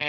Hallo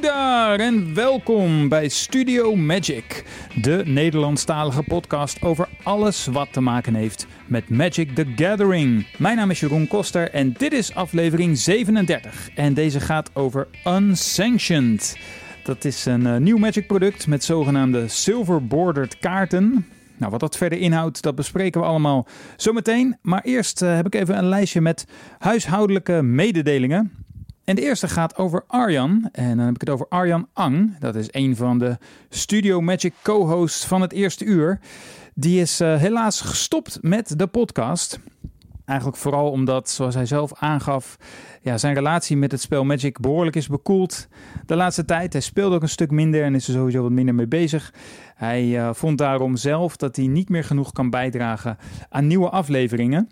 daar en welkom bij Studio Magic, de Nederlandstalige podcast over alles wat te maken heeft met Magic the Gathering. Mijn naam is Jeroen Koster en dit is aflevering 37 en deze gaat over Unsanctioned. Dat is een uh, nieuw Magic product met zogenaamde silver bordered kaarten. Nou, wat dat verder inhoudt, dat bespreken we allemaal zometeen. Maar eerst uh, heb ik even een lijstje met huishoudelijke mededelingen. En de eerste gaat over Arjan. En dan heb ik het over Arjan Ang. Dat is een van de Studio Magic co-hosts van het eerste uur. Die is uh, helaas gestopt met de podcast. Eigenlijk vooral omdat, zoals hij zelf aangaf, ja, zijn relatie met het spel Magic behoorlijk is bekoeld de laatste tijd. Hij speelde ook een stuk minder en is er sowieso wat minder mee bezig. Hij uh, vond daarom zelf dat hij niet meer genoeg kan bijdragen aan nieuwe afleveringen.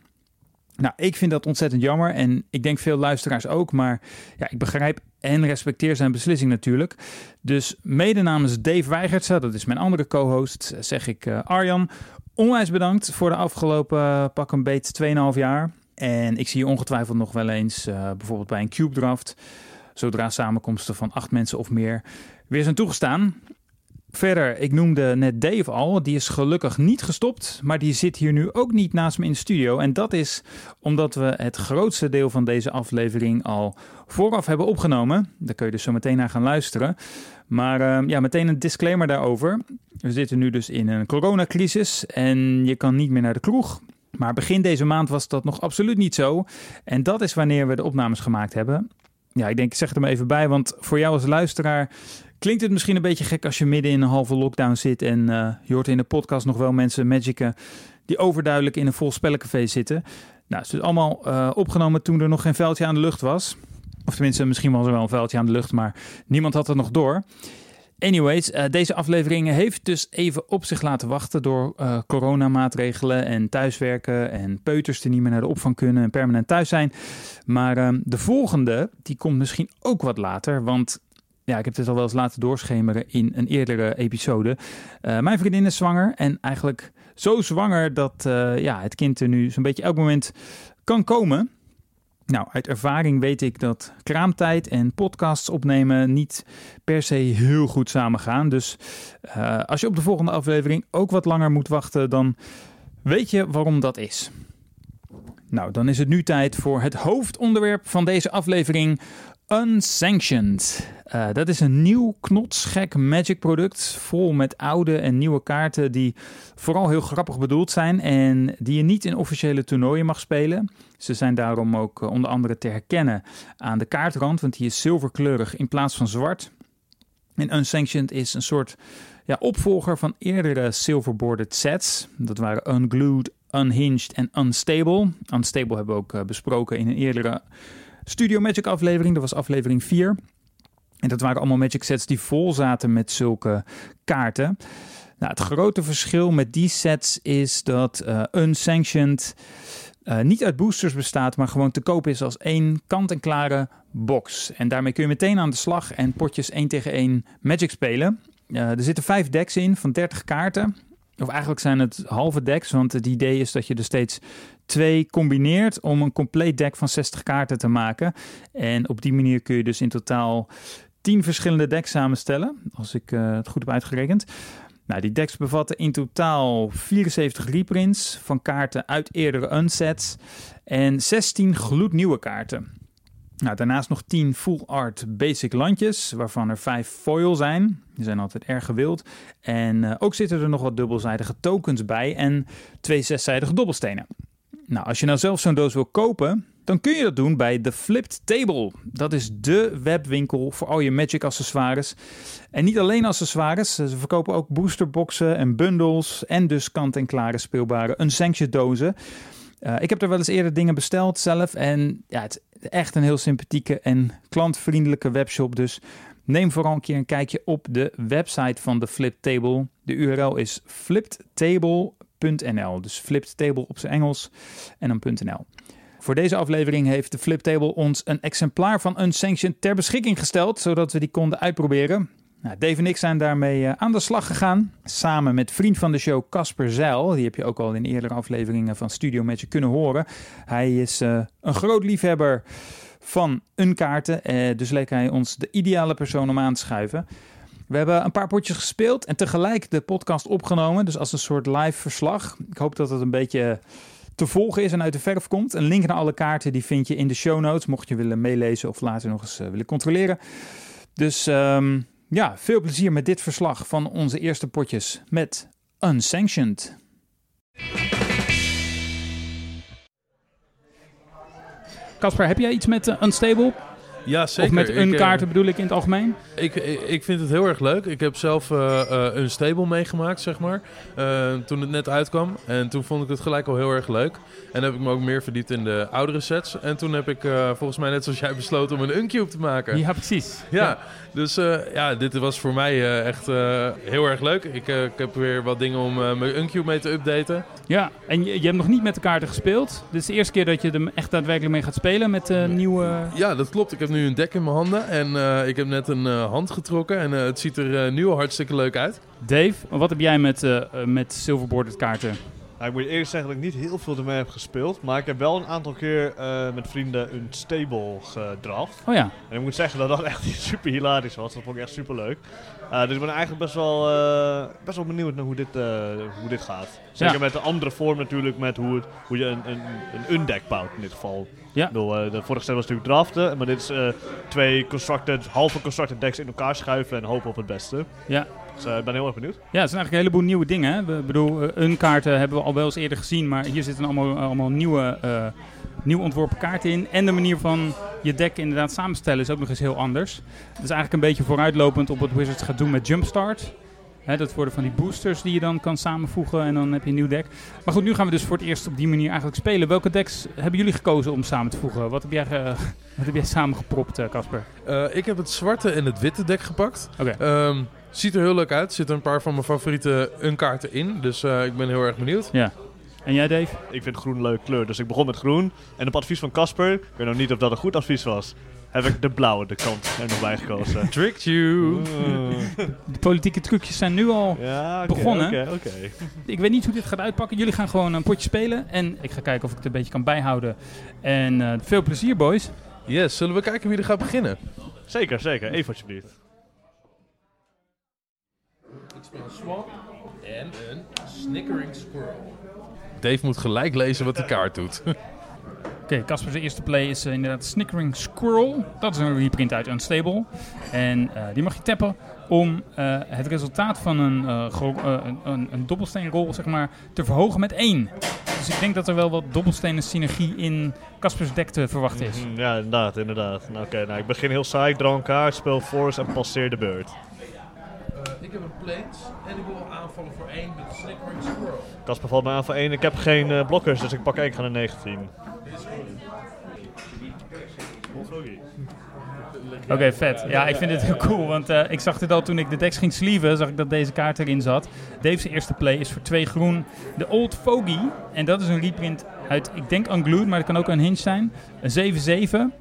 Nou, ik vind dat ontzettend jammer en ik denk veel luisteraars ook, maar ja, ik begrijp en respecteer zijn beslissing natuurlijk. Dus mede namens Dave Weigertse, dat is mijn andere co-host, zeg ik uh, Arjan, onwijs bedankt voor de afgelopen uh, pak een beet 2,5 jaar. En ik zie je ongetwijfeld nog wel eens, uh, bijvoorbeeld bij een Cube Draft, zodra samenkomsten van acht mensen of meer weer zijn toegestaan. Verder, ik noemde net Dave al, die is gelukkig niet gestopt, maar die zit hier nu ook niet naast me in de studio. En dat is omdat we het grootste deel van deze aflevering al vooraf hebben opgenomen. Daar kun je dus zo meteen naar gaan luisteren. Maar uh, ja, meteen een disclaimer daarover. We zitten nu dus in een coronacrisis en je kan niet meer naar de kroeg. Maar begin deze maand was dat nog absoluut niet zo. En dat is wanneer we de opnames gemaakt hebben. Ja, ik denk, ik zeg het er maar even bij, want voor jou als luisteraar Klinkt het misschien een beetje gek als je midden in een halve lockdown zit en uh, je hoort in de podcast nog wel mensen magicen die overduidelijk in een vol spellencafé zitten. Nou, het is allemaal uh, opgenomen toen er nog geen veldje aan de lucht was. Of tenminste, misschien was er wel een veldje aan de lucht, maar niemand had het nog door. Anyways, uh, deze aflevering heeft dus even op zich laten wachten door uh, coronamaatregelen en thuiswerken en peuters die niet meer naar de opvang kunnen en permanent thuis zijn. Maar uh, de volgende, die komt misschien ook wat later, want ja, ik heb dit al wel eens laten doorschemeren in een eerdere episode. Uh, mijn vriendin is zwanger en eigenlijk zo zwanger dat ja, het kind er nu zo'n beetje elk moment kan komen. Nou, uit ervaring weet ik dat kraamtijd en podcasts opnemen niet per se heel goed samengaan. Dus uh, als je op de volgende aflevering ook wat langer moet wachten, dan weet je waarom dat is. Nou, dan is het nu tijd voor het hoofdonderwerp van deze aflevering: Unsanctioned. Uh, dat is een nieuw knotsgek Magic product. Vol met oude en nieuwe kaarten die vooral heel grappig bedoeld zijn. En die je niet in officiële toernooien mag spelen. Ze zijn daarom ook uh, onder andere te herkennen aan de kaartrand. Want die is zilverkleurig in plaats van zwart. En Unsanctioned is een soort ja, opvolger van eerdere silverboarded sets. Dat waren Unglued, Unhinged en Unstable. Unstable hebben we ook uh, besproken in een eerdere Studio Magic aflevering. Dat was aflevering 4. En dat waren allemaal Magic sets die vol zaten met zulke kaarten. Nou, het grote verschil met die sets is dat uh, Unsanctioned uh, niet uit boosters bestaat, maar gewoon te koop is als één kant-en-klare box. En daarmee kun je meteen aan de slag en potjes 1 tegen 1 Magic spelen. Uh, er zitten vijf decks in van 30 kaarten. Of eigenlijk zijn het halve decks, want het idee is dat je er steeds twee combineert om een compleet deck van 60 kaarten te maken. En op die manier kun je dus in totaal 10 verschillende decks samenstellen, als ik uh, het goed heb uitgerekend. Nou, die decks bevatten in totaal 74 reprints van kaarten uit eerdere unsets en 16 gloednieuwe kaarten. Nou, daarnaast nog 10 full art basic landjes, waarvan er 5 foil zijn. Die zijn altijd erg gewild. En uh, ook zitten er nog wat dubbelzijdige tokens bij en twee zeszijdige dobbelstenen. Nou, als je nou zelf zo'n doos wil kopen, dan kun je dat doen bij The Flipped Table. Dat is de webwinkel voor al je Magic accessoires. En niet alleen accessoires, ze verkopen ook boosterboxen en bundles en dus kant-en-klare speelbare unsanctioned dozen. Uh, ik heb er wel eens eerder dingen besteld zelf en ja, het echt een heel sympathieke en klantvriendelijke webshop. Dus neem vooral een keer een kijkje op de website van de Flip Table. De URL is flippedtable.nl. Dus Flipped Table op zijn Engels en dan .nl. Voor deze aflevering heeft de Flip Table ons een exemplaar van Unsanctioned ter beschikking gesteld, zodat we die konden uitproberen. Nou, Dave en ik zijn daarmee eh, aan de slag gegaan. Samen met vriend van de show Casper Zeil. Die heb je ook al in eerdere afleveringen van Studio Magic kunnen horen. Hij is eh, een groot liefhebber van unkaarten. Uh, dus leek hij ons de ideale persoon om aan te schuiven. We hebben een paar potjes gespeeld en tegelijk de podcast opgenomen. Dus als een soort live verslag. Ik hoop dat het een beetje te volgen is en uit de verf komt. Een link naar alle kaarten die vind je in de show notes. Mocht je willen meelezen of later nog eens willen controleren. Dus um, ja, veel plezier met dit verslag van onze eerste potjes met Unsanctioned. Casper, heb jij iets met Unstable? Ja, zeker. Of met een kaarten bedoel ik in het algemeen? Ik, ik, vind het heel erg leuk. Ik heb zelf uh, uh, een stable meegemaakt, zeg maar. Uh, toen het net uitkwam. En toen vond ik het gelijk al heel erg leuk. En heb ik me ook meer verdiept in de oudere sets. En toen heb ik volgens mij net zoals jij besloten om een Uncube te maken. Ja, precies. Ja, ja. dus ja, dit was voor mij echt heel erg leuk. Ik, ik, heb weer wat dingen om mijn Uncube mee te updaten. Ja, en je, je, hebt nog niet met de kaarten gespeeld. Dit is de eerste keer dat je er echt daadwerkelijk mee gaat spelen met nieuwe... Ja, dat klopt. Ik heb nu een deck in mijn handen. En ik heb net een hand getrokken. En het ziet er nu al hartstikke leuk uit. Dave, wat heb jij met, met silverboarded kaarten? Nou, ik moet eerlijk zeggen dat ik niet heel veel ermee heb gespeeld. Maar ik heb wel een aantal keer uh, met vrienden een stable gedraft. Oh ja. En ik moet zeggen dat dat echt super hilarisch was. Dat vond ik echt super leuk. Uh, dus ik ben eigenlijk best wel, uh, best wel benieuwd naar hoe dit, hoe dit gaat. Zeker ja. met de andere vorm natuurlijk, met hoe, het, hoe je een, een, een undeck bouwt in dit geval. Ja. Ik bedoel, de vorige set was natuurlijk draften, maar dit is twee constructed, halve constructed decks in elkaar schuiven en hopen op het beste. Ja. Dus ik ben heel erg benieuwd. Ja, het zijn eigenlijk een heleboel nieuwe dingen. Hè? Ik bedoel, een kaarten hebben we al wel eens eerder gezien, maar hier zitten allemaal, allemaal nieuwe, uh, nieuw ontworpen kaarten in. En de manier van je deck inderdaad samenstellen is ook nog eens heel anders. Het is eigenlijk een beetje vooruitlopend op wat Wizards gaat doen met Jumpstart. Hè, dat worden van die boosters die je dan kan samenvoegen en dan heb je een nieuw deck. Maar goed, nu gaan we dus voor het eerst op die manier eigenlijk spelen. Welke decks hebben jullie gekozen om samen te voegen? Wat heb jij, uh, wat heb jij samengepropt, Casper? Uh, ik heb het zwarte en het witte deck gepakt. Oké. Okay. Um, Ziet er heel leuk uit. Er zitten een paar van mijn favoriete unkaarten in. Dus uh, ik ben heel erg benieuwd. Ja. En jij, Dave? Ik vind groen een leuke kleur. Dus ik begon met groen. En op advies van Casper, ik weet nog niet of dat een goed advies was, heb ik de blauwe de kant er nog bij gekozen. Tricked you. De politieke trucjes zijn nu al ja, okay, begonnen. Oké, okay, okay. Ik weet niet hoe dit gaat uitpakken. Jullie gaan gewoon een potje spelen. En ik ga kijken of ik het een beetje kan bijhouden. En uh, veel plezier, boys. Yes, zullen we kijken wie er gaat beginnen? Zeker, zeker. Even alsjeblieft. Een swamp en een snickering squirrel. Dave moet gelijk lezen wat de kaart doet. Oké, okay, Casper's eerste play is uh, inderdaad Snickering Squirrel. Dat is een reprint uit Unstable. En uh, die mag je tappen om uh, het resultaat van een, een, een dobbelsteenrol zeg maar, te verhogen met 1. Dus ik denk dat er wel wat dobbelstenen synergie in Caspers deck te verwachten is. Mm, ja, inderdaad, inderdaad. Nou, Oké, okay, nou, ik begin heel saai, ik draw een kaart, speel force en passeer de beurt. Ik heb een plates en ik wil aanvallen voor 1 met de Snickering Squirrel. Kasper valt me aan voor 1. Ik heb geen uh, blokkers, dus ik pak 1 ga naar 19. Oké, okay, vet. Ja, ik vind dit heel cool, want uh, ik zag dit al toen ik de decks ging sleeven, zag ik dat deze kaart erin zat. Dave's eerste play is voor 2 groen de Old Fogey. En dat is een reprint uit, ik denk Unglued, maar het kan ook een hinge zijn. Een 7-7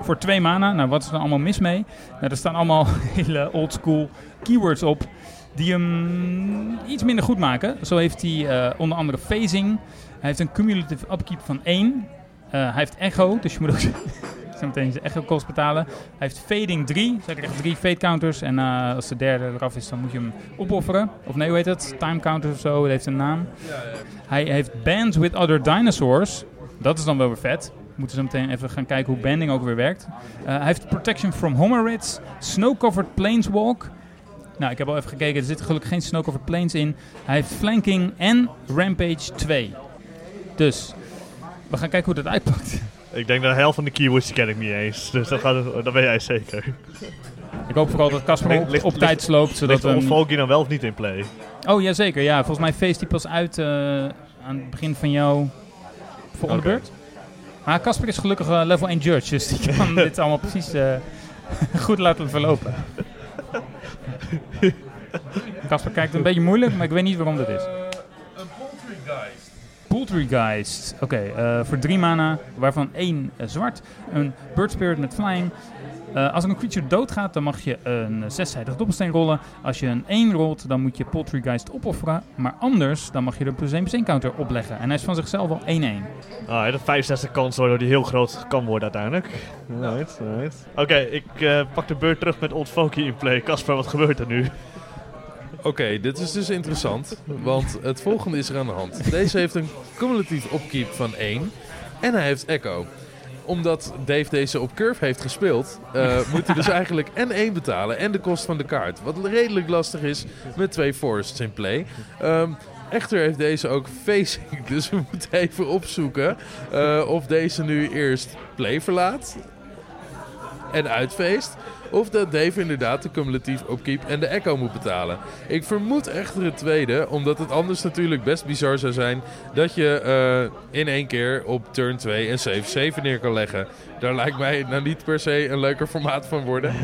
voor 2 mana. Nou, wat is er allemaal mis mee? Nou, er staan allemaal hele old school keywords op die hem iets minder goed maken. Zo heeft hij uh, onder andere phasing. Hij heeft een cumulative upkeep van 1. Uh, hij heeft echo, dus je moet ook zo meteen zijn echo kost betalen. Hij heeft fading 3, dus hij krijgt 3 fade counters. En uh, als de derde eraf is, dan moet je hem opofferen. Of nee, hoe heet het? Time counters of zo, dat heeft een naam. Hij heeft bands with other dinosaurs. Dat is dan wel weer vet moeten zo meteen even gaan kijken hoe banding ook weer werkt. Hij heeft Protection from Homerids, Snow-Covered Planeswalk. Nou, ik heb al even gekeken, er zitten gelukkig geen Snow-Covered Planes in. Hij heeft Flanking en Rampage 2. Dus, we gaan kijken hoe dat uitpakt. Ik denk dat de helft van de keywords ken ik niet eens. Dus dat, gaat, dat ben jij zeker. Ik hoop vooral dat Casper op, op tijd sloopt. Zodat ligt Volky dan wel of niet in play? Oh, jazeker. Ja, volgens mij feest die pas uit uh, aan het begin van jouw volgende okay. beurt. Maar Casper is gelukkig uh, level 1 judge, dus die kan dit allemaal precies uh, goed laten verlopen. Casper kijkt een beetje moeilijk, maar ik weet niet waarom dat is. Een Poultrygeist. Oké, uh, voor drie mana, waarvan één zwart. Een Bird Spirit met Flying. Eh, als er een creature doodgaat, dan mag je een zeszijdig dobbelsteen rollen. Als je een 1 rolt, dan moet je Poltergeist opofferen. Maar anders, dan mag je er een plus 1 plus 1 counter opleggen. En hij is van zichzelf al 1-1. Ah, een 65 kans waardoor die heel groot kan worden uiteindelijk. Right, right. Oké, ik eh, pak de beurt terug met Old Folky in play. Casper, wat gebeurt er nu? Oké, dit is dus interessant, want het volgende is er aan de hand. Deze heeft een cumulatief upkeep van 1 en hij heeft Echo. Omdat Dave deze op curve heeft gespeeld, eh, moet hij dus eigenlijk en 1 betalen en de kost van de kaart. Wat redelijk lastig is met twee forests in play. Ehm, echter heeft deze ook facing, dus we moeten even opzoeken eh, of deze nu eerst play verlaat en uitfeest. Of dat Dave inderdaad de cumulatief upkeep en de echo moet betalen. Ik vermoed echter het tweede, omdat het anders natuurlijk best bizar zou zijn dat je eh, in één keer op turn 2 een 7-7 neer kan leggen. Daar lijkt mij nou niet per se een leuker formaat van worden.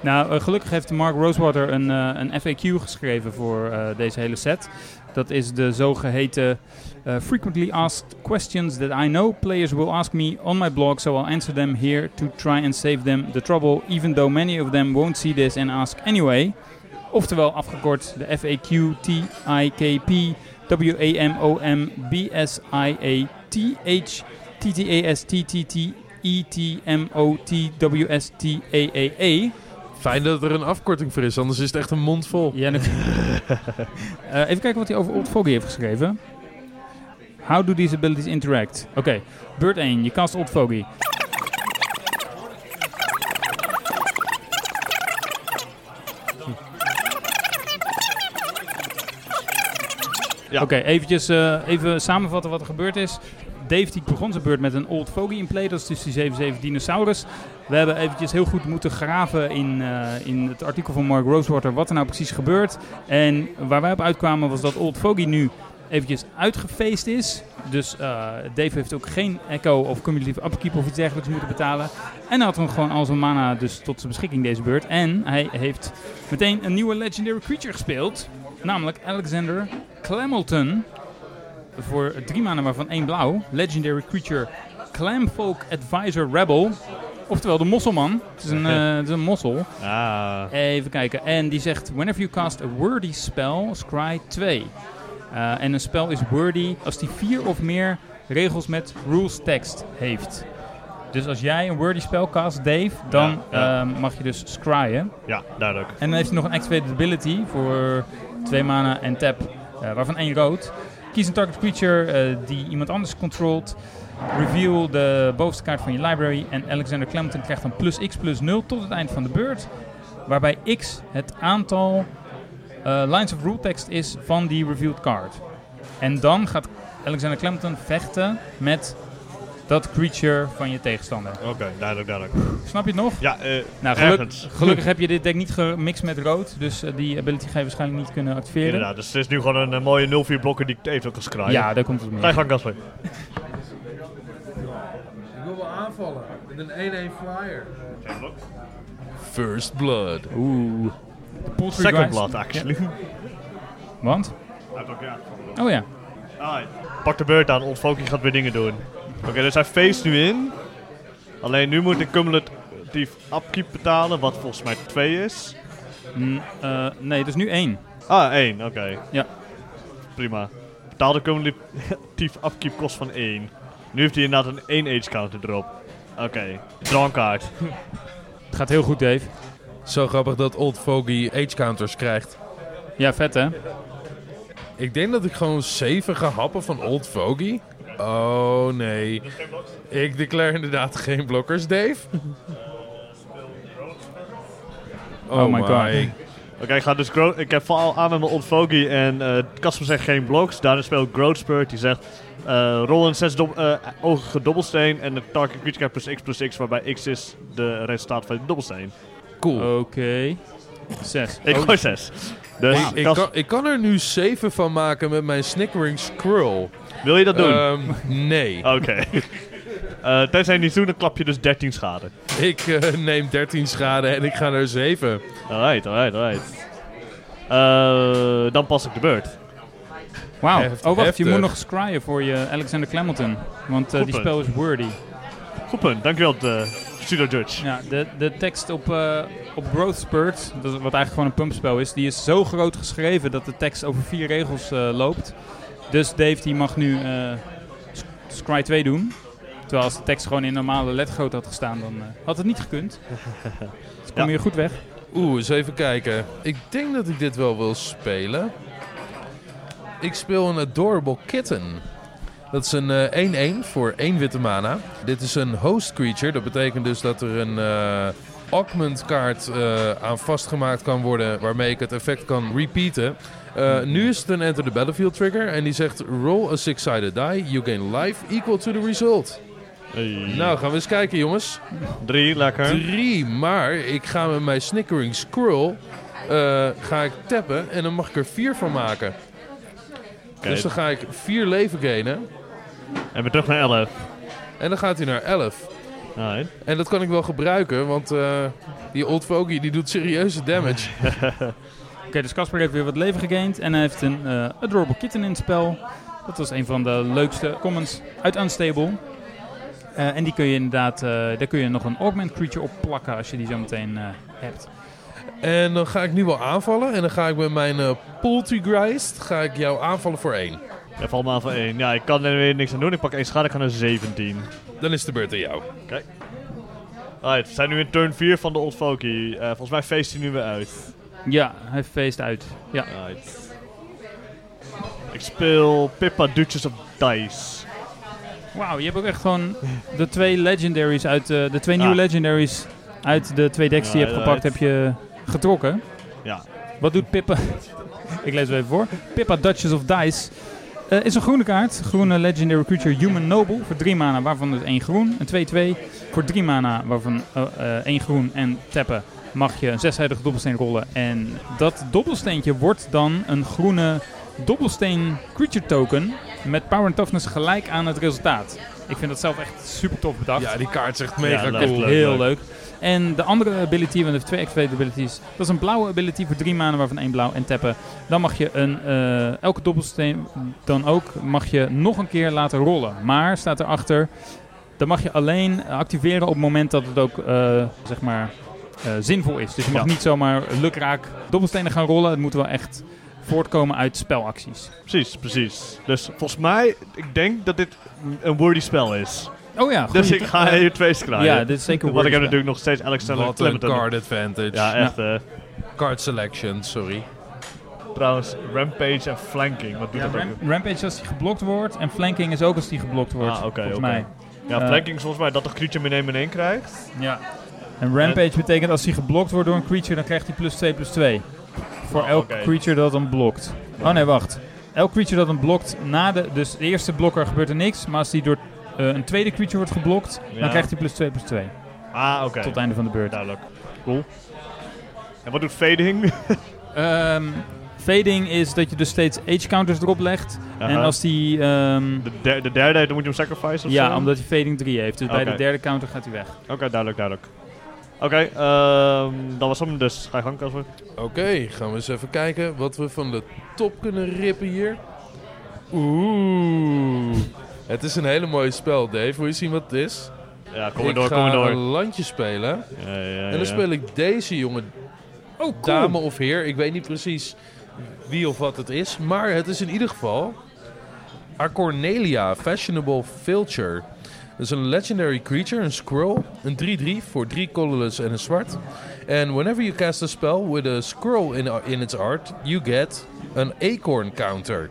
Nou, eh, gelukkig heeft Mark Rosewater een, eh, een FAQ geschreven voor deze hele set. Dat is de zogeheten eh, Frequently Asked Questions that I know players will ask me on my blog, so I'll answer them here to try and save them the trouble, even though many of them won't see this and ask anyway. Oftewel afgekort de FAQ TIKP WAMOM BSIATH TTAS E TTMOTWSTAAA. Fijn dat er een afkorting voor is, anders is het echt een mond vol. Ja, Eh, even kijken wat hij over Old Foggy heeft geschreven. How do these abilities interact? Oké, beurt 1. Je cast Old Foggy. Ja. Oké, eventjes eh, even samenvatten wat er gebeurd is. Dave die begon zijn beurt met een Old Foggy in play. Dat is dus die 77 Dinosaurus. We hebben eventjes heel goed moeten graven in, eh, in het artikel van Mark Rosewater wat er nou precies gebeurt. En waar wij op uitkwamen was dat Old Foggy nu eventjes uitgefeest is. Dus eh, Dave heeft ook geen echo of cumulative upkeep of iets dergelijks moeten betalen. En hij had hem gewoon al zijn mana dus tot zijn beschikking deze beurt. En hij heeft meteen een nieuwe legendary creature gespeeld. Namelijk Alexander Clamilton. Voor drie mana waarvan één blauw. Legendary creature Clamfolk Advisor Rebel. Oftewel de mosselman. Het is een, eh, het is een mossel. Ah, Even kijken. En die zegt: Whenever you cast a wordy spell, scry 2. Eh, en een spel is wordy als die vier of meer regels met rules tekst heeft. Dus als jij een wordy spel cast, Dave, dan Ja, ja. ehm, mag je dus scryen. ja, duidelijk. En dan heeft hij nog een activated ability voor twee mana en tap, eh, waarvan één rood. Kies een target creature eh, die iemand anders controlt. Reveal de bovenste kaart van je library. En Alexander Clementon krijgt dan plus x plus 0 tot het eind van de beurt. Waarbij x het aantal eh, lines of rule text is van die revealed card. En dan gaat Alexander Clementon vechten met dat creature van je tegenstander. Oké, duidelijk, duidelijk. Snap je het nog? Ja, eh Nou, geluk- gelukkig heb je dit deck niet gemixt met rood, dus eh, die ability ga je waarschijnlijk niet kunnen activeren. Inderdaad, dus het is nu gewoon een, mooie 0-4 blokker die ik even kan scryen. Ja, daar komt het op Ga je gang, Casper. Ik wil wel aanvallen met een 1-1 flyer. First Blood. Oeh. De Second blood, actually. Want? Oh ja. Alright. Pak de beurt aan, Old gaat weer dingen doen. Oké, dus hij face nu in. Alleen nu moet ik cumulatief upkeep betalen, wat volgens mij 2 is. Mm, eh, nee, het is nu één. Ah, 1, oké. Ja. Prima. Betaal de cumulatief upkeep kost van 1. Nu heeft hij inderdaad een 1 age counter erop. Oké, draw een kaart. Het gaat heel goed, Dave. Zo grappig dat Old Foggy age counters krijgt. Ja, vet hè? Ik denk dat ik gewoon 7 ga happen van Old Foggy. Oh nee. Ik declare inderdaad geen blokkers, Dave. Oh my god. Oké, ik ga dus gro- ik heb vooral aan met mijn Old Fogey en eh Casper zegt geen blocks. Daarna speelt Growth Spurt, die zegt eh rol een 6 dob- eh, ogige dobbelsteen en de target creature plus x plus x, waarbij x is de resultaat van de dobbelsteen. Cool. Oké. Zes. Ik Oh, gooi 6. Dus Ik, kan, ik kan er nu 7 van maken met mijn Snickering Scroll. wil je dat doen? Ehm, nee. Oké. Eh tenzij je niet doet, dan klap je dus 13 schade. Ik eh, neem 13 schade en ik ga naar 7. Alright, alright, alright. Eh, dan pas ik de beurt. Wauw. Oh, wacht. Je moet nog scryen voor je Alexander Clementon. Want eh, die spel is wordy. Goed punt, dankjewel uh, Pseudo Judge. Ja, de, de tekst op, eh, op Growth Spurt, dat wat eigenlijk gewoon een pumpspel is, die is zo groot geschreven dat de tekst over vier regels eh, loopt. Dus Dave die mag nu eh S- Scry 2 doen. Terwijl als de tekst gewoon in normale lettergrootte had gestaan, dan eh, had het niet gekund. Dus kom Ja. je goed weg. Oeh, eens even kijken. Ik denk dat ik dit wel wil spelen. Ik speel een Adorable Kitten. Dat is een eh, 1-1 voor 1 witte mana. Dit is een host creature. Dat betekent dus dat er een eh augment kaart eh, aan vastgemaakt kan worden... waarmee ik het effect kan repeaten. Eh, nu is het een Enter the Battlefield trigger. En die zegt, roll a six-sided die. You gain life equal to the result. Hey. Nou, gaan we eens kijken jongens. Drie, lekker. Drie, maar ik ga met mijn Snickering Squirrel eh, ga ik tappen en dan mag ik er vier van maken. Dus dan ga ik vier leven gainen En weer terug naar 11. en dan gaat hij naar 11. Alright. En dat kan ik wel gebruiken, want eh, die Old Fogey die doet serieuze damage. Oké, dus Casper heeft weer wat leven gegained en hij heeft een eh, Adorable Kitten in het spel. Dat was een van de leukste commons uit Unstable. Eh, en die kun je inderdaad, eh, daar kun je nog een augment creature op plakken als je die zo meteen eh, hebt. En dan ga ik nu wel aanvallen en dan ga ik met mijn eh Poltergeist ga ik jou aanvallen voor één. Ja, valt me aan van 1. Ja, ik kan er weer niks aan doen. Ik pak 1 schade, ik ga naar 17. Dan is de beurt aan jou. Alright, we zijn nu in turn 4 van de Old Folky. Eh, volgens mij feest hij nu weer uit. Ja, hij feest uit. Ja. Alright. Ik speel Pippa Duchess of Dice. Wauw, je hebt ook echt gewoon de twee legendaries uit, eh, de twee Ah. nieuwe legendaries uit de twee decks die je hebt gepakt, heb je getrokken. Ja. Wat doet Pippa? Ik lees het even voor. Pippa Duchess of Dice eh, is een groene kaart. Groene legendary creature Human Noble voor 3 mana, waarvan dus 1 groen. Een 2-2 voor 3 mana, waarvan 1 groen en tappen mag je een zeszijdige dobbelsteen rollen. En dat dobbelsteentje wordt dan een groene dobbelsteen creature token met power en toughness gelijk aan het resultaat. Ik vind dat zelf echt super tof bedacht. Ja, die kaart is echt mega Ja, cool. leuk. Heel leuk. En de andere ability, want er heeft twee activated abilities. Dat is een blauwe ability voor drie maanden, waarvan één blauw en tappen. Dan mag je een, eh, elke dobbelsteen dan ook mag je nog een keer laten rollen. Maar staat erachter, dan mag je alleen activeren op het moment dat het ook eh, zeg maar eh, zinvol is. Dus je mag Ja. niet zomaar lukraak dobbelstenen gaan rollen. Het moet wel echt voortkomen uit spelacties. Precies, precies. Dus volgens mij, ik denk dat dit een wordy spel is. Oh ja, Dus ik ga hier twee krijgen. Ja, dit is zeker Want ik heb natuurlijk nog steeds Alexander Wat een Clementon. card advantage. Ja, echt. eh Card selection, sorry. trouwens, Rampage en Flanking. Wat doet Ja, dat ram- ook? rampage als die geblokt wordt en flanking is ook als die geblokt wordt. Ah, oké, volgens oké. mij. Ja, Eh, Flanking is volgens mij dat de creature min 1 min 1 krijgt. Ja. En rampage betekent als hij geblokt wordt door een creature, dan krijgt hij plus 2 plus 2. Voor Oh, elk oké. creature dat hem blokt. Oh nee, wacht. Elk creature dat hem blokt na de... Dus de eerste blokker gebeurt er niks, maar als die door een tweede creature wordt geblokt, Ja. dan krijgt hij plus 2 plus 2. Ah, oké. Tot het einde van de beurt. Duidelijk. Cool. En wat doet Fading? Ehm, fading is dat je dus steeds age counters erop legt. En als die... ehm, de, der- de derde, dan moet je hem sacrifice of ja, zo? omdat hij fading 3 heeft. Dus bij de derde counter gaat hij weg. Oké, duidelijk, duidelijk. Oké, ehm dat was hem dus. Ga je gang, Casper. Oké, gaan we eens even kijken wat we van de top kunnen rippen hier. Oeh. Het is een hele mooie spel, Dave. Wil je zien wat het is? Ja, kom maar ik door, ga kom maar door. een landje spelen. Ja, ja, ja, En dan ja. speel ik deze jongen, Oh, dame of heer. Ik weet niet precies wie of wat het is. Maar het is in ieder geval Acornelia, Fashionable Filcher. Dat is een legendary creature, een squirrel. Een 3-3 voor 3 colorless en een zwart. And whenever you cast a spell with a squirrel in, in its art, you get an acorn counter.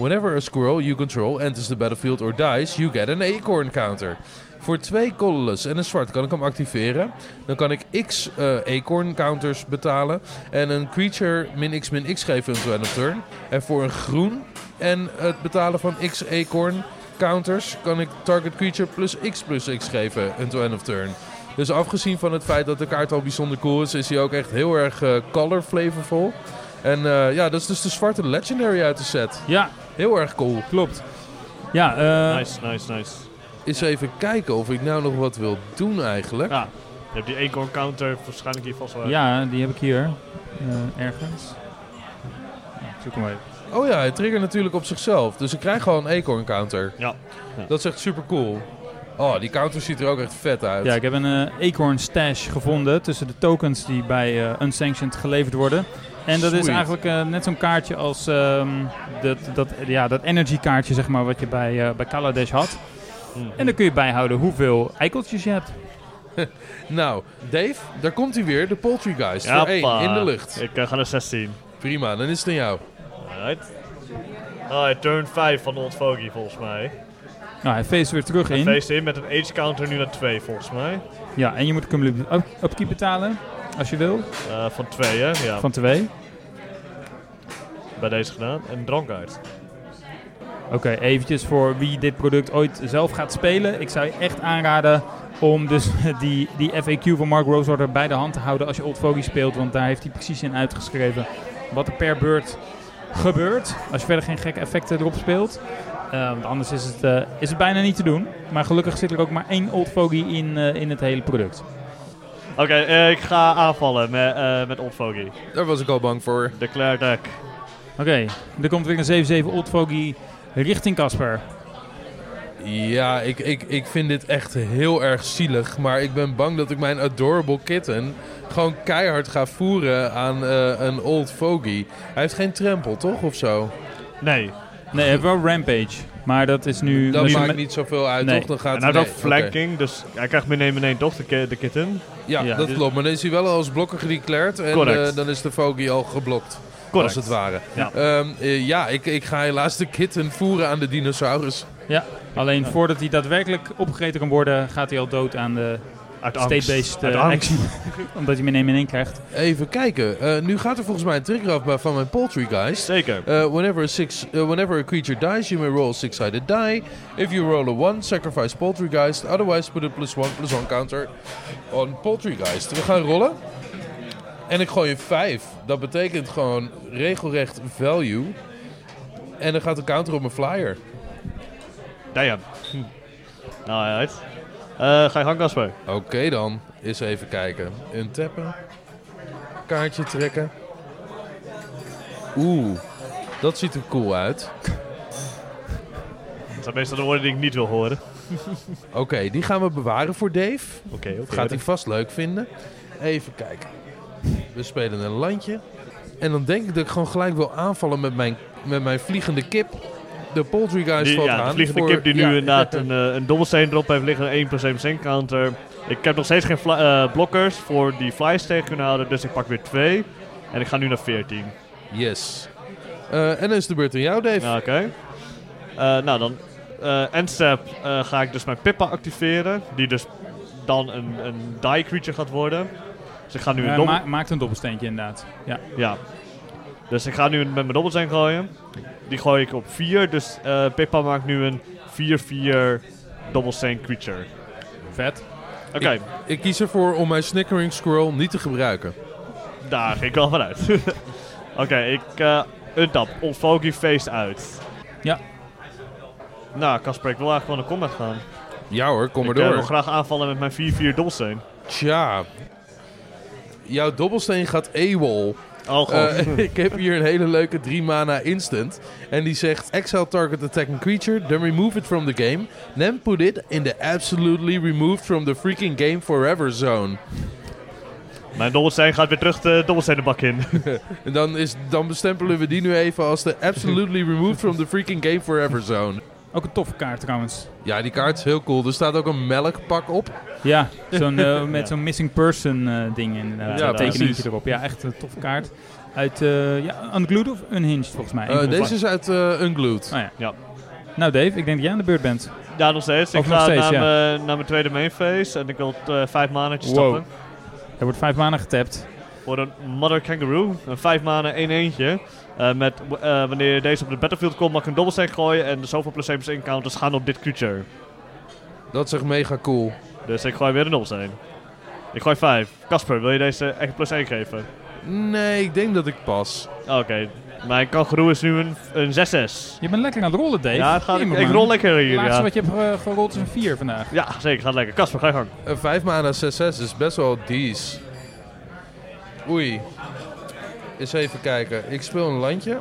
Whenever a squirrel you control enters the battlefield or dies, you get an acorn counter. Voor twee colorless en een zwart kan ik hem activeren. Dan kan ik x eh, acorn counters betalen. En een creature min x min x geven until end of turn. En voor een groen en het betalen van x acorn counters kan ik target creature plus x plus x geven until end of turn. Dus afgezien van het feit dat de kaart al bijzonder cool is, is hij ook echt heel erg eh, color flavorful. En eh, ja, dat is dus de zwarte legendary uit de set. Ja, Heel erg cool. klopt. Ja, eh, Nice, nice, nice. Eens even kijken of ik nou nog wat wil doen eigenlijk. Ja, je hebt die acorn counter waarschijnlijk hier vast wel. Ja, die heb ik hier. eh, ergens. Ja, zoek hem even. Oh ja, hij triggert natuurlijk op zichzelf. Dus ik krijg gewoon een acorn counter. Ja. Dat is echt super cool. Oh, die counter ziet er ook echt vet uit. Ja, ik heb een eh, Acorn Stash gevonden tussen de tokens die bij eh, Unsanctioned geleverd worden. En dat is eigenlijk eh, net zo'n kaartje als ehm, dat, dat, ja, dat energy kaartje zeg maar, wat je bij, eh bij Kaladesh had. En dan kun je bijhouden hoeveel eikeltjes je hebt. Nou, Dave, daar komt hij weer. De Poultry Guys. Voor Jappa. één, in de lucht. Ik eh, ga naar 16. Prima, dan is het aan jou. Alright. Ah, turn 5 van Old Fogey volgens mij. Nou, hij feest weer terug Hij in. feest in met een age counter nu naar 2 volgens mij. Ja, en je moet cumulative up- upkeep betalen als je wil. Eh, van 2 hè? Ja, Van twee. Bij deze gedaan. En drankaart. Oké, eventjes voor wie dit product ooit zelf gaat spelen. Ik zou je echt aanraden om dus die, die FAQ van Mark Rosewater bij de hand te houden als je Old Fogey speelt. Want daar heeft hij precies in uitgeschreven wat er per beurt gebeurt. Als je verder geen gekke effecten erop speelt. Eh, want anders is het, eh, is het bijna niet te doen. Maar gelukkig zit er ook maar één Old Fogey in, eh, in het hele product. Oké, eh, ik ga aanvallen met, eh, met Old Fogey. Daar was ik al bang voor. Declare deck. Oké, er komt weer een 7-7 Old Fogey richting Casper. Ja, ik, ik, ik vind dit echt heel erg zielig. Maar ik ben bang dat ik mijn adorable kitten gewoon keihard ga voeren aan eh, een old fogey. Hij heeft geen trempel, toch? Of zo? Nee. Nee, hij heeft wel Rampage. Maar dat is nu... Dat nu maakt niet zoveel uit, Nee. toch? Dan gaat En hij heeft ook flanking, dus hij krijgt meteen meteen toch de, de kitten. Ja, Ja, dat dus- klopt. Maar dan is hij wel als blokker gedeclared. En eh, dan is de fogey al geblokt. Correct. Als het ware. Ja. Ehm, eh, ja, ik, ik ga helaas de kitten voeren aan de dinosaurus. Ja, alleen voordat hij daadwerkelijk opgegeten kan worden, gaat hij al dood aan de state-based Uit eh, action. Omdat hij meteen in krijgt. Even kijken. Eh, nu gaat er volgens mij een trigger af bij- van mijn poultry guys. Zeker. Uh, whenever, a six, uh, whenever a creature dies, you may roll a six-sided die. If you roll a one, sacrifice Poltergeist. Otherwise, put a plus one, plus one counter on Poltergeist. We gaan rollen. En ik gooi een 5. Dat betekent gewoon regelrecht value. En dan gaat de counter op mijn flyer. Damn. Hm. Nou, uit. Eh ga je gang, Casper. Oké dan, eens even kijken. Untappen. Kaartje trekken. Oeh, dat ziet er cool uit. Dat zijn meestal de woorden die ik niet wil horen. Oké, die gaan we bewaren voor Dave. Oké, oké. Gaat hij vast leuk vinden. Even kijken. We spelen een landje. En dan denk ik dat ik gewoon gelijk wil aanvallen met mijn, met mijn vliegende kip. De poultry guys Die, valt ja, de vliegende voor- kip die nu ja. inderdaad een, eh, een dobbelsteen erop heeft liggen, een 1 plus 1 plus 1 counter. Ik heb nog steeds geen eh, blokkers voor die flies tegen kunnen houden, dus ik pak weer 2. En ik ga nu naar 14. Yes. Eh, en dan is de beurt aan jou, Dave. Oké. Nou, dan eh endstep ga ik dus mijn Pippa activeren, die dus dan een, een die creature gaat worden. Dus ik ga nu een dobbel... ma- maakt een dobbelsteentje inderdaad. Ja. Ja. Dus ik ga nu met mijn dobbelsteen gooien. Die gooi ik op 4. Dus eh Pippa maakt nu een 4-4 dobbelsteen creature. Vet. Oké, Ik kies ervoor om mijn Snickering Squirrel niet te gebruiken. daar ging ik wel vanuit. Oké, ik uh, untap. Old Foggy face uit. Ja. Nou, Casper, ik wil eigenlijk gewoon naar combat gaan. Ja hoor, kom maar ik eh, door. wil graag aanvallen met mijn 4-4 dobbelsteen. Tja. Jouw dobbelsteen gaat AWOL. Oh god. Eh, ik heb hier een hele leuke 3 mana instant. En die zegt: Exile target attacking creature, then remove it from the game. Then put it in the absolutely removed from the freaking game forever zone. mijn dobbelsteen gaat weer terug de dobbelstenenbak in. En dan, is, dan bestempelen we die nu even als de absolutely removed from the freaking game forever zone. Ook een toffe kaart trouwens. Ja, die kaart is heel cool. Er staat ook een melkpak op. Ja, zo'n, eh, met Ja. zo'n missing person eh, ding in. Ja, Ja, tekeningetje erop. Ja, echt een toffe kaart. Uit, eh ja, Unglued of Unhinged volgens mij. Eh, deze is uit eh Unglued. Oh, ja. Ja. Nou Dave, ik denk dat jij aan de beurt bent. ja, nog steeds. Ik nog ga steeds, naar, ja. mijn, naar mijn tweede main phase. En ik wil uh, vijf manetjes Wow. stappen. Er wordt vijf maanden getapt. Voor een Mother Kangaroo. Een 5 mana 1 eentje. Eh, met, eh, wanneer deze op de battlefield komt, mag ik een dobbelsteen gooien. En de zoveel plus 1 plus 1 counters gaan op dit creature. Dat is echt mega cool. Dus ik gooi weer een dobbelsteen. Ik gooi 5. Casper, wil je deze echt plus 1 geven? Nee, ik denk dat ik pas. Oké. Mijn kangaroo is nu een, een 6-6. Je bent lekker aan het rollen Dave. Ja, het gaat, ik, rol lekker hier. Het laatste Ja. wat je hebt eh, gerold is een 4 vandaag. ja, zeker. Gaat lekker. Casper, ga je gang. Een 5 mana 6-6 is best wel dies. Oei. Eens even kijken. Ik speel een landje.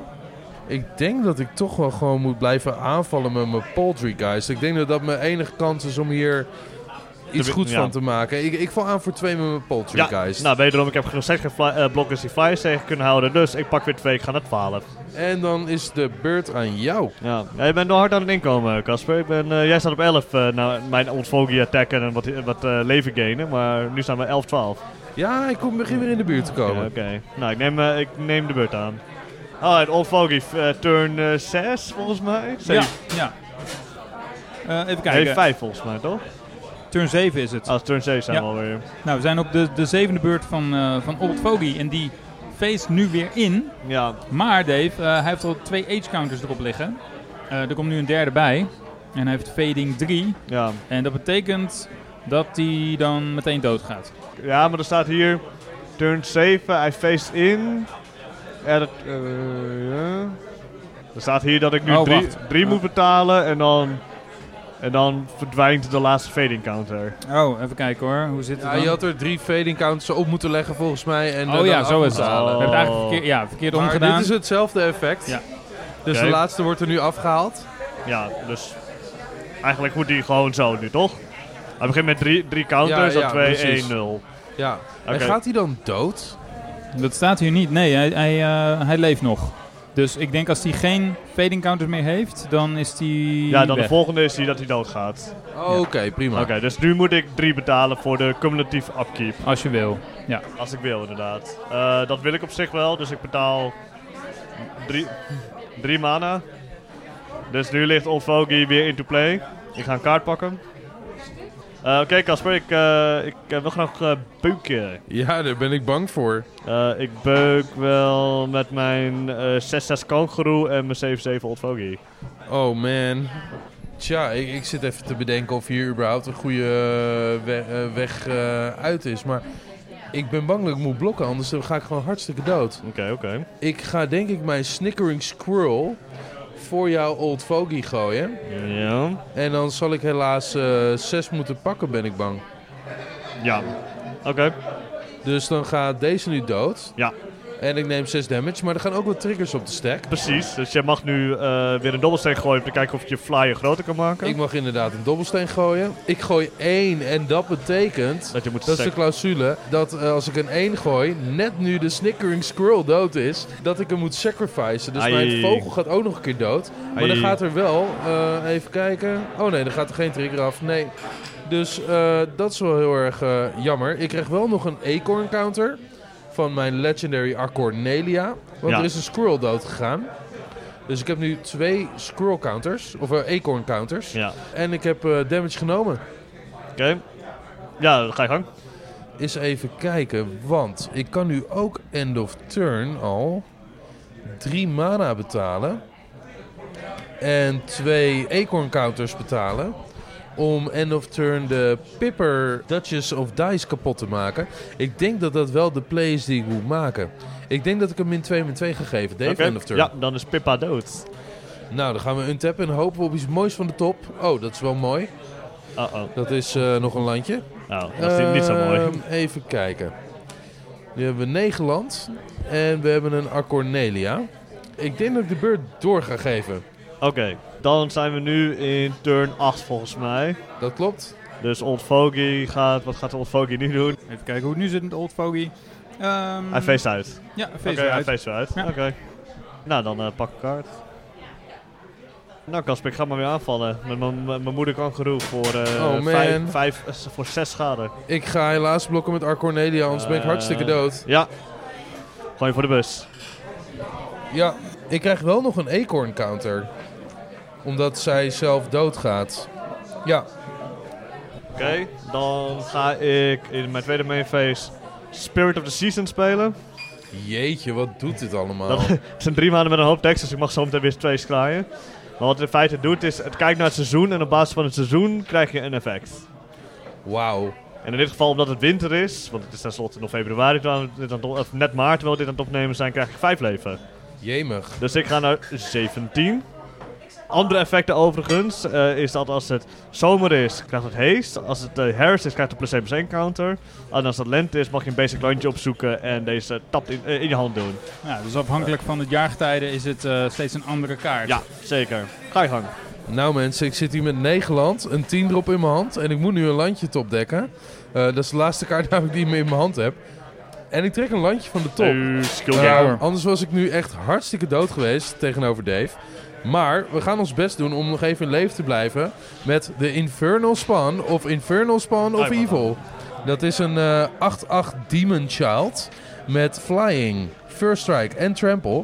Ik denk dat ik toch wel gewoon moet blijven aanvallen met mijn poultry guys. Ik denk dat dat mijn enige kans is om hier iets goeds ja. van te maken. Ik, ik val aan voor twee met mijn poultry Ja, guys. nou wederom, ik heb steeds geen fly- eh, blokkers die flyers tegen kunnen houden. Dus ik pak weer twee, ik ga naar 12. En dan is de beurt aan jou. Ja, ja je bent nog hard aan het inkomen, Casper. Ik ben, eh, jij staat op 11, eh nou, mijn Fogey attacken en wat, wat eh, leven gainen. Maar nu staan we 11, 12. Ja, ik kom, begin weer in de buurt te Oké, komen. oké. Nou, ik neem, eh, ik neem de beurt aan. Alright, Old Fogey, eh, turn 6 volgens mij. Ja, Zeven. ja. Eh, even Nee, kijken. 5 volgens mij, toch? Turn 7 is het. Als turn 7 zijn Ja. we alweer. Nou, we zijn op de, de zevende beurt van, eh, van Old Fogey. En die feest nu weer in. Ja, Maar Dave, eh, hij heeft al twee age counters erop liggen. Eh, er komt nu een derde bij. En hij heeft fading 3. ja. En dat betekent dat hij dan meteen doodgaat. Ja, maar er staat hier turn 7, hij face in. Ja, dat, eh, ja. Er staat hier dat ik nu Oh, 3 wacht. drie Oh. moet betalen en dan, en dan verdwijnt de laatste fading counter. Oh, even kijken hoor. Hoe zit het Ja, dan? je had er drie fading counters op moeten leggen volgens mij. En Oh eh, ja, dan zo is het. halen. We hebben het eigenlijk Oh. verkeerd, ja, verkeerd Maar omgedaan. dit is hetzelfde effect. Ja. Dus de laatste wordt er nu afgehaald. Ja, dus eigenlijk moet die gewoon zo nu, toch? Hij begint met drie, drie counters, Ja, dan ja, 2, precies. 1, 0. Ja. En gaat hij dan dood? Dat staat hier niet. Nee, hij, hij, eh, hij leeft nog. Dus ik denk als hij geen fading counters meer heeft, dan is hij Ja, dan weg. de volgende is die dat hij doodgaat. Oh, Oké, prima. Oké, dus nu moet ik 3 betalen voor de cumulatieve upkeep. Als je wil. Ja. Als ik wil, inderdaad. Eh, dat wil ik op zich wel, dus ik betaal drie, drie mana. Dus nu ligt Old Fogey weer into play. Ik ga een kaart pakken. Eh, Oké, Casper, ik, eh, ik eh, wil graag beuken. Ja, daar ben ik bang voor. Ik beuk wel met mijn eh 6-6 kangaroo en mijn 7-7 Old. Oh man. Tja, ik, ik zit even te bedenken of hier überhaupt een goede we- weg eh, uit is. Maar ik ben bang dat ik moet blokken, anders ga ik gewoon hartstikke dood. Oké, oké. Ik ga denk ik mijn Snickering Squirrel voor jouw Old Fogey gooien. Ja. En dan zal ik helaas eh 6 moeten pakken, ben ik bang. Ja. Oké. Dus dan gaat deze nu dood. Ja. En ik neem 6 damage, maar er gaan ook wat triggers op de stack. Precies, dus jij mag nu eh, weer een dobbelsteen gooien om te kijken of je flyer groter kan maken. Ik mag inderdaad een dobbelsteen gooien. Ik gooi 1 en dat betekent... dat je moet Dat is de clausule. Dat eh, als ik een 1 gooi, net nu de Snickering Squirrel dood is, dat ik hem moet sacrificen. Dus Ai. mijn vogel gaat ook nog een keer dood. Maar dan gaat er wel, eh, even kijken. Oh nee, dan gaat er geen trigger af. Nee. Dus dat is wel heel erg jammer. Ik krijg wel nog een acorn counter van mijn legendary Arcornelia. Want Ja. er is een squirrel dood gegaan. Dus ik heb nu twee squirrel counters, of eh, acorn counters. Ja, En ik heb eh, damage genomen. oké. Ja, dan ga je gang. Eens even kijken, want ik kan nu ook end of turn al drie mana betalen. En twee acorn counters betalen. Om end of turn de Pipper Duchess of Dice kapot te maken. Ik denk dat dat wel de play is die ik moet maken. Ik denk dat ik hem min 2 min 2 ga geven. Dave, end of turn. Ja, dan is Pippa dood. Nou, dan gaan we untappen en hopen op iets moois van de top. Oh, dat is wel mooi. Uh-oh. Dat is nog een landje. Nou, dat is niet- niet zo mooi. Ehm, Even kijken. Nu hebben we Negeland en we hebben een Acornelia. Ik denk dat ik de beurt door ga geven. Oké, dan zijn we nu in turn 8 volgens mij. Dat klopt. Dus Old Fogey gaat... Wat gaat Old Fogey nu doen? Even kijken hoe het nu zit met Old Fogey. Ehm, Hij face uit. Ja, Oké, face hij uit. face uit. Ja. Oké. Nou, dan eh, pak ik kaart. Nou, Casper, ik ga maar weer aanvallen. Met mijn- moeder kangeroe voor, eh Oh, man. vijf, vijf, eh, voor 6 schade. Ik ga helaas blokken met Arcornelia, anders ben ik hartstikke dood. Ja. Gooi voor de bus. Ja, ik krijg wel nog een acorn counter. Omdat zij zelf doodgaat. Ja, Oké, dan ga ik in mijn tweede main phase Spirit of the Season spelen. jeetje, wat doet dit allemaal? Dat het zijn drie maanden met een hoop tekst, dus ik mag zo meteen weer twee kraaien. Maar wat het in feite doet is, het kijkt naar het seizoen en op basis van het seizoen krijg je een effect. Wauw. En in dit geval, omdat het winter is, want het is tenslotte nog februari, of net maart terwijl we dit aan het opnemen zijn, krijg ik vijf leven. Jemig. Dus ik ga naar 17. Andere effecten overigens eh, is dat als het zomer is, krijgt het haste. Als het eh, herfst is, krijgt het plus 1 plus 1 counter. En als het lente is, mag je een basic landje opzoeken en deze tapt in, eh, in je hand doen. Ja, dus afhankelijk van het jaargetijde is het eh, steeds een andere kaart. Ja, zeker. Ga je gang. Nou mensen, ik zit hier met 9 land, een 10 drop in mijn hand en ik moet nu een landje topdekken. Eh dat is de laatste kaart namelijk die ik in mijn hand heb. En ik trek een landje van de top. Skill game. anders was ik nu echt hartstikke dood geweest tegenover Dave. Maar we gaan ons best doen om nog even in leven te blijven met de Infernal Spawn of Infernal Spawn of. Evil. Dat is een eh 8-8 Demon Child met Flying, First Strike en Trample.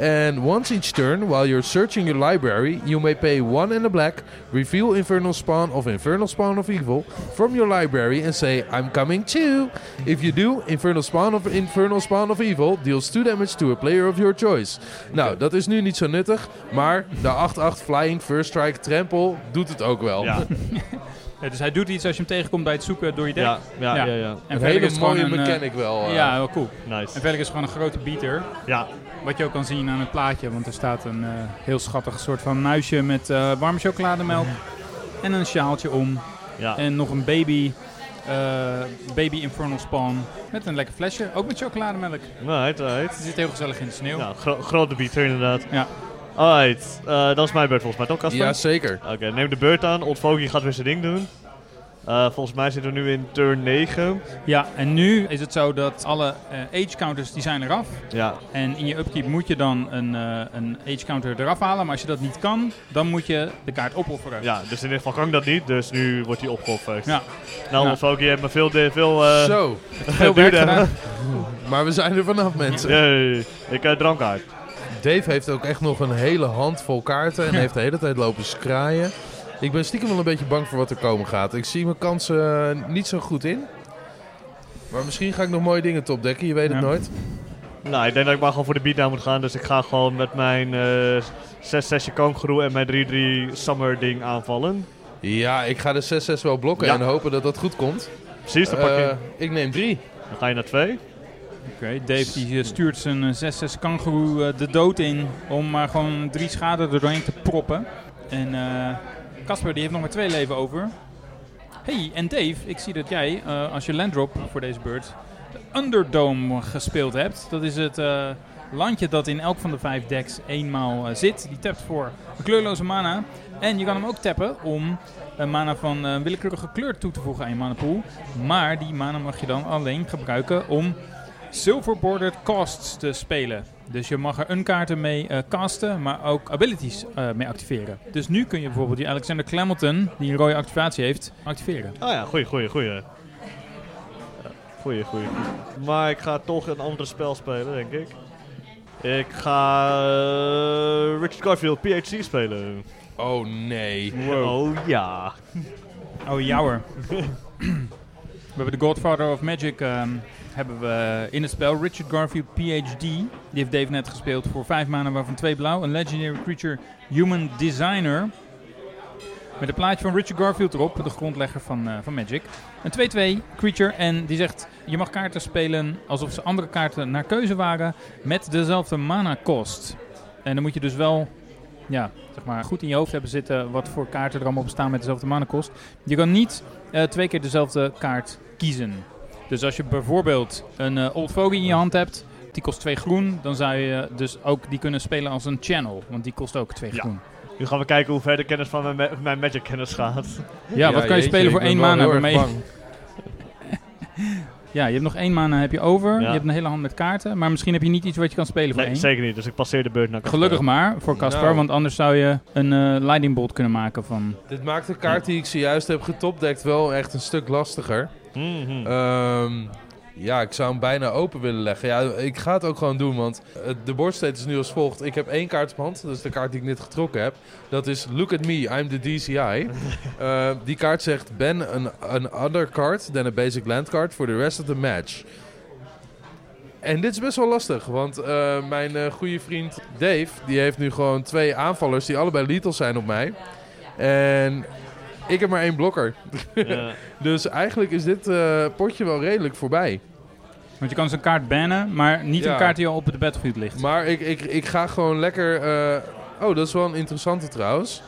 And once each turn, while you're searching your library, you may pay one and a black, reveal Infernal Spawn of Infernal Spawn of Evil from your library and say, I'm coming too. If you do, Infernal Spawn of Infernal Spawn of Evil deals 2 damage to a player of your choice. Nou, dat is nu niet zo nuttig, maar de 8-8 Flying First Strike Trample doet het ook wel. Ja, Ja, dus hij doet iets als je hem tegenkomt bij het zoeken door je deck. ja, ja, Ja. ja, ja. En Een verder hele is het gewoon mooie een, eh, mechanic wel. eh. ja, wel cool. Nice. En verder is gewoon een grote beater. Ja, Wat je ook kan zien aan het plaatje. Want er staat een eh, heel schattig soort van muisje met eh, warme chocolademelk. En een sjaaltje om. ja. En nog een baby. eh, baby Infernal Spawn. Met een lekker flesje. Ook met chocolademelk. Right, Het zit heel gezellig in de sneeuw. Ja, gro- grote beater inderdaad. Ja. Alright, eh, dat is mijn beurt volgens mij, toch Casper? Ja, zeker. Oké, neem de beurt aan. Old Foggy gaat weer zijn ding doen. Eh, volgens mij zitten we nu in turn 9. Ja, en nu is het zo dat alle eh, age counters die zijn eraf. Ja, En in je upkeep moet je dan een, eh, een age counter eraf halen. Maar als je dat niet kan, dan moet je de kaart opofferen. ja, dus in dit geval kan ik dat niet, dus nu wordt hij opgeofferd. Ja. Nou, Ja. Old Foggy heeft me veel... de- veel eh, Zo, Veel werk duurder. maar we zijn er vanaf mensen. Yay, ik heb drankkaart. Dave heeft ook echt nog een hele handvol kaarten en heeft de hele tijd lopen skraaien. Ik ben stiekem wel een beetje bang voor wat er komen gaat. Ik zie mijn kansen eh, niet zo goed in. Maar misschien ga ik nog mooie dingen topdekken, je weet het Ja. nooit. Nou, ik denk dat ik maar gewoon voor de beatdown moet gaan, dus ik ga gewoon met mijn eh 6-6 kangaroo en mijn 3-3 summer ding aanvallen. Ja, ik ga de 6-6 wel blokken Ja. en hopen dat dat goed komt. Precies, dan, pak je, Eh, ik neem drie. dan ga je naar 2. Oké, Dave die eh, stuurt zijn eh, 6-6 kangaroo de dood in om maar gewoon drie schade er doorheen te proppen. En eh, Casper die heeft nog maar twee leven over. Hey, en Dave, ik zie dat jij, eh, als je landdrop voor deze beurt, de Underdome gespeeld hebt. Dat is het eh, landje dat in elk van de vijf decks eenmaal eh, zit. Die tapt voor een kleurloze mana. En je kan hem ook tappen om een mana van een willekeurige kleur toe te voegen aan je mana pool. Maar die mana mag je dan alleen gebruiken om Silver Bordered Costs te spelen. Dus je mag er een kaarten mee eh, casten, maar ook abilities eh, mee activeren. Dus nu kun je bijvoorbeeld die Alexander Clemelton, die een rode activatie heeft, activeren. Ah ja, goeie, goeie, goeie. Ja, Goeie, goeie. Maar ik ga toch een ander spel spelen, denk ik. Ik ga eh, Richard Garfield PhD spelen. Oh nee. Oh ja. Oh, jouwer. we hebben de Godfather of Magic ehm, hebben we in het spel. Richard Garfield PhD. Die heeft Dave net gespeeld voor 5 maanden, waarvan 2 blauw. Een Legendary Creature Human Designer. Met een plaatje van Richard Garfield erop, de grondlegger van, eh, van Magic. Een 2-2 creature en die zegt... Je mag kaarten spelen alsof ze andere kaarten naar keuze waren... met dezelfde mana kost. En dan moet je dus wel ja, zeg maar, goed in je hoofd hebben zitten... wat voor kaarten er allemaal op staan met dezelfde mana kost. Je kan niet eh, twee keer dezelfde kaart kiezen. Dus als je bijvoorbeeld een eh, Old Fogey in je hand hebt... die kost 2 groen... dan zou je dus ook die kunnen spelen als een channel. Want die kost ook 2 Ja. groen. Nu gaan we kijken hoe ver de kennis van mijn, ma- mijn Magic kennis gaat. Ja, wat kan je jeetje, spelen voor één mana? Waarmee bang. Ja, je hebt nog één mana heb je over. Ja. Je hebt een hele hand met kaarten. Maar misschien heb je niet iets wat je kan spelen voor Nee, één. zeker niet. Dus ik passeer de beurt naar Casper. Gelukkig maar voor Caspar, Nou. want anders zou je een eh lightning bolt kunnen maken van... Dit maakt de kaart die ik zojuist heb getopdekt wel echt een stuk lastiger. Mhm. Ehm, ja, ik zou hem bijna open willen leggen. Ja, ik ga het ook gewoon doen, want de boardstate is nu als volgt. Ik heb één kaart op hand, dat is de kaart die ik net getrokken heb. Dat is Look at me, I'm the DCI. Eh, die kaart zegt, ben an, an other card than a basic land card for the rest of the match. En dit is best wel lastig, want eh, mijn eh, goede vriend Dave, die heeft nu gewoon twee aanvallers die allebei lethal zijn op mij. En ik heb maar één blokker. Ja. Dus eigenlijk is dit eh, potje wel redelijk voorbij. Want je kan zo'n kaart bannen, maar niet Ja. een kaart die al op de battlefield ligt. Maar ik, ik, ik ga gewoon lekker eh, Oh, dat is wel een interessante trouwens.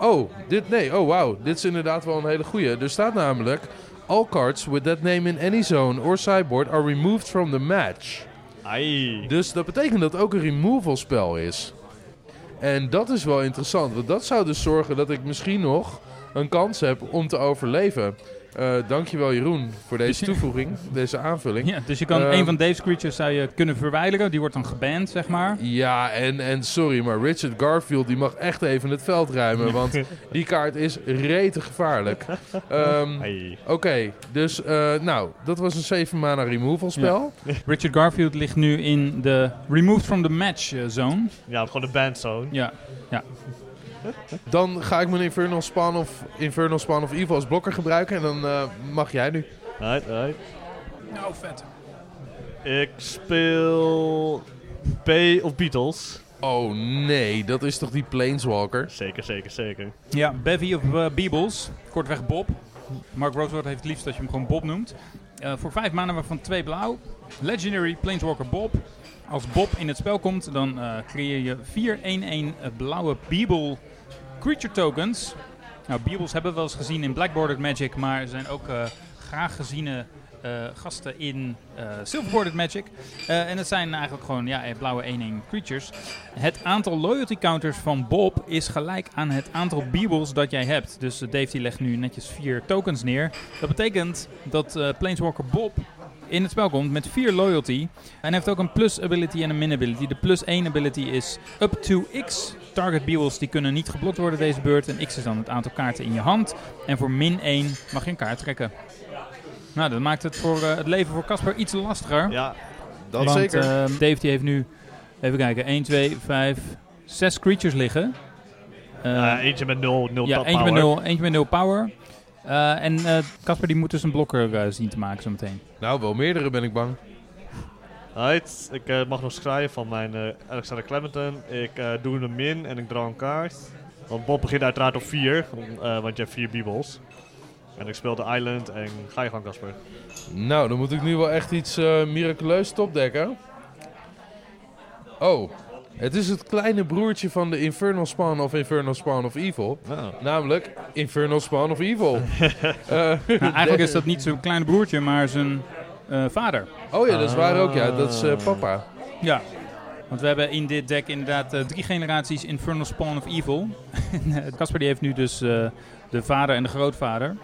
Oh, dit, nee, oh wauw. Dit is inderdaad wel een hele goeie. Er staat namelijk... All cards with that name in any zone or sideboard are removed from the match. Ai. Dus dat betekent dat het ook een removal spel is. En dat is wel interessant, want dat zou dus zorgen dat ik misschien nog een kans heb om te overleven. Eh dankjewel Jeroen voor deze toevoeging, deze aanvulling. Ja, dus je kan Ehm, een van Dave's creatures zou je kunnen verwijderen. Die wordt dan geband, zeg maar. Ja, en, en sorry, maar Richard Garfield die mag echt even het veld ruimen, want die kaart is rete gevaarlijk. Ehm. Oké, dus eh, nou, dat was een 7 mana removal spel. Richard Garfield ligt nu in de removed from the match eh, zone. Ja, gewoon de bandzone. Ja, Dan ga ik mijn Infernal Spawn of, Infernal Spawn of Evil als blokker gebruiken en dan eh, mag jij nu. Right, right. nou vet. Ik speel B of Beatles. Oh nee, dat is toch die Planeswalker? Zeker, zeker, zeker. Ja, Bevy of uh, Beebles. Kortweg Bob. Mark Rosewood heeft het liefst dat je hem gewoon Bob noemt. Eh, voor vijf maanden waarvan twee blauw. Legendary Planeswalker Bob. Als Bob in het spel komt, dan eh, creëer je 4-1-1 blauwe Beeble creature tokens. Nou, Beebles hebben we wel eens gezien in Blackboarded Magic, maar zijn ook eh, graag geziene eh, gasten in eh Silverboarded Magic. En het zijn eigenlijk gewoon ja, blauwe 1-1 creatures. Het aantal loyalty counters van Bob is gelijk aan het aantal Beebles dat jij hebt. Dus Dave legt nu netjes vier tokens neer. Dat betekent dat Planeswalker Bob in het spel komt met 4 loyalty. En hij heeft ook een plus ability en een min ability. De plus 1 ability is up to x. Target Beewles die kunnen niet geblokt worden deze beurt. En x is dan het aantal kaarten in je hand. En voor min 1 mag je een kaart trekken. Nou, dat maakt het voor eh, het leven voor Casper iets lastiger. Ja, Dat Want, zeker. eh, Dave die heeft nu, even kijken, 1, 2, 5, 6 creatures liggen. Eh, ja, eentje met 0 nul ja, tap eentje met, power. 0, eentje met 0 power. Eh, en eh, Casper die moet dus een blokker zien te maken zometeen. nou, wel meerdere ben ik bang. Right, ik eh, mag nog schraaien van mijn eh, Alexander Clementon. Ik eh, doe een min en ik draw een kaart. Want Bob begint uiteraard op 4, want je hebt 4 Beebles. En ik speel de Island en ga je gang, Casper. Nou, dan moet ik nu wel echt iets eh miraculeus topdekken. Oh, het is het kleine broertje van de Infernal Spawn of Infernal Spawn of Evil. Namelijk Infernal Spawn of Evil. Eh, Nou, eigenlijk is dat niet zijn kleine broertje, maar zijn vader. oh ja, dat is waar ook. Ja, dat is eh, papa. Ja. Want we hebben in dit deck inderdaad eh, drie generaties Infernal Spawn of Evil. En, eh, Casper die heeft nu dus eh, de vader en de grootvader.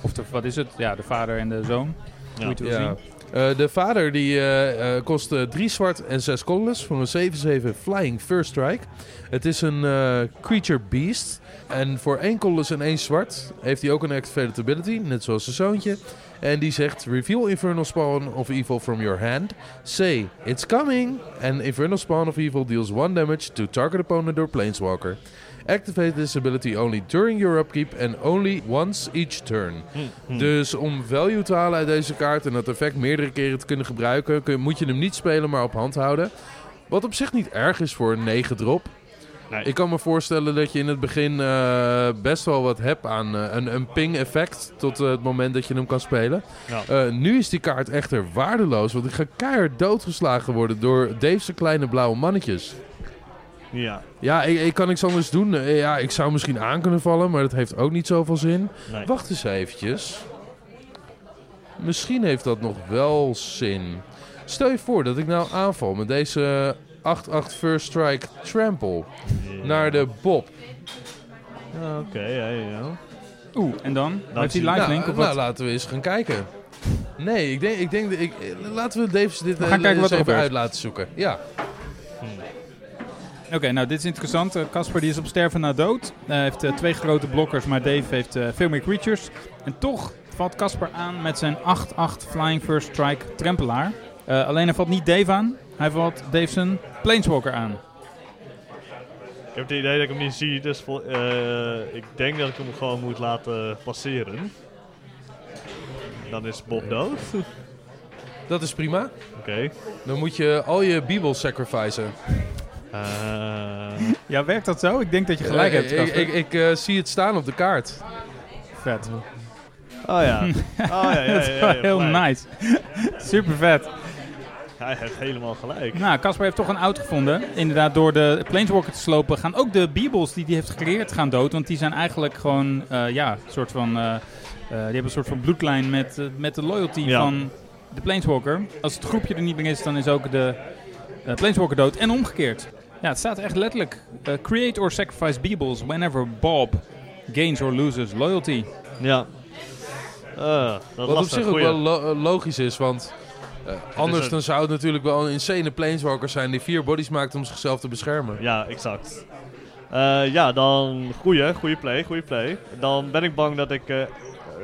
Of de, wat is het? Ja, de vader en de zoon. Hoe je het wil Ja. zien. Eh, de vader die eh, eh, kost eh, drie zwart en zes colorless voor een 7-7 Flying First Strike. Het is een eh, creature beast. En voor één colorless en één zwart heeft hij ook een activated ability, net zoals zijn zoontje. En die zegt, reveal Infernal Spawn of Evil from your hand. Say, it's coming! And Infernal Spawn of Evil deals one damage to target opponent or Planeswalker. Activate this ability only during your upkeep and only once each turn. Hm. Dus om value te halen uit deze kaart en dat effect meerdere keren te kunnen gebruiken, kun- moet je hem niet spelen, maar op hand houden. Wat op zich niet erg is voor een 9 drop. Nee. Ik kan me voorstellen dat je in het begin eh, best wel wat hebt aan eh, een, een ping effect tot eh, het moment dat je hem kan spelen. Ja. Nu is die kaart echter waardeloos, want ik ga keihard doodgeslagen worden door Dave's kleine blauwe mannetjes. ja, Ja, ik, ik kan niks anders doen. Ja, ik zou misschien aan kunnen vallen, maar dat heeft ook niet zoveel zin. nee. Wacht eens eventjes. Misschien heeft dat nog wel zin. Stel je voor dat ik nou aanval met deze 8-8 First Strike Trample naar de Bob. Oké, ja, ja, ja. Oeh, en dan? heeft hij lifelink nou, of nou, laten we eens gaan kijken. Nee, ik denk, ik denk dat ik, eh, laten we Dave dit We eh, gaan kijken wat er even uit laten zoeken. Ja. Oké, nou dit is interessant. Eh, Casper die is op sterven na dood. Hij heeft twee grote blokkers, maar Dave heeft eh, veel meer creatures. En toch valt Casper aan met zijn 8-8 Flying First Strike Trempelaar. Eh, alleen hij valt niet Dave aan. Hij valt Dave zijn Planeswalker aan. Ik heb het idee dat ik hem niet zie, dus vol- eh, ik denk dat ik hem gewoon moet laten passeren. Dan is Bob dood. Oké. Dat is prima. Dan moet je al je Bibel sacrificen. Eh, Ja, werkt dat zo? Ik denk dat je gelijk hebt, ik, ik, ik eh, zie het staan op de kaart. Vet. oh ja. Oh ja, ja, ja, ja, dat is wel ja, heel nice. Super vet. Hij heeft helemaal gelijk. Nou, Casper heeft toch een out gevonden. Inderdaad, door de Planeswalker te slopen gaan ook de Beebles die hij heeft gecreëerd gaan dood. Want die zijn eigenlijk gewoon, eh, ja, een soort van... eh, eh, die hebben een soort van bloedlijn met, met de loyalty Ja. van de Planeswalker. Als het groepje er niet meer is, dan is ook de Planeswalker dood. En omgekeerd. Ja, het staat echt letterlijk. create or sacrifice Beebles whenever Bob gains or loses loyalty. Ja. Eh, dat Wat op zich ook Goeie. wel lo- logisch is, want anders een- dan zou het natuurlijk wel een insane planeswalker zijn die vier bodies maakt om zichzelf te beschermen. Ja, exact. Eh, ja, dan goeie, goeie play, goeie play. Dan ben ik bang dat ik eh,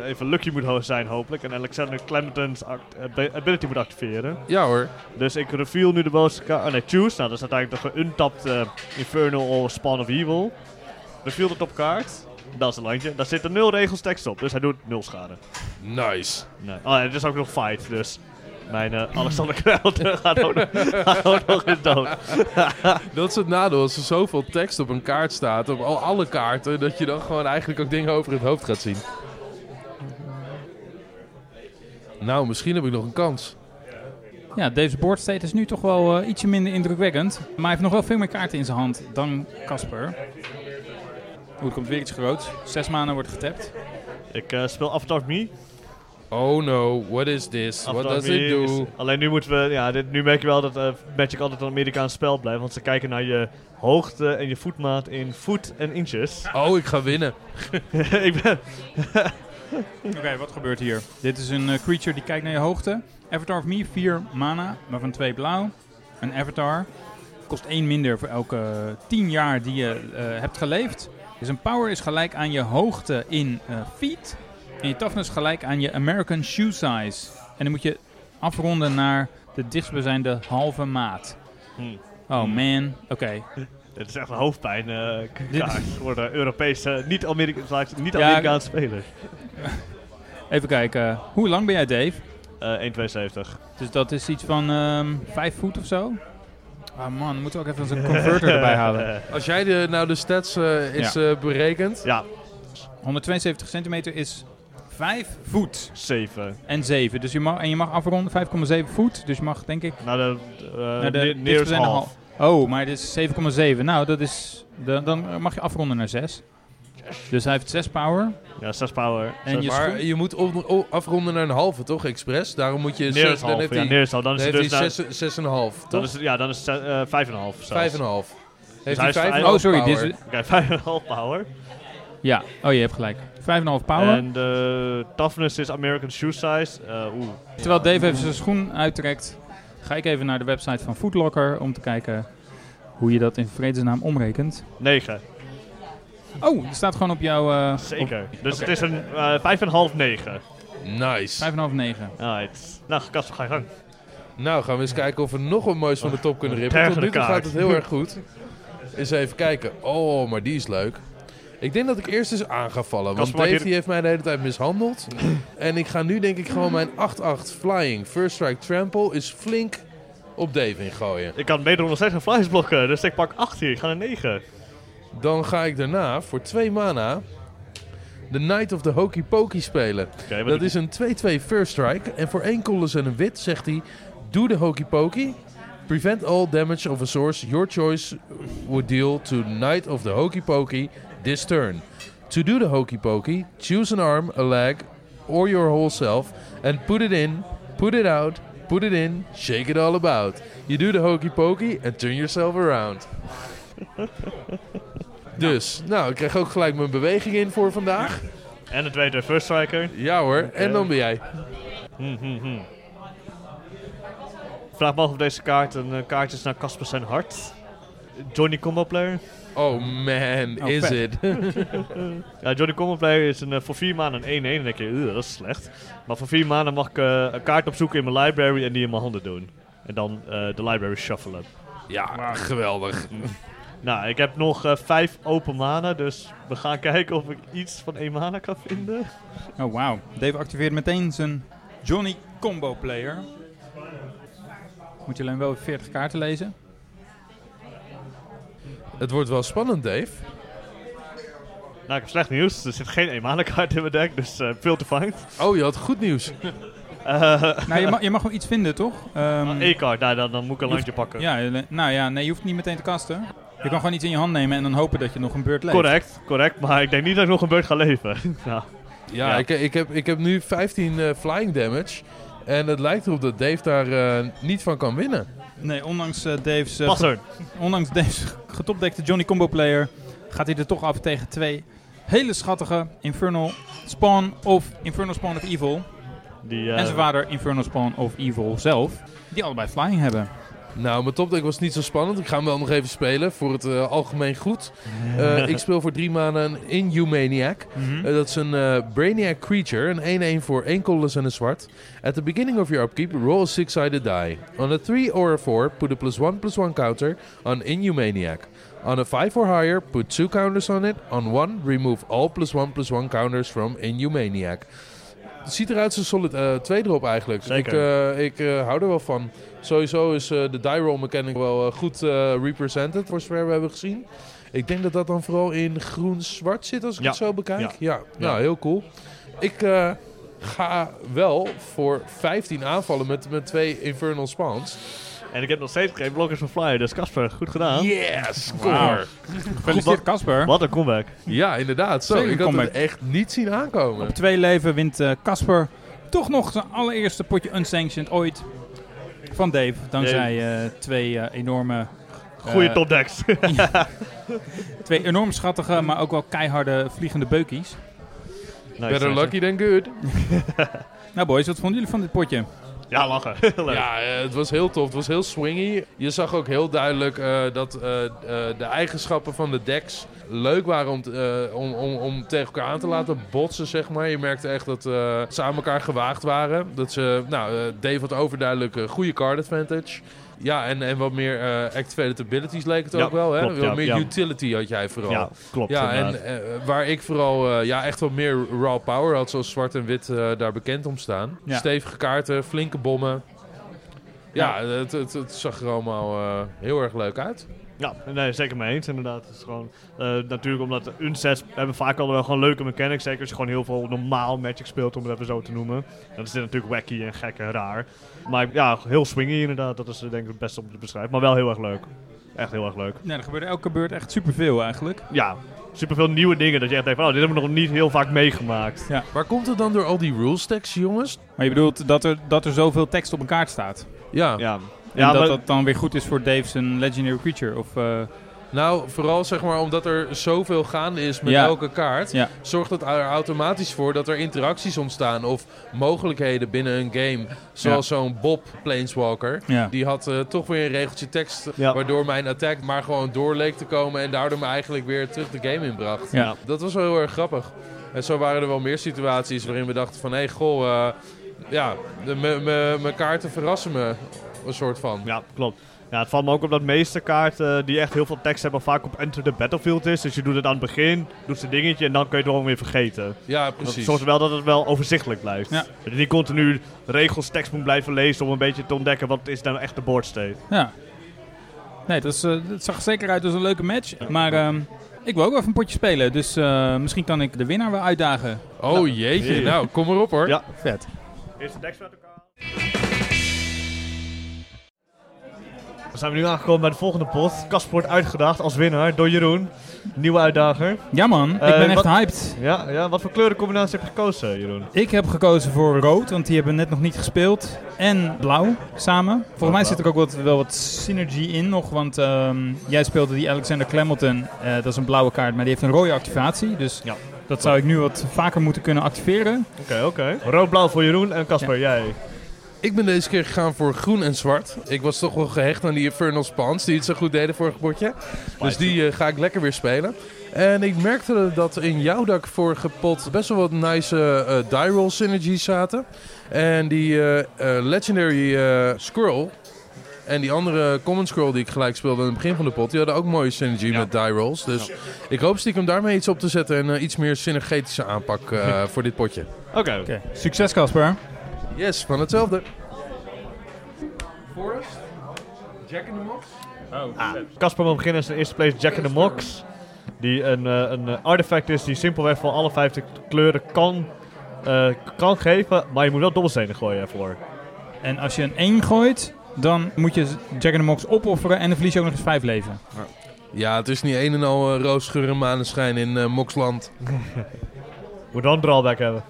even lucky moet zijn hopelijk. En Alexander Clementons ability moet activeren. Ja hoor. Dus ik reveal nu de bovenste kaart. Oh nee, choose. Nou, dat is uiteindelijk de geuntapt eh, Infernal or Spawn of Evil. Reveal de topkaart. Dat is een landje. Daar zitten nul regels tekst op, dus hij doet nul schade. Nice. Nee. Oh, en het is ook nog fight, dus mijn eh, Alexander Clementon gaat ook, gaat ook nog eens dood. Dat is het nadeel als er zoveel tekst op een kaart staat, op al alle kaarten, dat je dan gewoon eigenlijk ook dingen over het hoofd gaat zien. Nou, misschien heb ik nog een kans. Ja, Dave's board state is nu toch wel eh, ietsje minder indrukwekkend. Maar hij heeft nog wel veel meer kaarten in zijn hand dan Casper. Oeh, er komt weer iets groots. Zes maanden wordt getapt. Ik eh, speel Avatar Me. Oh no, what is this? What does it do? alleen nu moeten we, ja, dit, nu merk je wel dat eh, Magic altijd een Amerikaans spel blijft. Want ze kijken naar je hoogte en je voetmaat in voet en inches. Oh, ik ga winnen. ik ben, Oké, wat gebeurt hier? Dit is een eh, creature die kijkt naar je hoogte. Avatar of Me, 4 mana, waarvan 2 blauw. Een avatar. Kost 1 minder voor elke 10 jaar die je eh, hebt geleefd. Dus een power is gelijk aan je hoogte in eh, feet. En je toughness gelijk aan je American shoe size. En dan moet je afronden naar de dichtstbijzijnde halve maat. Hmm. Oh man, oké. dit is echt een hoofdpijn eh, kaart voor de Europese, niet-Amerikaanse niet Ja, Amerikaanse spelers. Even kijken. Hoe lang ben jij Dave? Eh 1,72. Dus dat is iets van ehm 5 voet of zo? Ah man, dan moeten we ook even een converter erbij halen. Als jij de, nou de stats eh, is eh, berekend. Ja, 172 centimeter is 5 voet 7. en 7. Dus je mag, en je mag afronden 5,7 voet. Dus je mag denk ik Nou, de, uh, naar de neer- nearest dichtstbijzijnde half. hal- Oh, maar dit is 7,7. Nou, dat is, de, dan mag je afronden naar 6. Dus hij heeft 6 power. Ja, 6 power. En Zes- je Maar schoen- je moet op- afronden naar een halve, toch? Expres. Daarom moet je... dan half. heeft Ja, hij, nearest half. Dan dan is dus hij naar- zes, zes en een half, dan toch? is het, ja, dan is het eh, vijf en een half. zelfs. Vijf en een half. Heeft hij hij is vijf en vijf- een half Oh, sorry. Dit power? is, Oké, vijf en een half power. ja, oh je hebt gelijk. 5,5 power. En de toughness is American shoe size. Eh, Oeh. Terwijl Dave even zijn schoen uittrekt, ga ik even naar de website van Footlocker om te kijken hoe je dat in vredesnaam omrekent. 9. Oh, er staat gewoon op jouw... eh, Zeker. Dus Oké. het is een eh, vijf en een half, 9. Nice. 5,5, 9. Right. Nou, Kasper, ga je gang. Nou, gaan we eens kijken of we nog wat moois van de top kunnen rippen. Tot nu toe gaat het heel erg goed. Eens even kijken. Oh, maar die is leuk. Ik denk dat ik eerst eens aan ga vallen. Want Dave die heeft mij de hele tijd mishandeld. en ik ga nu denk ik gewoon mijn 8-8 Flying First Strike Trample is flink op Dave ingooien. Ik kan wederom nog steeds een flies blokken, dus ik pak 8 hier. Ik ga naar 9. Dan ga ik daarna voor 2 mana de Knight of the Hokey Pokey spelen. Dat is een 2-2 first strike. En voor één colors en een wit zegt hij... Doe de hokey pokey. Prevent all damage of a source your choice would deal to Knight of the Hokey Pokey this turn. To do the hokey pokey, choose an arm, a leg, or your whole self and put it in, put it out, put it in, shake it all about. You do the hokey pokey and turn yourself around. dus, nou, ik krijg ook gelijk mijn beweging in voor vandaag. En de tweede first striker. Ja hoor, en dan ben jij. Hm, hm, hm. Vraag me af of deze kaart een eh, kaart is naar Casper zijn hart. Johnny Combo Player. Oh man, Oh, is vet. it? Ja, Johnny Combo Player is een, eh, voor 4 maanden een 1-1. Dan denk je, "Ugh, dat is slecht. Maar voor 4 maanden mag ik eh, een kaart opzoeken in mijn library en die in mijn handen doen. En dan eh, de library shuffelen. Ja, geweldig. Nou, ik heb nog 5 open mana, dus we gaan kijken of ik iets van 1 mana kan vinden. Oh, wauw. Dave activeert meteen zijn Johnny Combo Player. Moet je alleen wel 40 kaarten lezen. Het wordt wel spannend, Dave. Nou, ik heb slecht nieuws. Er zit geen 1 mana kaart in mijn deck, dus eh veel te find. Oh, je had goed nieuws. Eh, Nou, je, mag, je mag wel iets vinden, toch? Ehm, E-card, nou, dan, dan moet ik een je landje pakken. ja, nou ja, nee, je hoeft niet meteen te kasten. Je kan gewoon iets in je hand nemen en dan hopen dat je nog een beurt leeft. Correct, correct. Maar ik denk niet dat ik nog een beurt ga leven. nou, Ja, Ja. Ik, ik, heb, ik heb nu 15 eh, flying damage. En het lijkt erop dat Dave daar eh, niet van kan winnen. Nee, ondanks eh, Dave's, eh, ondanks Dave's getopdekte Johnny Combo Player gaat hij er toch af tegen twee hele schattige Infernal Spawn of Infernal Spawn of Evil. Die, eh, En zijn vader Infernal Spawn of Evil zelf. Die allebei flying hebben. Nou, mijn topdeck was niet zo spannend. Ik ga hem wel nog even spelen voor het eh, algemeen goed. Eh, ik speel voor drie maanden een Inhumaniac. Mhm. Eh, dat is een Brainiac Creature, een 1-1 voor één colorless en een zwart. At the beginning of your upkeep, roll a six-sided die. On a 3 or a 4, put a plus 1 plus 1 counter on Inhumaniac. On a 5 or higher, put 2 counters on it. On 1, remove all plus 1 plus 1 counters from Inhumaniac. Het ziet eruit als een solid eh 2 drop eigenlijk. Zeker. Ik, ik hou er wel van. Sowieso is eh, de die roll mechanic wel eh, goed eh, represented voor zover we hebben gezien. Ik denk dat dat dan vooral in groen-zwart zit als ik Ja. het zo bekijk. Ja. Ja, Ja. nou heel cool. Ik eh, ga wel voor 15 aanvallen met, met twee Infernal Spawns. En ik heb nog steeds geen blokkers van Flyer, dus Casper, goed gedaan. Yes, score! Gefeliciteerd Casper. Wat een comeback. Ja, inderdaad. Zo, Zeker ik had comeback. het echt niet zien aankomen. Op twee leven wint eh, Casper toch nog zijn allereerste potje unsanctioned ooit van Dave. Dankzij eh, twee eh, enorme... Goeie eh, topdecks. Twee enorm schattige, maar ook wel keiharde vliegende beukies. Nice, Better nice. lucky than good. Nou boys, wat vonden jullie van dit potje? Ja, lachen. Leuk. Ja, eh, het was heel tof. Het was heel swingy. Je zag ook heel duidelijk eh, dat eh, eh, de eigenschappen van de decks leuk waren om, eh, om, om, om tegen elkaar aan te laten botsen, zeg maar. Je merkte echt dat eh, ze aan elkaar gewaagd waren. Dat ze, nou, eh, Dave had overduidelijk een goede card advantage. Ja, en, en wat meer eh activated abilities leek het Ja, ook wel. Hè? klopt, wat ja, meer ja. utility had jij vooral. Ja, klopt. Ja, en eh, waar ik vooral eh, ja, echt wat meer raw power had, zoals zwart en wit daar bekend om staan. Stevige kaarten, flinke bommen. Ja, het, het, het zag er allemaal heel erg leuk uit. Ja, nee, zeker mee eens inderdaad. Het is gewoon, eh, natuurlijk omdat unsets hebben vaak al wel gewoon leuke mechanics. Zeker als je gewoon heel veel normaal Magic speelt, om het even zo te noemen. Dan is dit natuurlijk wacky en gek en raar. Maar ja, heel swingy inderdaad. Dat is denk ik het beste om te beschrijven. Maar wel heel erg leuk. Echt heel erg leuk. Ja, er gebeurde elke beurt echt superveel eigenlijk. Ja, superveel nieuwe dingen. Dat je echt denkt van, oh, dit hebben we nog niet heel vaak meegemaakt. Maar komt het dan door al die rules tekst, jongens? Maar je bedoelt dat er, dat er zoveel tekst op een kaart staat. Ja, Ja, En ja dat maar- dat dan weer goed is voor Dave zijn Legendary Creature. Of, eh, nou vooral zeg maar omdat er zoveel gaande is met Ja. elke kaart. ja. Zorgt het er automatisch voor dat er interacties ontstaan of mogelijkheden binnen een game. Zoals zo'n Bob Planeswalker. Ja. Die had eh, toch weer een regeltje tekst, Ja. waardoor mijn attack maar gewoon door leek te komen en daardoor me eigenlijk weer terug de game inbracht. Ja. Dat was wel heel erg grappig. En zo waren er wel meer situaties waarin we dachten van, hé, hey, goh, eh, ja, mijn kaarten verrassen me, een soort van. Ja, klopt. Ja, het valt me ook op dat de meeste kaarten die echt heel veel tekst hebben, vaak op Enter the Battlefield is. Dus je doet het aan het begin, doet ze dingetje en dan kun je het gewoon weer vergeten. Ja, Dat precies. zorgt er wel dat het wel overzichtelijk blijft. Ja. Dat je niet continu regels tekst moet blijven lezen om een beetje te ontdekken wat is nou echt de board state. ja. Nee, dat, is, eh, dat zag er zeker uit als een leuke match. Maar ehm, ik wil ook wel even een potje spelen. Dus eh, misschien kan ik de winnaar wel uitdagen. Oh jeetje, Jee. nou, kom erop hoor. Ja. Vet. Eerste decks met elkaar. Dan zijn we nu aangekomen bij de volgende pot. Kasper wordt uitgedaagd als winnaar door Jeroen. Nieuwe uitdager. Ja man, ik Eh, ben echt wat- hyped. Ja, ja, wat voor kleurencombinatie heb je gekozen, Jeroen? Ik heb gekozen voor rood, want die hebben net nog niet gespeeld. En blauw samen. Volgens mij zit er ook wat, wel wat synergy in nog. Want ehm, jij speelde die Alexander Clemelton. Eh, dat is een blauwe kaart, maar die heeft een rode activatie. Dus Ja. dat zou ik nu wat vaker moeten kunnen activeren. Oké, oké. Rood-blauw voor Jeroen en Kasper, jij. Ik ben deze keer gegaan voor groen en zwart. Ik was toch wel gehecht aan die Infernal Spawns die het zo goed deden vorige potje. Dus die eh, ga ik lekker weer spelen. En ik merkte dat in jouw dak vorige pot best wel wat nice eh, die roll synergies zaten. En die eh, eh, Legendary eh, Squirrel en die andere Common Scroll die ik gelijk speelde aan het begin van de pot, die hadden ook mooie synergy Ja. met die rolls. Dus ik hoop stiekem daarmee iets op te zetten en eh, iets meer synergetische aanpak eh, voor dit potje. Oké. Oké, succes Casper. Yes, van hetzelfde. Forest, Jack in the Box. Casper wil beginnen in zijn eerste place Jack in the Mox. Die een, eh, een eh, artefact is die simpelweg van alle vijf de kleuren kan eh, kan geven, maar je moet wel dobbelstenen gooien ervoor. En als je een 1 gooit, dan moet je Jack in the Box opofferen en dan verlies je ook nog eens 5 leven. Ja, het is niet een en al uh, roosgeur en maneschijn in Moksland. Moet een drawback hebben.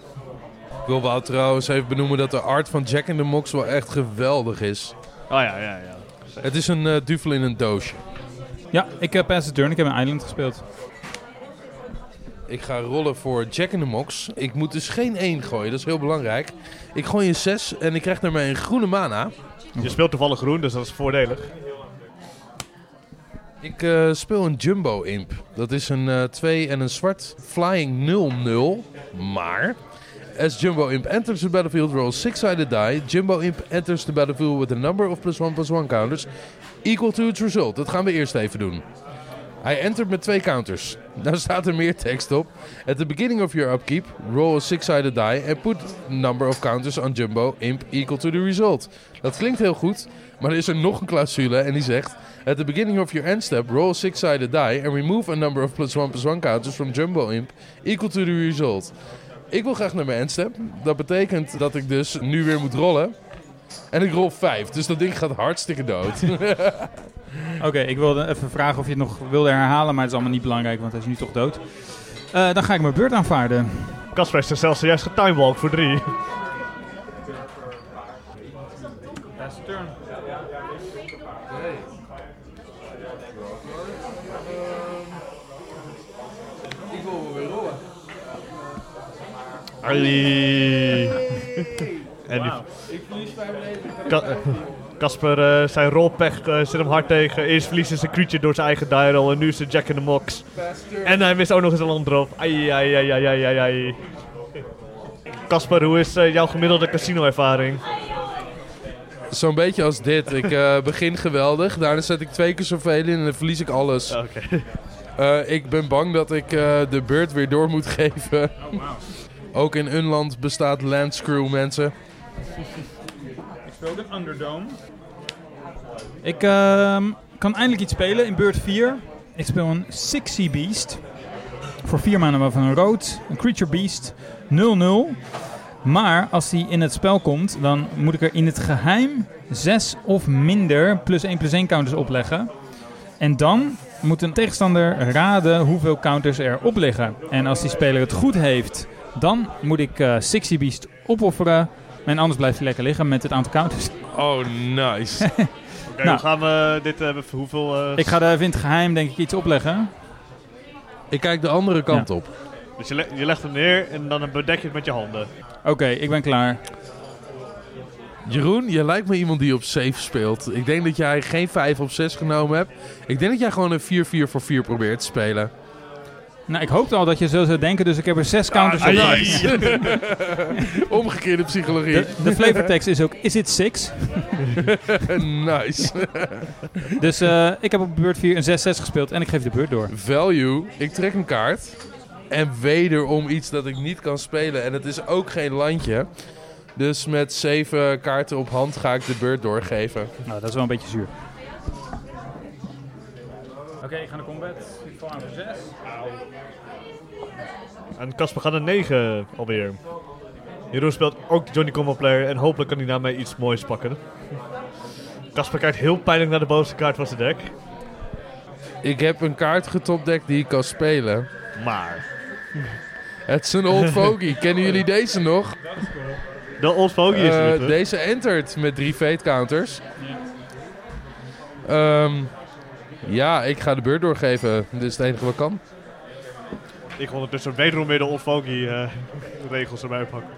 Ik wil wel trouwens even benoemen dat de art van Jack in the Mox wel echt geweldig is. Oh ja, ja, ja. Het is een eh, duvel in een doosje. Ja, ik heb Pass the Turn. Ik heb een Island gespeeld. Ik ga rollen voor Jack in the Mox. Ik moet dus geen 1 gooien, dat is heel belangrijk. Ik gooi een 6 en ik krijg daarmee een groene mana. Je speelt toevallig groen, dus dat is voordelig. Ik eh, speel een Jumbo Imp. Dat is een 2 en een zwart flying 0-0. Maar as Jumbo Imp enters the battlefield, roll 6-sided die. Jumbo Imp enters the battlefield with a number of plus 1 plus 1 counters equal to its result. Dat gaan we eerst even doen. Hij entert met twee counters. Daar staat er meer tekst op. At the beginning of your upkeep, roll a six-sided die and put number of counters on Jumbo Imp equal to the result. Dat klinkt heel goed, maar er is er nog een clausule en die zegt... At the beginning of your end step, roll a six-sided die and remove a number of plus one plus one counters from Jumbo Imp equal to the result. Ik wil graag naar mijn endstep. Dat betekent dat ik dus nu weer moet rollen. En ik rol 5, dus dat ding gaat hartstikke dood. Oké, ik wilde even vragen of je het nog wilde herhalen, maar het is allemaal niet belangrijk, want hij is nu toch dood. Uh, dan ga ik mijn beurt aanvaarden. Kasper is er zelfs zojuist getimewalk voor 3. turn. Ik wil weer rollen. Allee. En die... Ik verlies 5 leven. Ka- Kasper, uh, zijn rolpech uh, zit hem hard tegen. Eerst verliest hij zijn creature door zijn eigen roll en nu is het Jack in the Mox. En hij mist ook nog eens een land erop. Ai, ai, ai, ai, ai, ai, ai. Kasper, hoe is uh, jouw gemiddelde casino-ervaring? Zo'n beetje als dit. Ik uh, begin geweldig, daarna zet ik twee keer zoveel in en dan verlies ik alles. Oké. Uh, ik ben bang dat ik uh, de beurt weer door moet geven. Oh, wow. Ook in Unland bestaat Landscrew, mensen. Ik speel een Underdome. Ik uh, kan eindelijk iets spelen in beurt 4. Ik speel een Sixy Beast. Voor 4 maanden waarvan een rood. Een Creature Beast. 0-0. Maar als die in het spel komt, dan moet ik er in het geheim 6 of minder plus 1 plus 1 counters opleggen. En dan moet een tegenstander raden hoeveel counters er op liggen. En als die speler het goed heeft, dan moet ik uh, Sixy Beast opofferen. En anders blijft hij lekker liggen met het aantal counters. Oh, nice. Oké, okay, nou, gaan we dit hebben? Uh, hoeveel... Uh... Ik ga daar in het geheim denk ik iets opleggen. Ik kijk de andere kant ja. op. Dus je, le je, legt hem neer en dan bedek je het met je handen. Oké, okay, ik ben klaar. Jeroen, je lijkt me iemand die op safe speelt. Ik denk dat jij geen 5 of 6 genomen hebt. Ik denk dat jij gewoon een 4-4 voor 4 probeert te spelen. Nou, ik hoopte al dat je zo zou denken, dus ik heb er 6 counters ah, op. Omgekeerde psychologie. De, de flavortekst is ook, is it 6? nice. dus uh, ik heb op beurt 4 een 6-6 gespeeld en ik geef de beurt door. Value, ik trek een kaart. En wederom iets dat ik niet kan spelen. En het is ook geen landje. Dus met zeven kaarten op hand ga ik de beurt doorgeven. Nou, dat is wel een beetje zuur. Oké, okay, ik ga naar combat. Ik val aan voor 6. En Casper gaat naar 9 alweer. Jeroen speelt ook Johnny Combo Player en hopelijk kan hij daarmee iets moois pakken. Casper kijkt heel pijnlijk naar de bovenste kaart van zijn deck. Ik heb een kaart getopdekt die ik kan spelen. Maar. Het is een old fogey. Kennen jullie deze nog? De Old Fogey is uh, het. Deze entert met drie fate counters. Ja. Um, ja, ik ga de beurt doorgeven. Dit is het enige wat kan. Ik ondertussen wederom weer de Old Fogey uh, regels erbij pakken.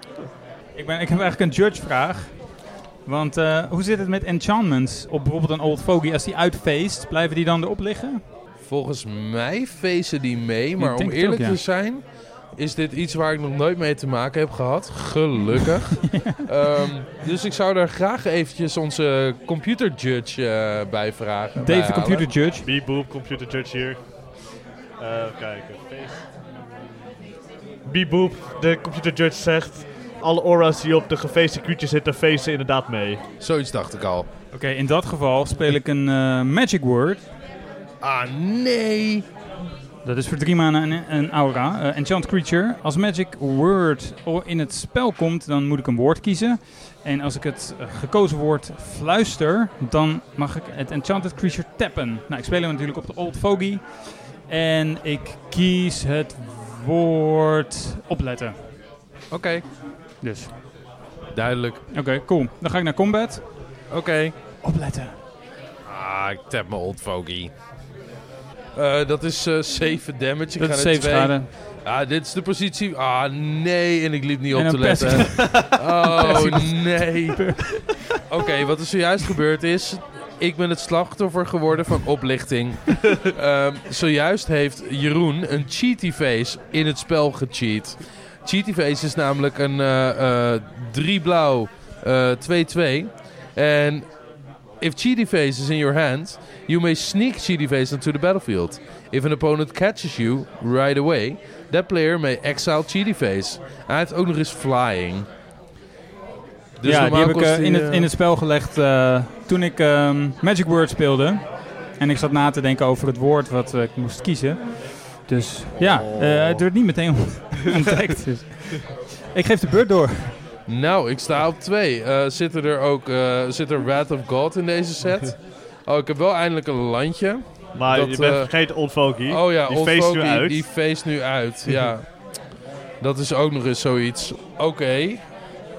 Ik, ben, ik heb eigenlijk een judge vraag. Want uh, hoe zit het met enchantments op bijvoorbeeld een Old Fogey? Als die uitfeest, blijven die dan erop liggen? Volgens mij feesten die mee, maar om eerlijk ook, ja. te zijn is dit iets waar ik nog nooit mee te maken heb gehad. Gelukkig. ja. um, dus ik zou daar graag eventjes onze computer judge uh, bij vragen. Dave, de computer judge. Beep boop, computer judge hier. Uh, kijken. Beep boop, de computer judge zegt... Alle aura's die op de gefeeste creatures zitten, feesten inderdaad mee. Zoiets dacht ik al. Oké, okay, in dat geval speel ik een uh, magic word. Ah, nee. Dat is voor drie maanden een, een aura. Uh, enchant creature. Als magic word in het spel komt, dan moet ik een woord kiezen. En als ik het uh, gekozen woord fluister, dan mag ik het enchanted creature tappen. Nou, ik speel hem natuurlijk op de Old Fogey. En ik kies het woord opletten. Oké. Dus. Duidelijk. Oké, cool. Dan ga ik naar combat. Oké. Opletten. Ah, ik tap mijn Old Fogey. Uh, dat is uh, 7 damage. Ik dat ga is 7 schade. Ah, dit is de positie. Ah, nee. En ik liep niet op te letten. oh, nee. Oké, okay, wat er zojuist gebeurd is... Ik ben het slachtoffer geworden van oplichting. um, zojuist heeft Jeroen een cheaty face in het spel gecheat. Cheaty face is namelijk een 3 uh, blauw 2-2. En if cheaty face is in your hand, you may sneak cheaty face onto the battlefield. If an opponent catches you right away, that player may exile cheaty face. Hij heeft ook nog eens flying. Dus ja, die heb ik uh, in, het, in het spel gelegd uh, toen ik um, Magic Word speelde. En ik zat na te denken over het woord wat uh, ik moest kiezen. Dus ja, het werd niet meteen ontdekt. dus. Ik geef de beurt door. Nou, ik sta op twee. Uh, zit er ook uh, zit er Wrath of God in deze set? Oh, ik heb wel eindelijk een landje. Maar dat, je bent uh, vergeten Old. Oh ja, die Old feest nu uit. die feest nu uit. ja. Dat is ook nog eens zoiets. Oké. Okay.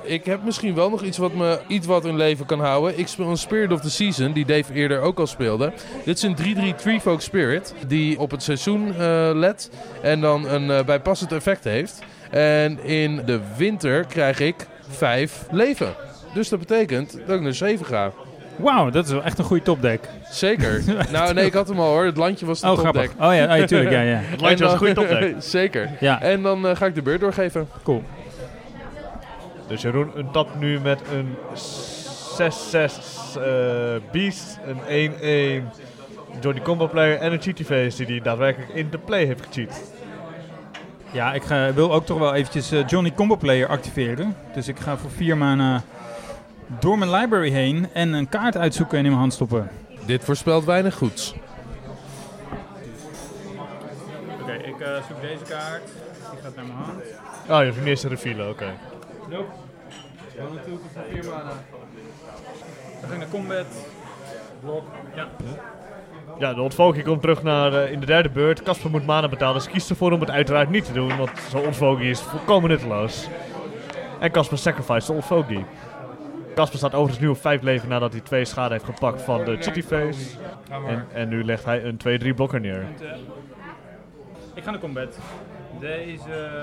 Ik heb misschien wel nog iets wat me iets wat in leven kan houden. Ik speel een Spirit of the Season, die Dave eerder ook al speelde. Dit is een 3-3 Treefolk Spirit, die op het seizoen uh, let en dan een bijpassend effect heeft. En in de winter krijg ik vijf leven. Dus dat betekent dat ik naar 7 ga. Wauw, dat is wel echt een goede topdeck. Zeker. nou, nee, ik had hem al hoor. Het landje was de oh, topdeck. Grappig. Oh ja, natuurlijk. ja, ja. Het landje was een goede topdeck. Zeker. Ja. En dan uh, ga ik de beurt doorgeven. Cool. Dus Jeroen een tap nu met een 6-6 uh, Beast, een 1-1 Johnny Combo Player en een Cheaty Face die hij daadwerkelijk in de play heeft gecheat. Ja, ik ga, wil ook toch wel eventjes uh, Johnny Combo Player activeren. Dus ik ga voor vier mana door mijn library heen en een kaart uitzoeken en in mijn hand stoppen. Dit voorspelt weinig goeds. Oké, okay, ik uh, zoek deze kaart. Die gaat naar mijn hand. Oh, je hebt een eerste reveal, oké. Okay. Nope. Ja, natuurlijk voor vier mana. Dan ga ik naar combat. Blok. Ja. Ja, de ontvolking komt terug naar uh, in de derde beurt. Casper moet mana betalen, dus kiest ervoor om het uiteraard niet te doen, want zo'n ontvolking is volkomen nutteloos. En Casper sacrifice de ontvolking. Casper staat overigens nu op 5 leven nadat hij 2 schade heeft gepakt van de Chitty Face. En, en nu legt hij een 2-3 blokker neer. Ik ga naar combat. Deze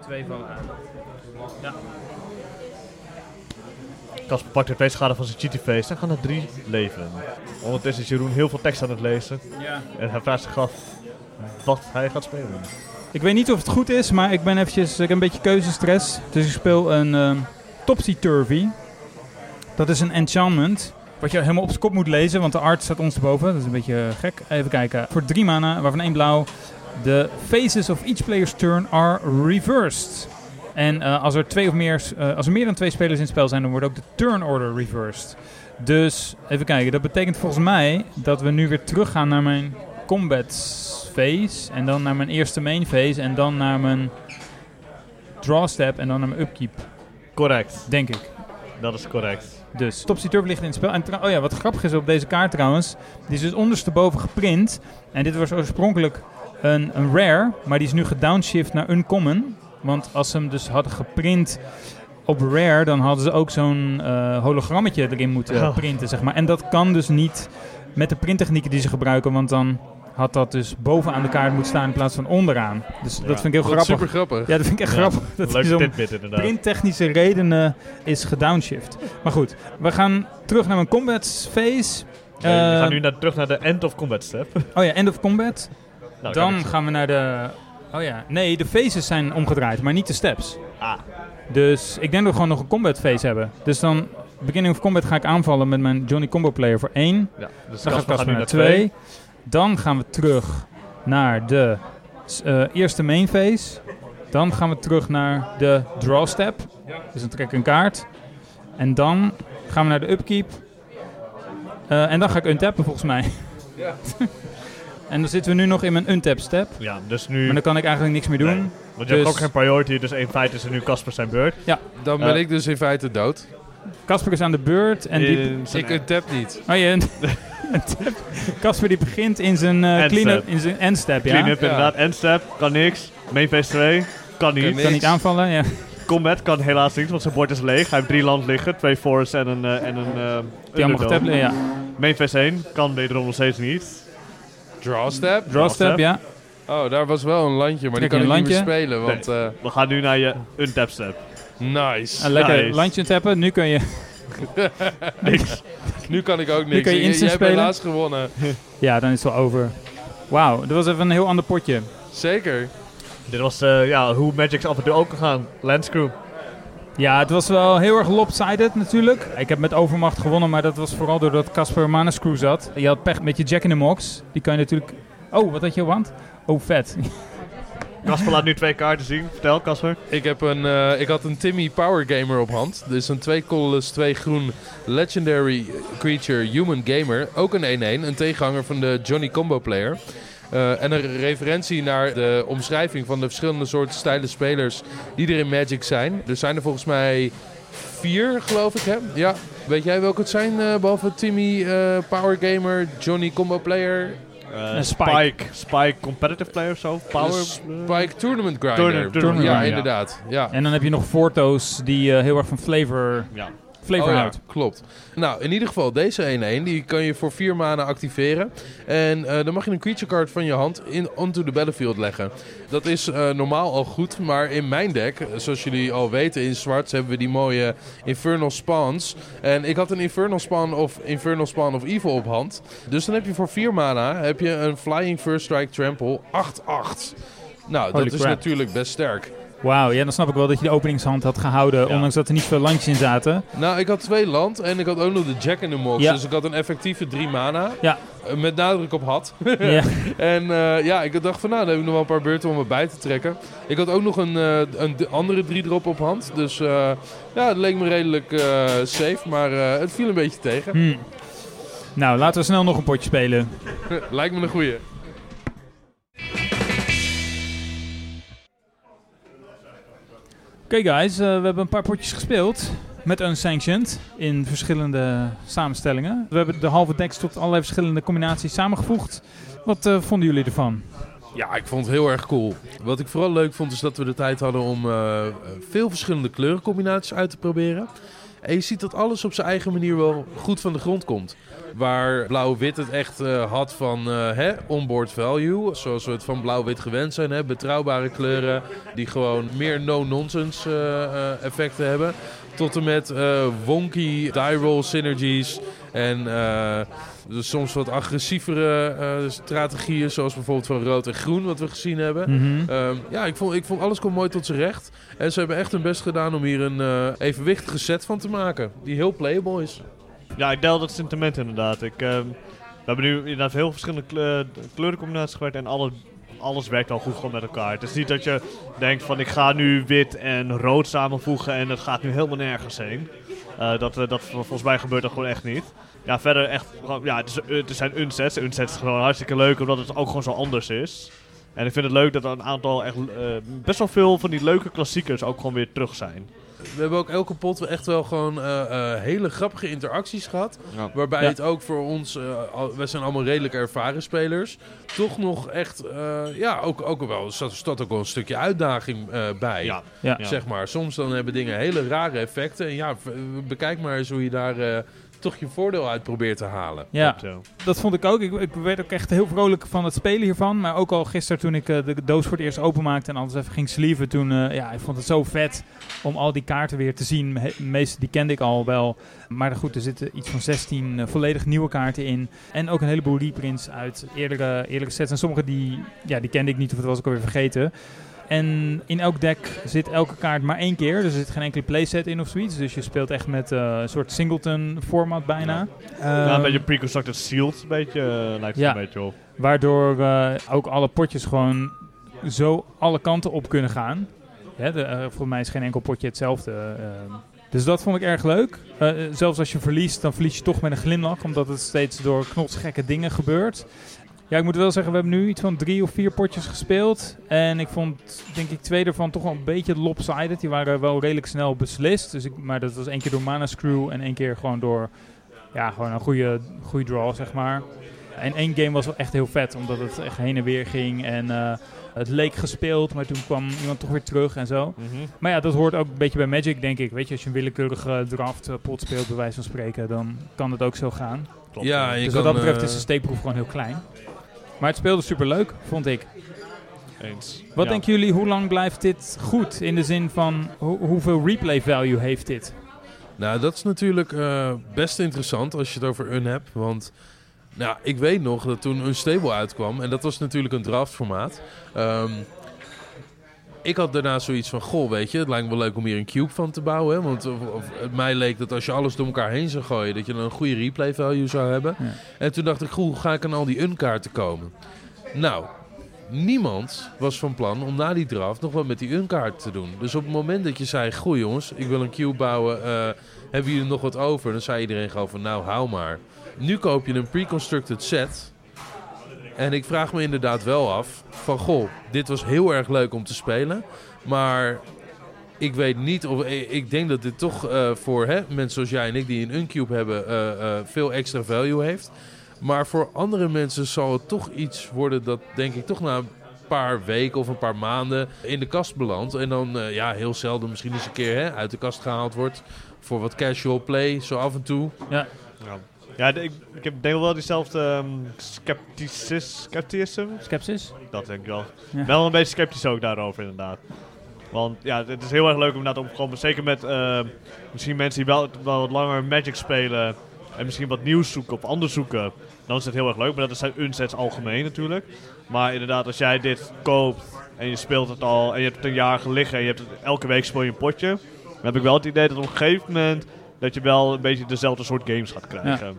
twee vallen aan. Ja. Casper pakt er twee schade van zijn Chitty Face en gaan er drie leven. Ondertussen is Jeroen heel veel tekst aan het lezen. Ja. En hij vraagt zich af wat hij gaat spelen. Ik weet niet of het goed is, maar ik ben eventjes ik heb een beetje keuzestress. Dus ik speel een uh, Topsy Turvy. Dat is een enchantment. Wat je helemaal op zijn kop moet lezen, want de art staat ons erboven. Dat is een beetje gek. Even kijken. Voor drie mana, waarvan één blauw. The phases of each player's turn are reversed. En uh, als, er twee of meer, uh, als er meer dan twee spelers in het spel zijn, dan wordt ook de turn order reversed. Dus even kijken, dat betekent volgens mij dat we nu weer teruggaan naar mijn combat phase. En dan naar mijn eerste main phase. En dan naar mijn draw step. En dan naar mijn upkeep. Correct. Denk ik. Dat is correct. Dus Topsy Turf ligt in het spel. En oh ja, wat grappig is op deze kaart trouwens. Die is dus ondersteboven geprint. En dit was oorspronkelijk een, een rare. Maar die is nu gedownshift naar uncommon. Want als ze hem dus hadden geprint op Rare, dan hadden ze ook zo'n uh, hologrammetje erin moeten oh. printen, zeg maar. En dat kan dus niet met de printtechnieken die ze gebruiken, want dan had dat dus bovenaan de kaart moeten staan in plaats van onderaan. Dus ja, dat vind ik heel grappig. super grappig. Ja, dat vind ik echt ja, grappig. Dat Leuk zo'n tidbit inderdaad. printtechnische redenen is gedownshift. Maar goed, we gaan terug naar mijn combat phase. We gaan nu naar, terug naar de end of combat step. Oh ja, end of combat. Nou, dan gaan we naar de... Oh ja, nee, de phases zijn omgedraaid, maar niet de steps. Ah. Dus ik denk dat we gewoon nog een combat phase hebben. Dus dan, beginning of combat, ga ik aanvallen met mijn Johnny Combo Player voor 1. Ja, dus dan gaat Casper naar 2. Dan gaan we terug naar de uh, eerste main phase. Dan gaan we terug naar de draw step. Dus dan trek ik een kaart. En dan gaan we naar de upkeep. Uh, en dan ga ik untappen volgens mij. Ja. En dan zitten we nu nog in mijn untap step. Ja, dus nu... Maar dan kan ik eigenlijk niks meer doen. Nee. Want je hebt Dus- ook geen priority, dus in feite is het nu Casper zijn beurt. Dan ben Eh. ik dus in feite dood. Casper is aan de beurt. En die, Ik een tap niet. oh, je, Casper die begint in zijn eh, Endstep. clean-up, in zijn endstep, ja. clean-up Ja. inderdaad. Endstep, kan niks. Main phase 2, kan niet. Kan Kan niet aanvallen, ja. Combat kan helaas niks, want zijn bord is leeg. Hij heeft drie land liggen, twee forests en een, eh, en een eh Die allemaal getapt, ja. Main phase 1 kan wederom nog steeds niet. Draw step. Draw step, step. ja. Oh, daar was wel een landje, maar die kan ik een niet meer spelen, want eh, We gaan nu naar je untap step. nice. En lekker Nice. landje tappen. Nu kun je... Niks. Nu kan ik ook niks. kan je J- instant Jij hebt helaas gewonnen. Ja, dan is het wel over. Wauw, dat was even een heel ander potje. Zeker. Dit was eh, ja, hoe Magic's af en toe ook kan gaan. Landscrew. Ja, het was wel heel erg lopsided natuurlijk. Ik heb met overmacht gewonnen, maar dat was vooral doordat Casper Manascrew zat. Je had pech met je Jack in the Mox. Die kan je natuurlijk... Oh, wat had je hand? Oh, vet. Casper laat nu twee kaarten zien. Vertel, Casper. Ik, heb een, eh, ik had een Timmy Power Gamer op hand. Dus een 2 colorless, 2 groen Legendary Creature Human Gamer. Ook een 1-1. Een tegenhanger van de Johnny Combo Player. Eh, en een referentie naar de omschrijving van de verschillende soorten stijlen spelers die er in Magic zijn. Er zijn er volgens mij vier, geloof ik. Hè? Ja. Weet jij welke het zijn? eh, behalve Timmy eh, Power Gamer, Johnny Combo Player, Eh, Spike. Spike. Spike competitive player of zo. Power. Spike Tournament Grinder. Tournament- Tournament ja, Grinder, ja. inderdaad. Ja. En dan heb je nog Forto's die eh, heel erg van flavor, Ja. Flavor Oh ja, klopt. Nou, in ieder geval, deze 1-1 die kan je voor vier maanden activeren. En eh, dan mag je een creature card van je hand in, onto the battlefield leggen. Dat is eh, normaal al goed, maar in mijn deck, eh, zoals jullie al weten, in zwart hebben we die mooie Infernal Spawns. En ik had een Infernal Spawn of Infernal Spawn of Evil op hand. Dus dan heb je voor vier mana heb je een Flying First Strike Trample 8-8. Nou, Holy dat is natuurlijk best sterk. Wauw, ja, dan snap ik wel dat je de openingshand had gehouden, Ja. ondanks dat er niet veel landjes in zaten. Nou, ik had twee land en ik had ook nog de Jack in the Mox. Ja. Dus ik had een effectieve drie mana. Ja. Eh, Met nadruk op had. ja. En eh, ja, ik dacht van nou, dan heb ik nog wel een paar beurten om me bij te trekken. Ik had ook nog een, eh, een andere drie drop op hand. Dus ja, het leek me redelijk safe. Maar het viel een beetje tegen. Hm. Nou, laten we snel nog een potje spelen. Lijkt me een goeie. Oké guys, eh, we hebben een paar potjes gespeeld met Unsanctioned in verschillende samenstellingen. We hebben de halve decks tot allerlei verschillende combinaties samengevoegd. Wat eh, vonden jullie ervan? Ja, ik vond het heel erg cool. Wat ik vooral leuk vond is dat we de tijd hadden om eh, veel verschillende kleurencombinaties uit te proberen. En je ziet dat alles op zijn eigen manier wel goed van de grond komt. Waar blauw-wit het echt eh, had van eh, hè, onboard value, zoals we het van blauw-wit gewend zijn. Hè, betrouwbare kleuren die gewoon meer no-nonsense eh, effecten hebben. Tot en met wonky die roll synergies en dus soms wat agressievere eh, strategieën, zoals bijvoorbeeld van rood en groen, wat we gezien hebben. Mhm. Ehm, ja, ik vond, ik vond alles kwam mooi tot zijn recht. En ze hebben echt hun best gedaan om hier een eh, evenwichtige set van te maken. Die heel playable is. Ja, ik deel dat sentiment inderdaad. Ik, ehm, we hebben nu inderdaad heel verschillende kleur- kleurencombinaties gewerkt en alles, alles werkt al goed gewoon met elkaar. Het is niet dat je denkt van ik ga nu wit en rood samenvoegen en het gaat nu helemaal nergens heen. Eh, dat, eh, dat volgens mij gebeurt dat gewoon echt niet. Ja, verder echt, gewoon- ja, het, is, het zijn unsets. Unsets is gewoon hartstikke leuk omdat het ook gewoon zo anders is. En ik vind het leuk dat er een aantal echt eh, best wel veel van die leuke klassiekers ook gewoon weer terug zijn. We hebben ook elke pot echt wel gewoon eh, eh, hele grappige interacties gehad. Waarbij Ja. het ook voor ons, al- we zijn allemaal redelijk ervaren spelers, toch nog echt, eh, ja, ook, ook wel, er ook wel een stukje uitdaging eh, bij. Ja. Zeg maar. Soms dan hebben dingen hele rare effecten. En ja, bekijk maar eens hoe je daar eh, toch je voordeel uit probeert te halen. Ja, dat vond ik ook. Ik, ik werd ook echt heel vrolijk van het spelen hiervan. Maar ook al gisteren toen ik eh, de doos voor het eerst openmaakte en alles even ging sleeven. Toen, eh, ja, ik vond het zo vet om al die kaarten weer te zien. De meeste die kende ik al wel. Maar goed, er zitten iets van 16 eh, volledig nieuwe kaarten in. En ook een heleboel reprints uit eerdere, eerdere sets. En sommige die, ja, die kende ik niet of dat was ik alweer vergeten. En in elk deck zit elke kaart maar één keer. Dus er zit geen enkele playset in of zoiets. Dus je speelt echt met eh, een soort singleton format bijna. Ja, Ehm, een beetje pre-constructed sealed, een beetje, eh, lijkt het Ja. een beetje op. Waardoor eh, ook alle potjes gewoon zo alle kanten op kunnen gaan. Ja, de, eh, volgens mij is geen enkel potje hetzelfde. ehm. dus dat vond ik erg leuk. Eh, zelfs als je verliest, dan verlies je toch met een glimlach. Omdat het steeds door knotsgekke dingen gebeurt. Ja, ik moet wel zeggen, we hebben nu iets van drie of vier potjes gespeeld. En ik vond, denk ik, twee ervan toch wel een beetje lopsided. Die waren wel redelijk snel beslist. Dus ik, maar dat was één keer door Mana Screw en één keer gewoon door ja, gewoon een goede, goede draw, zeg maar. En één game was wel echt heel vet, omdat het echt heen en weer ging. En eh, het leek gespeeld, maar toen kwam iemand toch weer terug en zo. Mhm. Maar ja, dat hoort ook een beetje bij Magic, denk ik. Weet je, als je een willekeurige draft eh, pot speelt, bij wijze van spreken, dan kan het ook zo gaan. Klopt. Ja, dus wat dat betreft eh, is de steekproef gewoon heel klein. Maar het speelde super leuk, vond ik. Eens. Wat Ja. denken jullie, hoe lang blijft dit goed? In de zin van, hoe- hoeveel replay value heeft dit? Nou, dat is natuurlijk eh, best interessant als je het over un hebt. Want nou, ik weet nog dat toen Unstable uitkwam, en dat was natuurlijk een draftformaat. Ehm ik had daarna zoiets van, goh, weet je, het lijkt me wel leuk om hier een cube van te bouwen. Hè? Want of, mij leek dat als je alles door elkaar heen zou gooien, dat je dan een goede replay value zou hebben. Ja. En toen dacht ik, goh, hoe ga ik aan al die unkaarten komen? Nou, niemand was van plan om na die draft nog wat met die unkaart te doen. Dus op het moment dat je zei, goh jongens, ik wil een cube bouwen, eh, hebben jullie nog wat over? Dan zei iedereen gewoon van, nou hou maar. Nu koop je een pre-constructed set. En ik vraag me inderdaad wel af van, goh, dit was heel erg leuk om te spelen. Maar ik weet niet of, ik ik denk dat dit toch eh, voor hè, mensen zoals jij en ik die een uncube hebben, eh, eh, veel extra value heeft. Maar voor andere mensen zal het toch iets worden dat denk ik toch na een paar weken of een paar maanden in de kast belandt. En dan eh, ja, heel zelden misschien eens een keer hè, uit de kast gehaald wordt voor wat casual play, zo af en toe. Ja, ja de- ik, ik heb denk wel diezelfde ehm scepticis, scepticism. Skepsis? Dat denk ik wel. Ja. Wel een beetje sceptisch ook daarover inderdaad. Want ja, het is heel erg leuk om inderdaad opgekomen. Zeker met ehm, misschien mensen die wel, wel wat langer Magic spelen. En misschien wat nieuws zoeken of anders zoeken. Dan is het heel erg leuk. Maar dat zijn unsets algemeen natuurlijk. Maar inderdaad, als jij dit koopt en je speelt het al. En je hebt het een jaar gelegen. En je hebt het elke week speel je een potje. Dan heb ik wel het idee dat op een gegeven moment. Dat je wel een beetje dezelfde soort games gaat krijgen.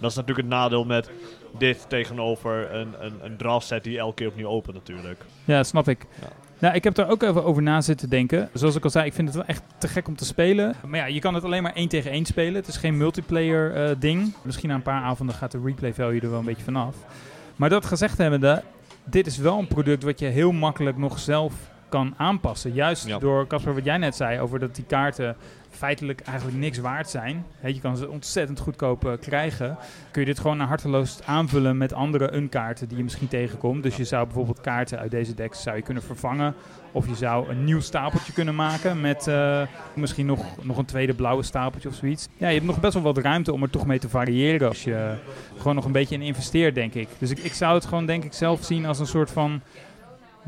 Dat is natuurlijk het nadeel met dit tegenover een, een, een draft set die elke keer opnieuw opent natuurlijk. Ja, dat snap ik. Ja. Nou, ik heb er ook even over na zitten denken. Zoals ik al zei, ik vind het wel echt te gek om te spelen. Maar ja, je kan het alleen maar één tegen één spelen. Het is geen multiplayer eh, ding. Misschien na een paar avonden gaat de replay value er wel een beetje vanaf. Maar dat gezegd hebbende, dit is wel een product wat je heel makkelijk nog zelf kan aanpassen. Juist Ja. door, Casper, wat jij net zei over dat die kaarten feitelijk eigenlijk niks waard zijn. Je kan ze ontzettend goedkoop eh, krijgen. Kun je dit gewoon naar harteloos aanvullen met andere unkaarten die je misschien tegenkomt. Dus je zou bijvoorbeeld kaarten uit deze decks zou je kunnen vervangen. Of je zou een nieuw stapeltje kunnen maken met eh, misschien nog, nog een tweede blauwe stapeltje of zoiets. Ja, je hebt nog best wel wat ruimte om er toch mee te variëren als je gewoon nog een beetje in investeert, denk ik. Dus ik, ik zou het gewoon denk ik zelf zien als een soort van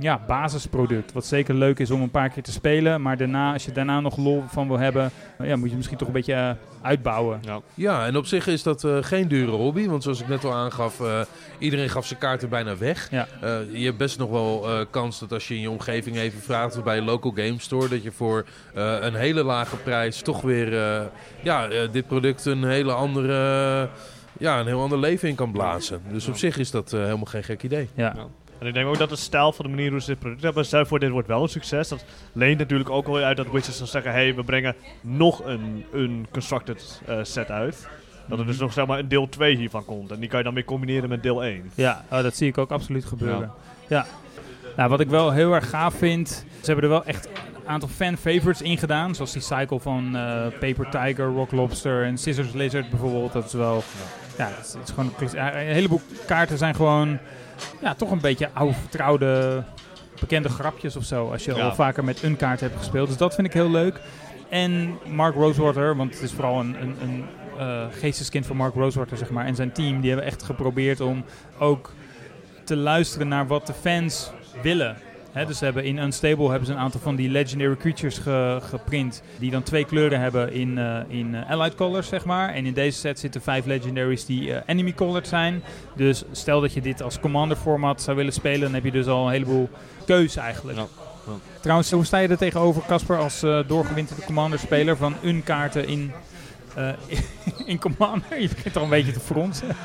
ja, basisproduct. Wat zeker leuk is om een paar keer te spelen. Maar daarna, als je daarna nog lol van wil hebben, ja, moet je misschien toch een beetje eh, uitbouwen. Ja. Ja, en op zich is dat eh, geen dure hobby. Want zoals ik net al aangaf, eh, iedereen gaf zijn kaarten bijna weg. Ja. Eh, je hebt best nog wel eh, kans dat als je in je omgeving even vraagt bij een local game store, dat je voor eh, een hele lage prijs toch weer eh, ja, eh, dit product een hele andere, ja, een heel ander leven in kan blazen. Dus op zich is dat eh, helemaal geen gek idee. Ja. En ik denk ook dat de stijl van de manier hoe ze dit product hebben, stel voor dit wordt wel een succes. Dat leent natuurlijk ook wel uit dat Wizards dan zeggen, hey, we brengen nog een, een constructed eh, set uit. Dat er dus nog zeg maar een deel 2 hiervan komt. En die kan je dan weer combineren met deel 1. Ja, oh, dat zie ik ook absoluut gebeuren. Ja. Nou, wat ik wel heel erg gaaf vind, ze hebben er wel echt een aantal fan favorites in gedaan. Zoals die cycle van eh, Paper Tiger, Rock Lobster en Scissors Lizard bijvoorbeeld. Dat is wel, ja, het is, het is gewoon een heleboel kaarten zijn gewoon, ja, toch een beetje oude vertrouwde, bekende grapjes of zo. Als je Ja. al vaker met een kaart hebt gespeeld. Dus dat vind ik heel leuk. En Mark Rosewater, want het is vooral een, een, een eh, geesteskind van Mark Rosewater, zeg maar. En zijn team, die hebben echt geprobeerd om ook te luisteren naar wat de fans willen. Hè, dus ze hebben in Unstable hebben ze een aantal van die legendary creatures ge- geprint. Die dan twee kleuren hebben in, eh, in eh, allied colors, zeg maar. En in deze set zitten vijf legendaries die eh, enemy colored zijn. Dus stel dat je dit als commander format zou willen spelen, dan heb je dus al een heleboel keus eigenlijk. Ja. Ja. Trouwens, hoe sta je er tegenover, Casper, als eh doorgewinterde commander-speler van een kaarten in, eh, in commander? Je begint al een beetje te fronsen.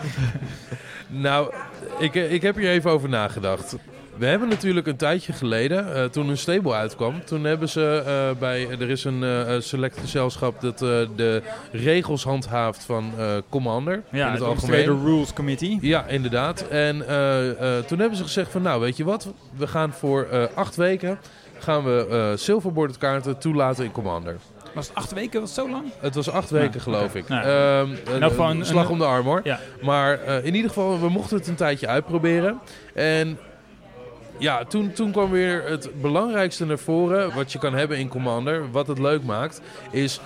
Nou, ik, ik heb hier even over nagedacht. We hebben natuurlijk een tijdje geleden, uh, toen een stable uitkwam, toen hebben ze uh, bij, er is een uh, select gezelschap dat de regels handhaaft van Commander. Ja, in het algemeen. de Rules Committee. Ja, inderdaad. En toen hebben ze gezegd van, nou weet je wat, we gaan voor acht weken gaan we silverboarded kaarten toelaten in Commander. Was het acht weken? Was het zo lang? Het was acht weken, geloof ik. Nou, um, nou, een, slag om de arm, hoor. Ja. Maar in ieder geval, we mochten het een tijdje uitproberen. En ja, toen, toen kwam weer het belangrijkste naar voren. Wat je kan hebben in Commander, wat het leuk maakt, is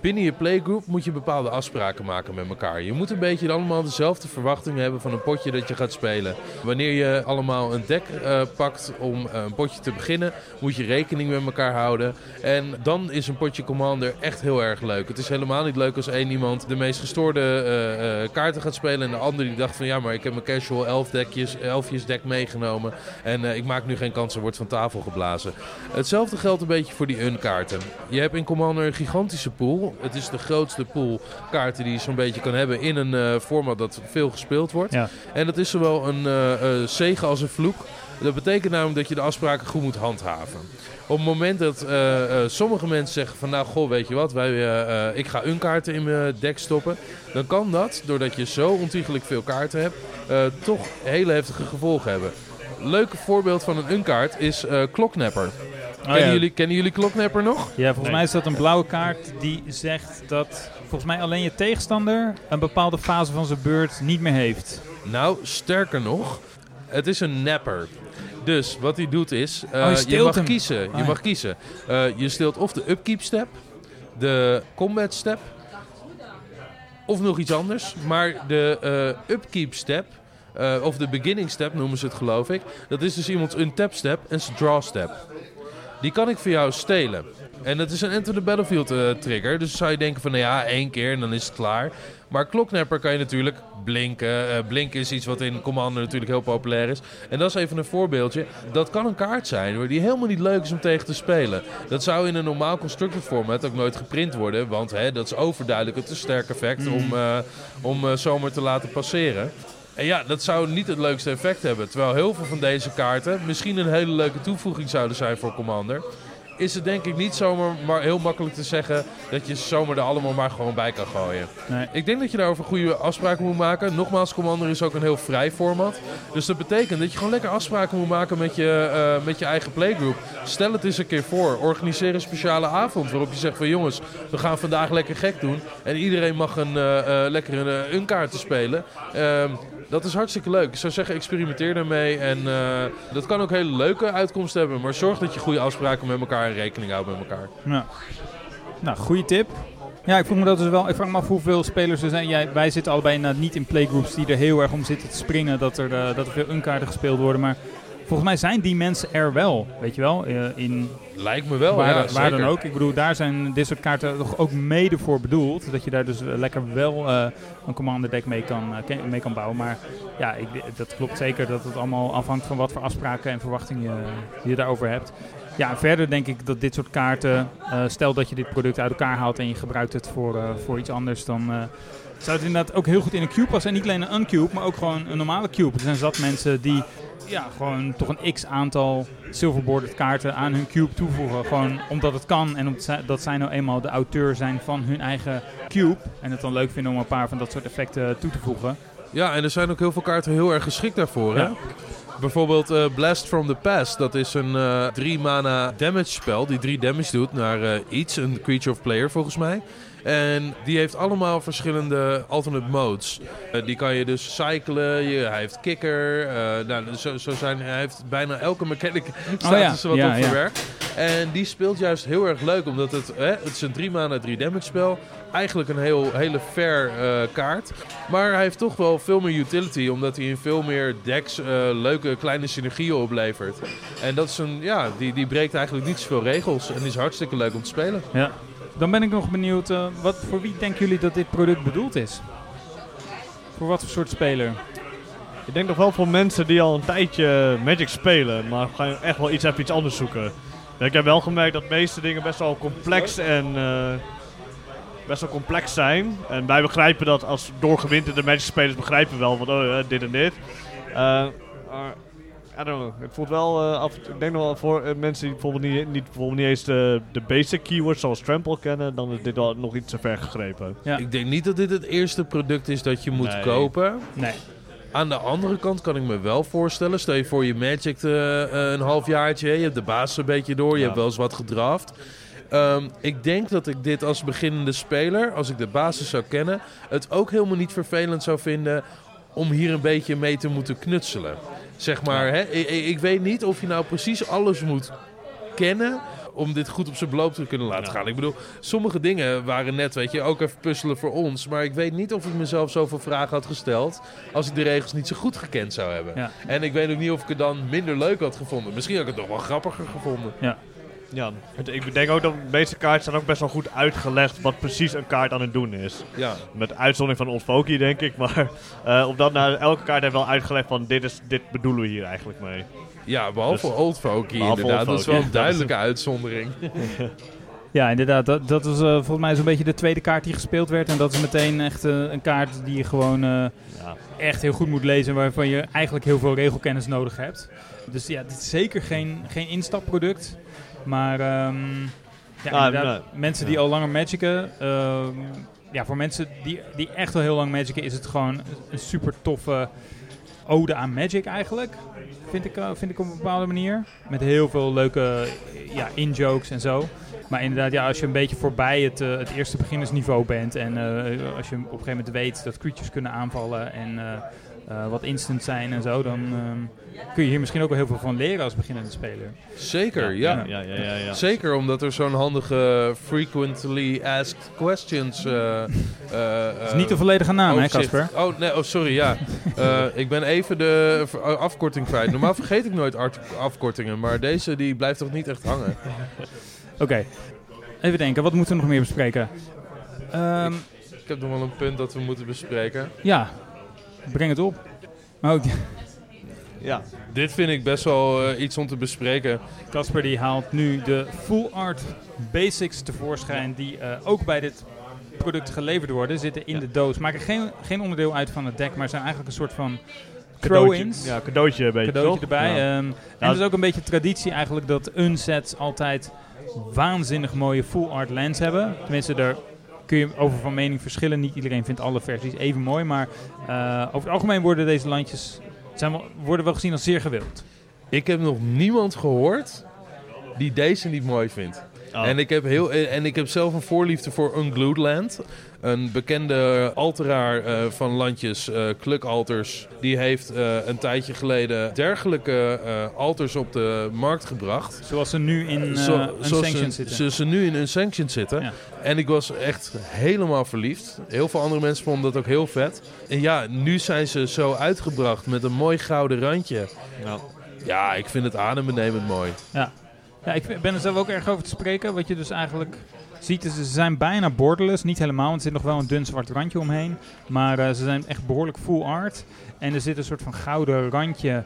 binnen je playgroup moet je bepaalde afspraken maken met elkaar. Je moet een beetje allemaal dezelfde verwachtingen hebben van een potje dat je gaat spelen. Wanneer je allemaal een deck uh, pakt om uh, een potje te beginnen, moet je rekening met elkaar houden. En dan is een potje Commander echt heel erg leuk. Het is helemaal niet leuk als één iemand de meest gestoorde uh, kaarten gaat spelen en de ander die dacht van ja, maar ik heb mijn casual elf dekjes, elfjes deck meegenomen en ik maak nu geen kans en wordt van tafel geblazen. Hetzelfde geldt een beetje voor die unkaarten. Je hebt in Commander een gigantische pool het is de grootste pool kaarten die je zo'n beetje kan hebben in een uh, format dat veel gespeeld wordt. Ja. En dat is zowel een uh, zegen als een vloek. Dat betekent namelijk dat je de afspraken goed moet handhaven. Op het moment dat uh, sommige mensen zeggen van nou goh weet je wat, wij, ik ga een kaarten in mijn deck stoppen. Dan kan dat, doordat je zo ontiegelijk veel kaarten hebt, toch hele heftige gevolgen hebben. Leuke voorbeeld van een unkaart is Kloknapper. Oh, kennen, jullie, kennen jullie Kloknapper nog? Ja, volgens mij is dat een blauwe kaart die zegt dat volgens mij alleen je tegenstander een bepaalde fase van zijn beurt niet meer heeft. Nou, sterker nog, het is een napper. Dus wat hij doet is, uh, oh, je, je, mag hem. kiezen. Je Oh, mag kiezen. Uh, je steelt of de upkeep step, de combat step, of nog iets anders. Maar de uh, upkeep step, of de beginning step noemen ze het geloof ik. Dat is dus iemands untap step en zijn draw step. Die kan ik voor jou stelen. En dat is een Enter the Battlefield uh, trigger. Dus zou je denken van, nou ja, één keer en dan is het klaar. Maar Kloknapper kan je natuurlijk blinken. Uh, blinken is iets wat in Commander natuurlijk heel populair is. En dat is even een voorbeeldje. Dat kan een kaart zijn die helemaal niet leuk is om tegen te spelen. Dat zou in een normaal constructed format ook nooit geprint worden. Want hè, dat is overduidelijk een te sterk effect mm. om, uh, om zomaar te laten passeren. En ja, dat zou niet het leukste effect hebben. Terwijl heel veel van deze kaarten misschien een hele leuke toevoeging zouden zijn voor Commander. Is het denk ik niet zomaar maar heel makkelijk te zeggen dat je ze zomaar er allemaal maar gewoon bij kan gooien. Nee. Ik denk dat je daarover goede afspraken moet maken. Nogmaals, Commander is ook een heel vrij format. Dus dat betekent dat je gewoon lekker afspraken moet maken met je, uh, met je eigen playgroup. Stel het eens een keer voor. Organiseer een speciale avond waarop je zegt van jongens, we gaan vandaag lekker gek doen. En iedereen mag een, uh, uh, lekker een, een kaart te spelen. Dat is hartstikke leuk. Ik zou zeggen, experimenteer daarmee. En uh, dat kan ook hele leuke uitkomsten hebben. Maar zorg dat je goede afspraken met elkaar en rekening houdt met elkaar. Nou, goede tip. Ja, ik vroeg me dat dus wel. Ik vraag me af hoeveel spelers er zijn. Jij, wij zitten allebei niet in playgroups die er heel erg om zitten te springen. Dat er, uh, dat er veel unkaarten gespeeld worden. Maar volgens mij zijn die mensen er wel. Weet je wel? in Lijkt me wel, waar, ja, waar dan ook. Ik bedoel, daar zijn dit soort kaarten toch ook mede voor bedoeld. Dat je daar dus lekker wel uh, een commander deck mee kan, uh, mee kan bouwen. Maar ja, ik, dat klopt zeker dat het allemaal afhangt van wat voor afspraken en verwachtingen je, je daarover hebt. Ja, verder denk ik dat dit soort kaarten, uh, stel dat je dit product uit elkaar haalt en je gebruikt het voor, voor iets anders, dan zou het inderdaad ook heel goed in een cube passen. En niet alleen een uncube, maar ook gewoon een normale cube. Er zijn zat mensen die ja, gewoon toch een x aantal silverboarded kaarten aan hun cube toevoegen. Gewoon omdat het kan en omdat zij nou eenmaal de auteur zijn van hun eigen cube. En het dan leuk vinden om een paar van dat soort effecten toe te voegen. Ja, en er zijn ook heel veel kaarten heel erg geschikt daarvoor. Hè? Bijvoorbeeld uh, Blast from the Past. Dat is een uh, 3 mana damage spel die 3 damage doet naar uh, iets, een creature of player volgens mij. En die heeft allemaal verschillende alternate modes. Uh, die kan je dus cyclen. Je, hij heeft kicker. Uh, nou, zo, zo, zijn, hij heeft bijna elke mechanic staat oh ja. wat ja, op ja. verwerkt. En die speelt juist heel erg leuk. Omdat het, hè, het is een 3 mana 3 damage spel. Eigenlijk een heel, hele fair uh, kaart. Maar hij heeft toch wel veel meer utility. Omdat hij in veel meer decks leuke kleine synergieën oplevert. En dat is een, ja, die, die breekt eigenlijk niet zoveel regels. En die is hartstikke leuk om te spelen. Ja. Dan ben ik nog benieuwd, uh, wat, voor wie denken jullie dat dit product bedoeld is? Voor wat voor soort speler? Ik denk nog wel voor mensen die al een tijdje Magic spelen, maar gaan echt wel iets even iets anders zoeken. Ik heb wel gemerkt dat de meeste dingen best wel complex en uh, best wel complex zijn. En wij begrijpen dat als doorgewinterde Magic spelers begrijpen wel van oh, uh, dit en dit. I don't know. Het voelt wel eh, af. Ik denk nog wel voor eh, mensen die bijvoorbeeld niet, niet, bijvoorbeeld niet eens de, de basic keywords zoals trample kennen, dan is dit wel nog iets te ver gegrepen. Ja. Ik denk niet dat dit het eerste product is dat je moet Nee. kopen. Nee. Aan de andere kant kan ik me wel voorstellen. Stel je voor je Magic eh, eh, een halfjaartje. Je hebt de basis een beetje door. Je Ja. hebt wel eens wat gedraft. Ehm, ik denk dat ik dit als beginnende speler, als ik de basis zou kennen, het ook helemaal niet vervelend zou vinden om hier een beetje mee te moeten knutselen. Zeg maar, hè? Ik, ik- weet niet of je nou precies alles moet kennen om dit goed op zijn beloop te kunnen laten gaan. Ik bedoel, sommige dingen waren net, weet je, ook even puzzelen voor ons. Maar ik weet niet of ik mezelf zoveel vragen had gesteld als ik de regels niet zo goed gekend zou hebben. Ja. En ik weet ook niet of ik het dan minder leuk had gevonden. Misschien had ik het nog wel grappiger gevonden. Ja, het- ik denk ook dat de meeste kaarten zijn ook best wel goed uitgelegd wat precies een kaart aan het doen is. Ja, Met uitzondering van Ontvokie, denk ik. Maar eh omdat nou, elke kaart heeft wel uitgelegd van dit, is, dit bedoelen we hier eigenlijk mee. ja behalve Dus- Old Folky Behalve inderdaad. Old Dat is wel een duidelijke uitzondering. Ja, inderdaad. Dat, dat was eh, volgens mij zo'n beetje de tweede kaart die gespeeld werd. En dat is meteen echt eh, een kaart die je gewoon eh, Ja. echt heel goed moet lezen. Waarvan je eigenlijk heel veel regelkennis nodig hebt. Dus ja, dit is zeker geen, geen instapproduct. Maar ehm, ja, Ah, nee. mensen die Ja. al langer magicen... ehm, ja, voor mensen die, die echt al heel lang magicen... is het gewoon een super toffe ode aan magic eigenlijk. Vind ik, eh, vind ik op een bepaalde manier. Met heel veel leuke ja, in-jokes en zo. Maar inderdaad, ja, als je een beetje voorbij het, eh, het eerste beginnersniveau bent... en eh, als je op een gegeven moment weet dat creatures kunnen aanvallen... en eh, wat instant zijn en zo... dan ehm, kun je hier misschien ook wel heel veel van leren als beginnende speler. Zeker, ja. Ja, ja, ja, ja. Zeker omdat er zo'n handige frequently asked questions. Het is niet de volledige naam, hè, Casper? Oh, nee, oh, sorry, ja. Ik ben even de afkorting kwijt. Normaal vergeet ik nooit afkortingen, maar deze die blijft toch niet echt hangen. Oké, even denken. Wat moeten we nog meer bespreken? Ehm, Ik heb nog wel een punt dat we moeten bespreken. ja, breng het op. Ja. Dit vind ik best wel eh, iets om te bespreken. Casper die haalt nu de full art basics tevoorschijn die eh, ook bij dit product geleverd worden. Zitten in Ja. de doos. Maken geen, geen onderdeel uit van het deck, maar zijn eigenlijk een soort van throw-ins. ja, cadeautje een beetje, cadeautje toch? erbij. Ja. Ehm, en het is ook een beetje traditie eigenlijk dat unsets altijd waanzinnig mooie full art lands hebben. Tenminste, daar kun je over van mening verschillen. Niet iedereen vindt alle versies even mooi, maar eh, over het algemeen worden deze landjes zijn wel, worden wel gezien als zeer gewild. Ik heb nog niemand gehoord die deze niet mooi vindt. Oh. En, ik heb heel, en ik heb zelf een voorliefde voor Unglued Land. Een bekende alteraar eh, van landjes, eh Kluk-alters. Die heeft eh, een tijdje geleden dergelijke eh, alters op de markt gebracht. Zoals ze nu in uh, Zo- zoals Unsanctioned ze, zitten. ze, ze nu in Unsanctioned zitten. Ja. En ik was echt helemaal verliefd. Heel veel andere mensen vonden dat ook heel vet. En ja, nu zijn ze zo uitgebracht met een mooi gouden randje. Ja. Ja, ik vind het adembenemend mooi. Ja, ik ben er zelf ook erg over te spreken. Wat je dus eigenlijk ziet, ze zijn bijna borderless. Niet helemaal, want er zit nog wel een dun zwart randje omheen. Maar eh, ze zijn echt behoorlijk full art. En er zit een soort van gouden randje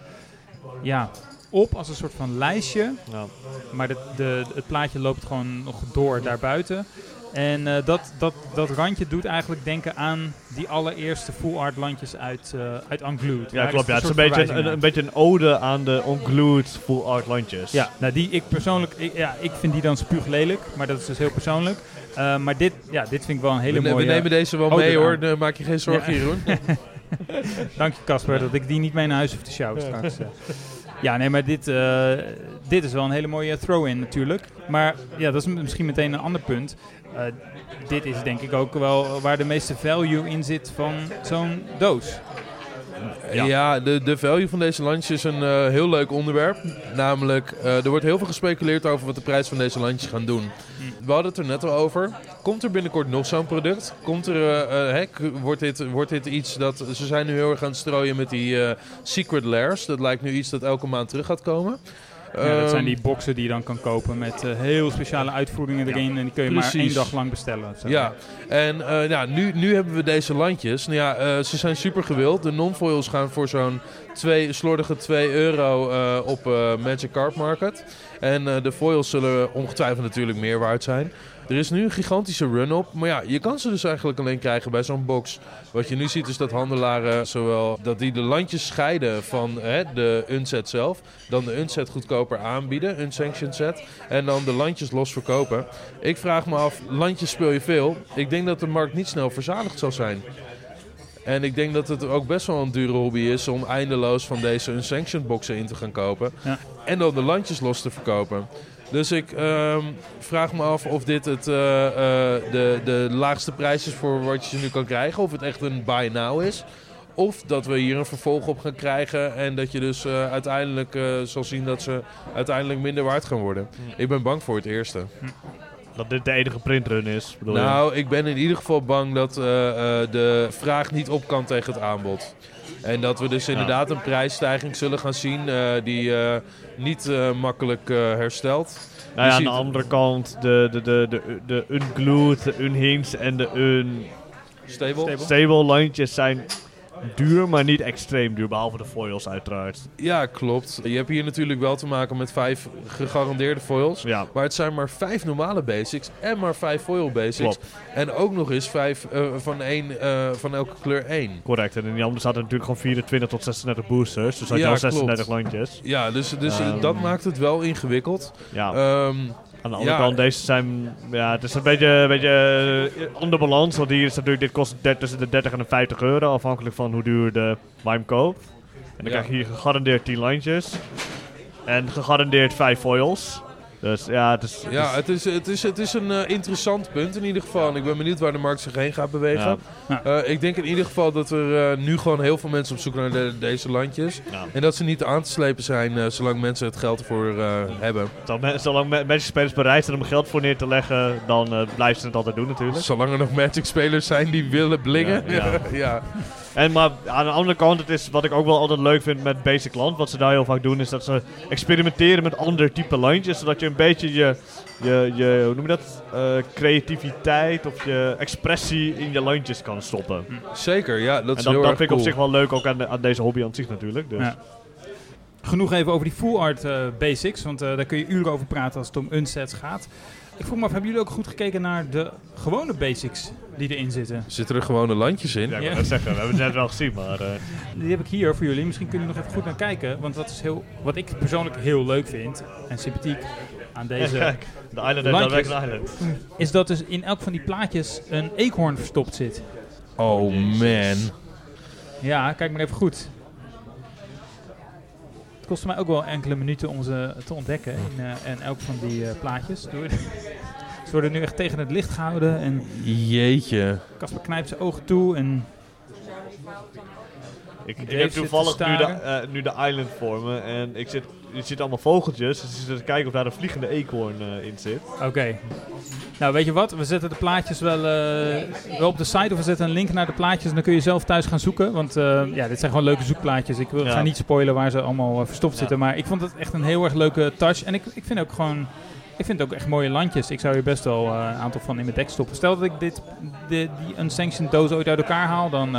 ja, op als een soort van lijstje. Ja. Maar de, de, het plaatje loopt gewoon nog door daarbuiten. En eh, dat, dat, dat randje doet eigenlijk denken aan die allereerste full art landjes uit, eh uit Unglued. Ja, klopt. Ja, het is een beetje een, beetje een ode aan de unglued full art landjes. Ja, nou die ik persoonlijk, ik, ja, ik vind die dan spuuglelijk, maar dat is dus heel persoonlijk. Uh, maar dit, ja, dit vind ik wel een hele we, mooie... we nemen deze wel ode mee hoor. Dan maak je geen zorgen Ja. Jeroen. Dank je Casper, dat ik die niet mee naar huis hoef te sjouwen straks. Eh. Ja, nee, maar dit, uh, dit is wel een hele mooie throw-in natuurlijk. Maar ja, dat is misschien meteen een ander punt. Uh, dit is denk ik ook wel waar de meeste value in zit van zo'n doos. Ja, ja de, de value van deze landjes is een uh, heel leuk onderwerp. Namelijk, uh, er wordt heel veel gespeculeerd over wat de prijs van deze landjes gaan doen. Mm. We hadden het er net al over. Komt er binnenkort nog zo'n product? Komt er, uh, hè, wordt, dit, wordt dit iets dat... Ze zijn nu heel erg aan het strooien met die secret lairs. Dat lijkt nu iets dat elke maand terug gaat komen. Ja, dat zijn die boxen die je dan kan kopen met uh, heel speciale uitvoeringen erin. Ja, en die kun je precies. maar één dag lang bestellen. Zeg ja, en uh, ja, nu, nu hebben we deze landjes. Nou ja, uh, ze zijn super gewild. De non-foils gaan voor zo'n twee, slordige 2 euro op Magic Card Market. En de foils zullen ongetwijfeld natuurlijk meer waard zijn. Er is nu een gigantische run op. Maar ja, je kan ze dus eigenlijk alleen krijgen bij zo'n box. Wat je nu ziet is dat handelaren zowel dat die de landjes scheiden van hè, de unset zelf. Dan de unset goedkoper aanbieden, unsanctioned set. En dan de landjes los verkopen. Ik vraag me af, landjes speel je veel? Ik denk dat de markt niet snel verzadigd zal zijn. En ik denk dat het ook best wel een dure hobby is om eindeloos van deze unsanctioned boxen in te gaan kopen. Ja. En dan de landjes los te verkopen. Dus ik ehm, vraag me af of dit het, eh, eh, de, de laagste prijs is voor wat je ze nu kan krijgen. Of het echt een buy now is. Of dat we hier een vervolg op gaan krijgen. En dat je dus eh, uiteindelijk zal zien dat ze uiteindelijk minder waard gaan worden. Ik ben bang voor het eerste. Dat dit de enige printrun is. Je? Nou, ik ben in ieder geval bang dat de vraag niet op kan tegen het aanbod. En dat we dus inderdaad een prijsstijging zullen gaan zien eh, die eh, niet eh, makkelijk herstelt. Nou ja, aan de andere kant, de, de, de, de, de unglued, de unhinged en de un Stable? Stable. stable landjes zijn duur, maar niet extreem duur. Behalve de foils uiteraard. Ja, klopt. Je hebt hier natuurlijk wel te maken met vijf gegarandeerde foils. Ja, Maar het zijn maar vijf normale basics en maar vijf foil basics. Klopt. En ook nog eens vijf eh, van, één, eh, van elke kleur één. correct. En in die andere zaten natuurlijk gewoon 24 tot 36 boosters. Dus had je Ja, al 36 klopt. landjes. Ja, dus, dus eh, Ehm. dat maakt het wel ingewikkeld. Ja. Ehm, Aan de andere Ja. kant, deze zijn... Ja, het is een beetje, een beetje eh, onder balans. Want hier is natuurlijk, dit kost tussen de 30 en de 50 euro. Afhankelijk van hoe duur de Wime koopt. En dan Ja. krijg je hier gegarandeerd 10 lijntjes. En gegarandeerd 5 foils. Dus ja, het is... het ja, is- het is, het is, het is een eh, interessant punt in ieder geval. En ik ben benieuwd waar de markt zich heen gaat bewegen. Ja. Eh, ik denk in ieder geval dat er eh, nu gewoon heel veel mensen op zoek naar de- deze landjes. ja. En dat ze niet aan te slepen zijn eh, zolang mensen het geld ervoor eh, hebben. Zolang, Magic spelers bereid zijn om geld voor neer te leggen, dan eh, blijven ze het altijd doen natuurlijk. Zolang er nog Magic spelers zijn die willen blingen. Ja, ja. ja. En maar aan de andere kant, het is wat ik ook wel altijd leuk vind met Basic Land. Wat ze daar heel vaak doen, is dat ze experimenteren met ander type landjes. Zodat je een beetje je, je, je hoe noem je dat? Eh, creativiteit of je expressie in je landjes kan stoppen. Zeker, ja, dat en is dat, heel dat erg vind ik cool. op zich wel leuk ook aan, de- aan deze hobby aan zich natuurlijk. Dus. Ja. Genoeg even over die full art eh, basics, want eh, daar kun je uren over praten als het om unsets gaat. Ik vroeg me af, hebben jullie ook goed gekeken naar de gewone basics die erin zitten? Zitten er gewone landjes in? Ja, ik Ja. wil net zeggen, we hebben het net wel gezien, maar... eh, Die heb ik hier voor jullie. Misschien kunnen jullie nog even goed naar kijken. Want dat is heel, wat ik persoonlijk heel leuk vind en sympathiek aan deze... kijk, de Island heeft Landjes. Island. is dat dus in elk van die plaatjes een eekhoorn verstopt zit. Oh man. Ja, kijk maar even goed. Het kostte mij ook wel enkele minuten om ze te ontdekken in, eh, in elk van die eh, plaatjes. Door- Ze worden nu echt tegen het licht gehouden en Jeetje. Casper knijpt zijn ogen toe en Ik, ik heb toevallig nu de, eh, nu de island voor me en ik zit, je ziet allemaal vogeltjes. Dus ik zit te kijken of daar een vliegende eekhoorn eh, in zit. Oké. Nou, weet je wat? We zetten de plaatjes wel, eh, wel op de site of we zetten een link naar de plaatjes en dan kun je zelf thuis gaan zoeken. Want eh, ja, dit zijn gewoon leuke zoekplaatjes. Ik wil, Ja. ga niet spoilen waar ze allemaal verstopt Ja. zitten, maar ik vond het echt een heel erg leuke touch. En ik, ik vind ook gewoon, ik vind het ook echt mooie landjes. Ik zou hier best wel een aantal van in mijn deck stoppen. Stel dat ik dit, de, die unsanctioned doos ooit uit elkaar haal, dan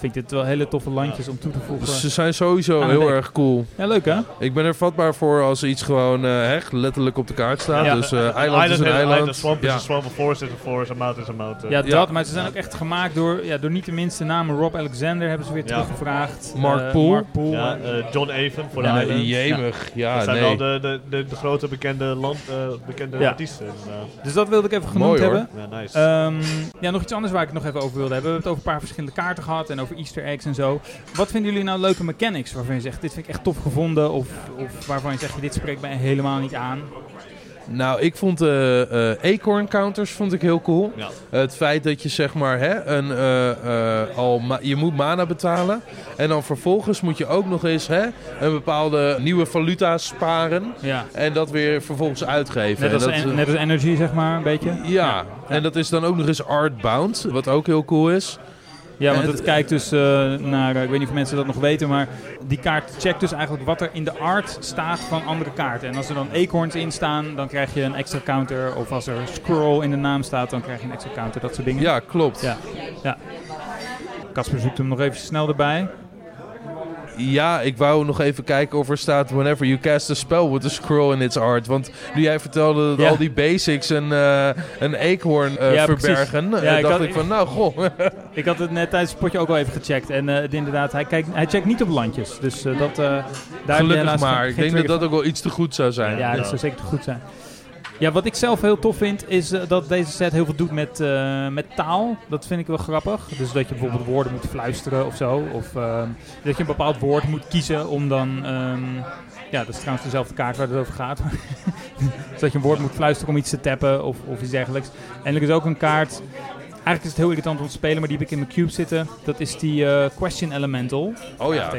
vind ik dit wel hele toffe landjes om toe te voegen. Ze zijn sowieso heel dek. erg cool. Ja, leuk hè? Ik ben er vatbaar voor als iets gewoon eh, hè, letterlijk op de kaart staat. Ja. Dus eh, Een eiland is een eiland. Een swamp is Ja. een swamp, een forest is een forest, een mountain is een mountain. Ja, Ja. dat. Maar ze zijn ook echt gemaakt door, ja, door niet de minste namen. Rob Alexander hebben ze weer Ja. teruggevraagd. Mark Eh, Poole. Mark Poole. Ja, eh, John Avon voor Ja, de Ja, Island. jemig. Ja, dat zijn nee. wel de, de, de, de grote bekende, land, eh, bekende Ja. artiesten. Dus dat wilde ik even genoemd Mooi, hebben. Ja, nice. Ehm, ja, nog iets anders waar ik het nog even over wilde hebben. We hebben het over een paar verschillende kaarten gehad en over easter eggs en zo. Wat vinden jullie nou leuke mechanics waarvan je zegt, dit vind ik echt tof gevonden? Of, of waarvan je zegt, dit spreekt mij helemaal niet aan? Nou, ik vond de eh acorn counters vond ik heel cool. ja. Het feit dat je zeg maar hè, een, eh, eh, al ma- je moet mana betalen. En dan vervolgens moet je ook nog eens hè, een bepaalde nieuwe valuta sparen. Ja. En dat weer vervolgens uitgeven. Net als, En dat, en- eh, net als energy, zeg maar, een beetje. ja. en dat is dan ook nog eens artbound, wat ook heel cool is. Ja, want het kijkt dus eh, naar, eh, ik weet niet of mensen dat nog weten, maar die kaart checkt dus eigenlijk wat er in de art staat van andere kaarten. En als er dan acorns in staan, dan krijg je een extra counter. Of als er scroll in de naam staat, dan krijg je een extra counter. Dat soort dingen. Ja, klopt. Ja. ja. Casper zoekt hem nog even snel erbij. Ja, ik wou nog even kijken of er staat... Whenever you cast a spell with a scroll in its art. Want nu jij vertelde dat Ja. al die basics een, eh, een eekhoorn eh, Ja, verbergen... eh, Ja, ik dacht had- ik van, nou, goh. Ik had het net tijdens het potje ook al even gecheckt. En het inderdaad, hij, kijkt, hij checkt niet op landjes. Dus dat, daar Gelukkig maar. Ik denk dat dat ook wel iets te goed zou zijn. Ja, dat zou zeker te goed zijn. Ja, wat ik zelf heel tof vind, is eh, dat deze set heel veel doet met, eh, met taal. Dat vind ik wel grappig. Dus dat je bijvoorbeeld woorden moet fluisteren of zo. Of ehm, dat je een bepaald woord moet kiezen om dan... ehm, ja, dat is trouwens dezelfde kaart waar het over gaat. dus dat je een woord moet fluisteren om iets te tappen of, of iets dergelijks. En er is ook een kaart... Eigenlijk is het heel irritant om te spelen, maar die heb ik in mijn cube zitten. Dat is die eh, Question Elemental. Oh ja.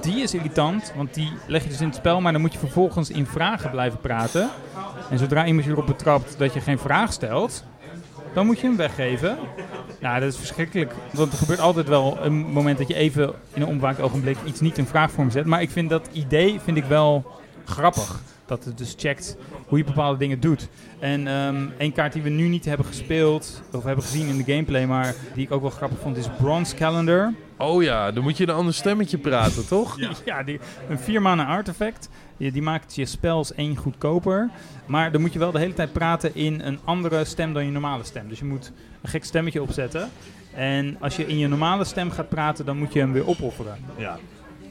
Die is irritant, want die leg je dus in het spel, maar dan moet je vervolgens in vragen blijven praten. En zodra iemand je erop betrapt dat je geen vraag stelt, dan moet je hem weggeven. Nou, dat is verschrikkelijk. Want er gebeurt altijd wel een moment dat je even in een onbewaakt ogenblik iets niet in vraagvorm zet. Maar ik vind dat idee vind ik wel grappig. Dat het dus checkt hoe je bepaalde dingen doet. En ehm een kaart die we nu niet hebben gespeeld, of hebben gezien in de gameplay, maar die ik ook wel grappig vond, is Bronze Calendar. Oh ja, dan moet je een ander stemmetje praten, toch? Ja, die, een 4 mana artefact. Die, die maakt je spels één goedkoper. Maar dan moet je wel de hele tijd praten in een andere stem dan je normale stem. Dus je moet een gek stemmetje opzetten. En als je in je normale stem gaat praten, dan moet je hem weer opofferen. Ja.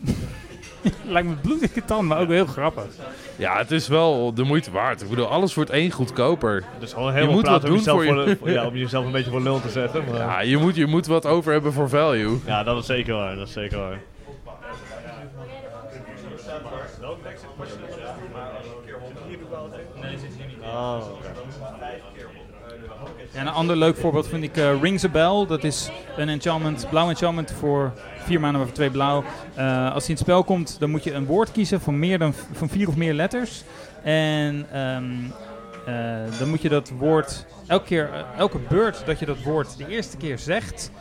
Lijkt me bloedige tand, maar ook heel grappig. Ja, het is wel de moeite waard. Ik bedoel, alles wordt één goedkoper. Dus gewoon helemaal moet praten wat om doen jezelf, voor voor je- de- ja, om jezelf een beetje voor lul te zetten. Maar, ja. Ja, je moet, je moet wat over hebben voor value. dat is zeker waar. Dat is zeker waar. Oh. Ja, een ander leuk voorbeeld vind ik eh, Rings a Bell. Dat is een enchantment, blauw enchantment voor vier maar voor twee blauw. Eh, als hij in het spel komt, dan moet je een woord kiezen van, meer dan, van vier of meer letters. En ehm, eh, dan moet je dat woord, elke, keer, eh, elke beurt dat je dat woord de eerste keer zegt,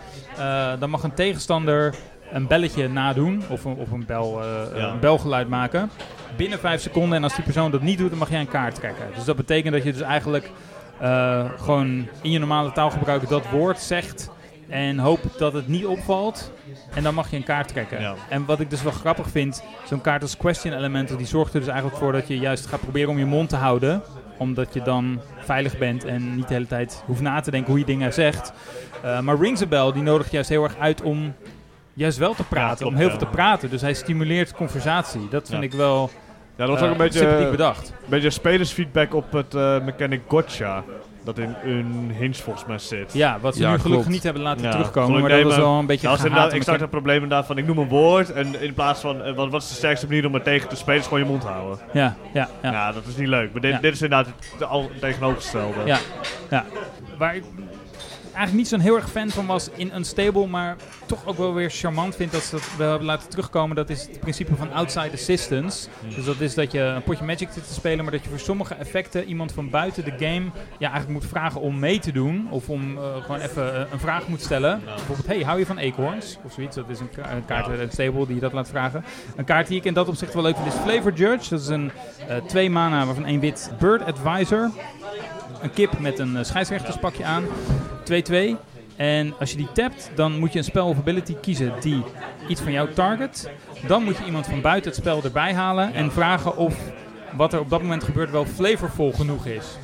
dan mag een tegenstander een belletje nadoen of een, of een, bel, Ja. een belgeluid maken. Binnen vijf seconden. En als die persoon dat niet doet, dan mag jij een kaart trekken. Dus dat betekent dat je dus eigenlijk gewoon in je normale taalgebruik dat woord zegt. En hoopt dat het niet opvalt. En dan mag je een kaart trekken. Ja. En wat ik dus wel grappig vind, zo'n kaart als Question Elemental, die zorgt er dus eigenlijk voor dat je juist gaat proberen om je mond te houden. Omdat je dan veilig bent en niet de hele tijd hoeft na te denken hoe je dingen zegt. Eh, maar Rings a Bell, die nodigt juist heel erg uit om juist wel te praten. klopt, om heel ja. veel te praten. Dus hij stimuleert conversatie. Dat vind ik wel Ja, dat was eh, ook een beetje, bedacht. beetje spelersfeedback op het eh, mechanic gotcha. Dat in een hinge volgens mij zit. Ja, wat ze Ja, nu gelukkig klopt. niet hebben laten Ja, terugkomen. Maar gelukkig dat was wel een beetje gehate ik zag het probleem inderdaad van ik noem een woord en in plaats van eh, wat, wat is de sterkste manier om er tegen te spelen is gewoon je mond houden. Ja, ja, ja. Ja, dat is niet leuk. Maar dit, Ja. dit is inderdaad het al tegenovergestelde. Ja, ja. Waar ik eigenlijk niet zo'n heel erg fan van was in Unstable, maar toch ook wel weer charmant vind dat ze dat wel hebben laten terugkomen. Dat is het principe van outside assistance. Dus dat is dat je een potje Magic zit te spelen, maar dat je voor sommige effecten iemand van buiten de game ja, eigenlijk moet vragen om mee te doen. Of om eh, gewoon even eh, een vraag moet stellen. Bijvoorbeeld, hey, hou je van acorns? Of zoiets. Dat is een, ka- een kaart uit Unstable die je dat laat vragen. Een kaart die ik in dat opzicht wel leuk vind is Flavor Judge. Dat is een eh, twee mana waarvan één wit Bird Advisor een kip met een eh, scheidsrechterspakje aan. 2-2. En als je die tapt, dan moet je een spell of ability kiezen die iets van jou target. Dan moet je iemand van buiten het spel erbij halen en vragen of wat er op dat moment gebeurt wel flavorvol genoeg is.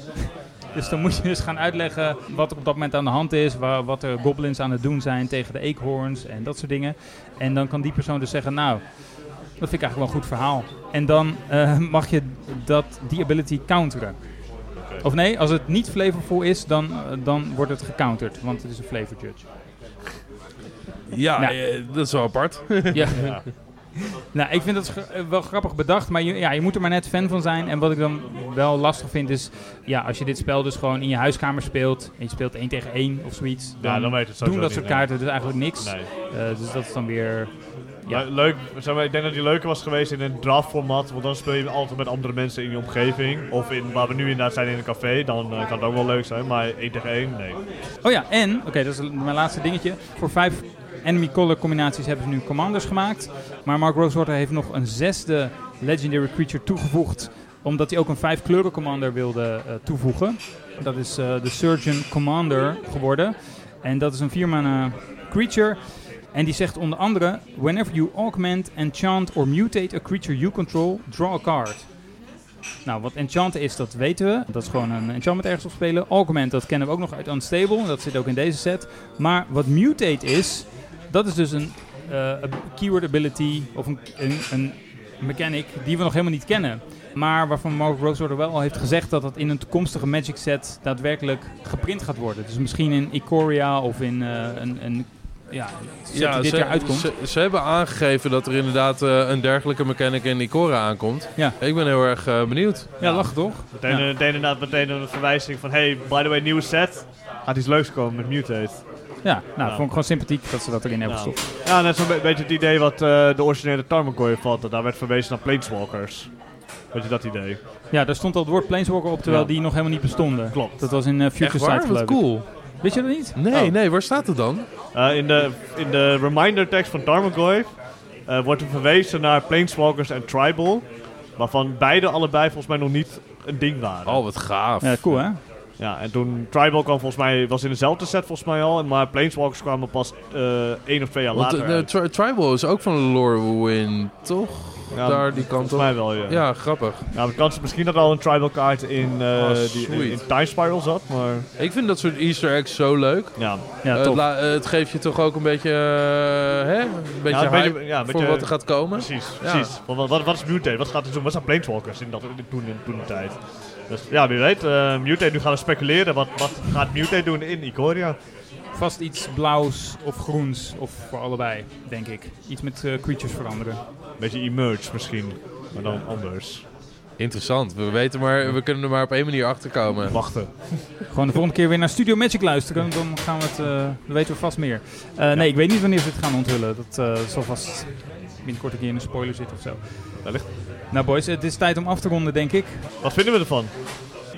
Dus dan moet je dus gaan uitleggen wat er op dat moment aan de hand is, wa- wat de goblins aan het doen zijn tegen de eekhoorns en dat soort dingen. En dan kan die persoon dus zeggen, nou, dat vind ik eigenlijk wel een goed verhaal. En dan eh, mag je dat, die ability counteren. Of nee, als het niet flavorful is, dan, eh, dan wordt het gecounterd, want het is een flavor judge. Ja, Nou. eh, dat is wel apart. Ja. Ja. Nou, ik vind dat eh, wel grappig bedacht, maar je, ja, je moet er maar net fan van zijn. En wat ik dan wel lastig vind is, ja, als je dit spel dus gewoon in je huiskamer speelt, en je speelt 1 tegen 1 of zoiets, dan, Ja, dan weet het doen dat soort kaarten dus eigenlijk niks. Nee. Dus dat is dan weer... Ja. Le- Leuk, zeg maar, ik denk dat die leuker was geweest in een draft format, want dan speel je altijd met andere mensen in je omgeving. Of in, waar we nu inderdaad zijn in een café, dan eh, kan het ook wel leuk zijn, maar 1 tegen 1, nee. Oh ja, en, oké, dat is mijn laatste dingetje. Voor vijf enemy color combinaties hebben ze nu commanders gemaakt. Maar Mark Rosewater heeft nog een zesde legendary creature toegevoegd. Omdat hij ook een vijf kleuren commander wilde eh, toevoegen. Dat is eh, de Surgeon Commander geworden. En dat is een vier mana creature. En die zegt onder andere: Whenever you augment, enchant or mutate a creature you control, draw a card. Nou, wat enchanten is, dat weten we. Dat is gewoon een enchantment ergens op spelen. Augment, dat kennen we ook nog uit Unstable. Dat zit ook in deze set. Maar wat mutate is, dat is dus een, een keyword ability of een, een, een mechanic die we nog helemaal niet kennen. Maar waarvan Mark Rosewater wel al heeft gezegd dat dat in een toekomstige Magic set daadwerkelijk geprint gaat worden. Dus misschien in Ikoria of in uh, een, een ja, ja die dit ze, jaar uitkomt. Ze, ze, hebben aangegeven dat er inderdaad uh, een dergelijke mechanic in Ikoria aankomt. Ja. Ik ben heel erg uh, benieuwd. Ja, lach toch? Meteen, ja. meteen, inderdaad meteen een verwijzing van, hey, by the way, nieuwe set. Gaat iets leuks komen met Mutate. Ja, nou, ja. vond ik gewoon sympathiek dat ze dat erin hebben gestopt. Ja, net zo'n be beetje het idee wat uh, de originele Tarmogoyf had. Daar werd verwezen naar Planeswalkers. Weet je dat idee? Ja, daar stond al het woord Planeswalker op, terwijl ja. die nog helemaal niet bestonden. Klopt. Dat was in uh, Future Sight Wat cool. Weet je dat niet? Nee, oh. nee, waar staat het dan? Uh, in, de, in de reminder tekst van Tarmogoyf uh, wordt er verwezen naar Planeswalkers en Tribal. Waarvan beide allebei volgens mij nog niet een ding waren. Oh, wat gaaf. Ja, cool hè? Ja, en toen Tribal kwam volgens mij, was in dezelfde set volgens mij al. Maar Planeswalkers kwamen pas uh, één of twee jaar Want later tri Tribal is ook van Lorwyn, toch? Ja, Daar die kant op. mij wel, ja. Ja, grappig. Ja, de kans is misschien dat er al een tribal kaart in, uh, oh, die in, in Time Spiral zat, maar... Ik vind dat soort easter eggs zo leuk. Ja, ja uh, het, het, geeft je toch ook een beetje, uh, hè? Een beetje ja, hype beetje, ja, voor beetje, wat er gaat komen. Precies, ja. precies. Wat, wat, wat is Mutate? Wat gaat het doen? Wat zijn Planeswalkers in, dat, in, toen, in, toen de tijd? Dus ja, wie weet. Uh, Mutate, nu gaan we speculeren. Wat, wat gaat Mutate doen in Ikoria? Vast iets blauws of groens, of voor allebei, denk ik. Iets met uh, creatures veranderen. Beetje emerge misschien, maar dan anders. Interessant. We weten maar, we kunnen er maar op één manier achter komen. Wachten. Gewoon de volgende keer weer naar Studio Magic luisteren. Dan gaan we het, uh, dan weten we vast meer. Uh, ja. Nee, ik weet niet wanneer ze het gaan onthullen. Dat uh, zal vast binnenkort een keer in een spoiler zitten of zo. Wellicht. Nou boys, het is tijd om af te ronden denk ik. Wat vinden we ervan?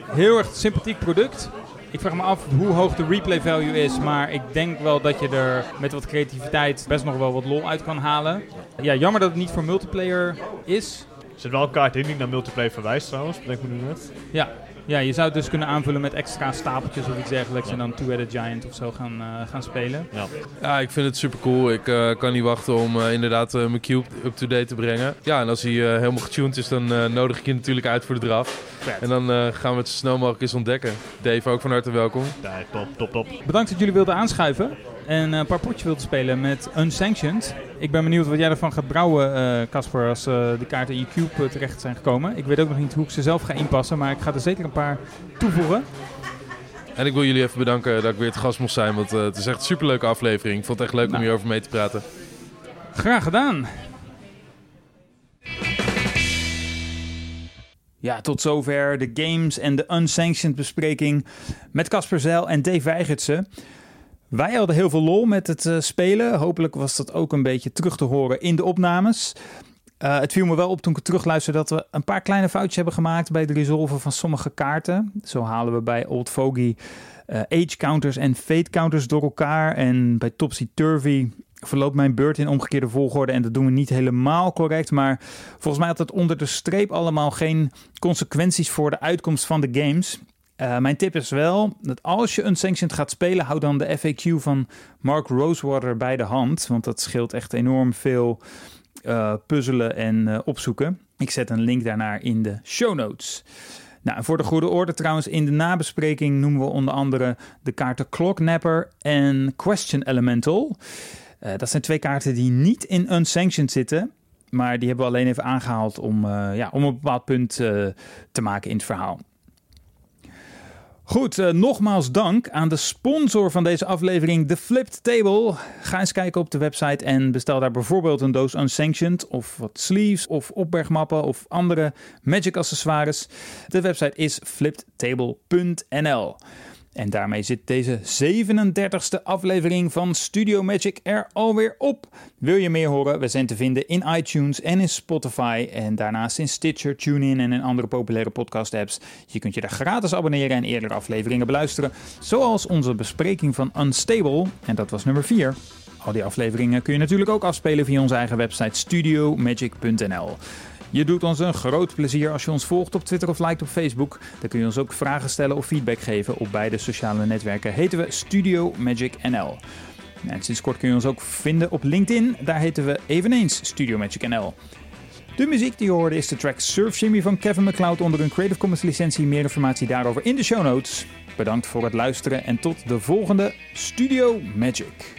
Heel erg sympathiek product. Ik vraag me af hoe hoog de replay value is, maar ik denk wel dat je er met wat creativiteit best nog wel wat lol uit kan halen. Ja, jammer dat het niet voor multiplayer is. Er zit wel een kaart in die naar multiplayer verwijst trouwens, denk ik nu net. Ja. Ja, je zou het dus kunnen aanvullen met extra stapeltjes of iets dergelijks ja. en dan Two-Headed Giant of zo gaan, uh, gaan spelen. Ja. ja, ik vind het super cool. Ik uh, kan niet wachten om uh, inderdaad mijn cube up-to-date te brengen. Ja, en als hij helemaal getuned is, dan nodig ik je natuurlijk uit voor de draf. Vet. En dan gaan we het zo snel mogelijk eens ontdekken. Dave, ook van harte welkom. Ja, top, top, top. Bedankt dat jullie wilden aanschuiven en een paar potjes wilden spelen met Unsanctioned. Ik ben benieuwd wat jij ervan gaat brouwen, Casper, uh, als uh, de kaarten in je cube uh, terecht zijn gekomen. Ik weet ook nog niet hoe ik ze zelf ga inpassen, maar ik ga er zeker een paar toevoegen. En ik wil jullie even bedanken dat ik weer het gast mocht zijn, want het is echt een superleuke aflevering. Ik vond het echt leuk nou. om hierover mee te praten. Graag gedaan. Ja, tot zover de games en de unsanctioned bespreking met Casper Zeil en Dave Weigertsen. Wij hadden heel veel lol met het uh, spelen. Hopelijk was dat ook een beetje terug te horen in de opnames. Uh, het viel me wel op toen ik terugluisterde dat we een paar kleine foutjes hebben gemaakt bij het resolven van sommige kaarten. Zo halen we bij Old Fogey uh, age counters en fate counters door elkaar. En bij Topsy Turvy verloopt mijn beurt in omgekeerde volgorde en dat doen we niet helemaal correct. Maar volgens mij had het onder de streep allemaal geen consequenties voor de uitkomst van de games. Uh, mijn tip is wel dat als je Unsanctioned gaat spelen, hou dan de FAQ van Mark Rosewater bij de hand. Want dat scheelt echt enorm veel uh, puzzelen en uh, opzoeken. Ik zet een link daarnaar in de show notes. Nou, voor de goede orde trouwens, in de nabespreking noemen we onder andere de kaarten Clocknapper en Question Elemental. Dat zijn twee kaarten die niet in Unsanctioned zitten. Maar die hebben we alleen even aangehaald om, ja, om een bepaald punt te maken in het verhaal. Goed, uh, nogmaals dank aan de sponsor van deze aflevering, The Flipped Table. Ga eens kijken op de website en bestel daar bijvoorbeeld een doos Unsanctioned of wat sleeves of opbergmappen of andere Magic accessoires. De website is flippedtable.nl. En daarmee zit deze 37e aflevering van Studio Magic er alweer op. Wil je meer horen? We zijn te vinden in iTunes en in Spotify. En daarnaast in Stitcher, TuneIn en in andere populaire podcast apps. Je kunt je daar gratis abonneren en eerdere afleveringen beluisteren. Zoals onze bespreking van Unstable. En dat was nummer 4. Al die afleveringen kun je natuurlijk ook afspelen via onze eigen website studiomagic.nl. Je doet ons een groot plezier als je ons volgt op Twitter of liked op Facebook. Dan kun je ons ook vragen stellen of feedback geven. Op beide sociale netwerken heten we Studio Magic NL. En sinds kort kun je ons ook vinden op LinkedIn. Daar heten we eveneens Studio Magic NL. De muziek die je hoorde is de track Surf Shimmy van Kevin MacLeod onder een Creative Commons licentie. Meer informatie daarover in de show notes. Bedankt voor het luisteren en tot de volgende Studio Magic.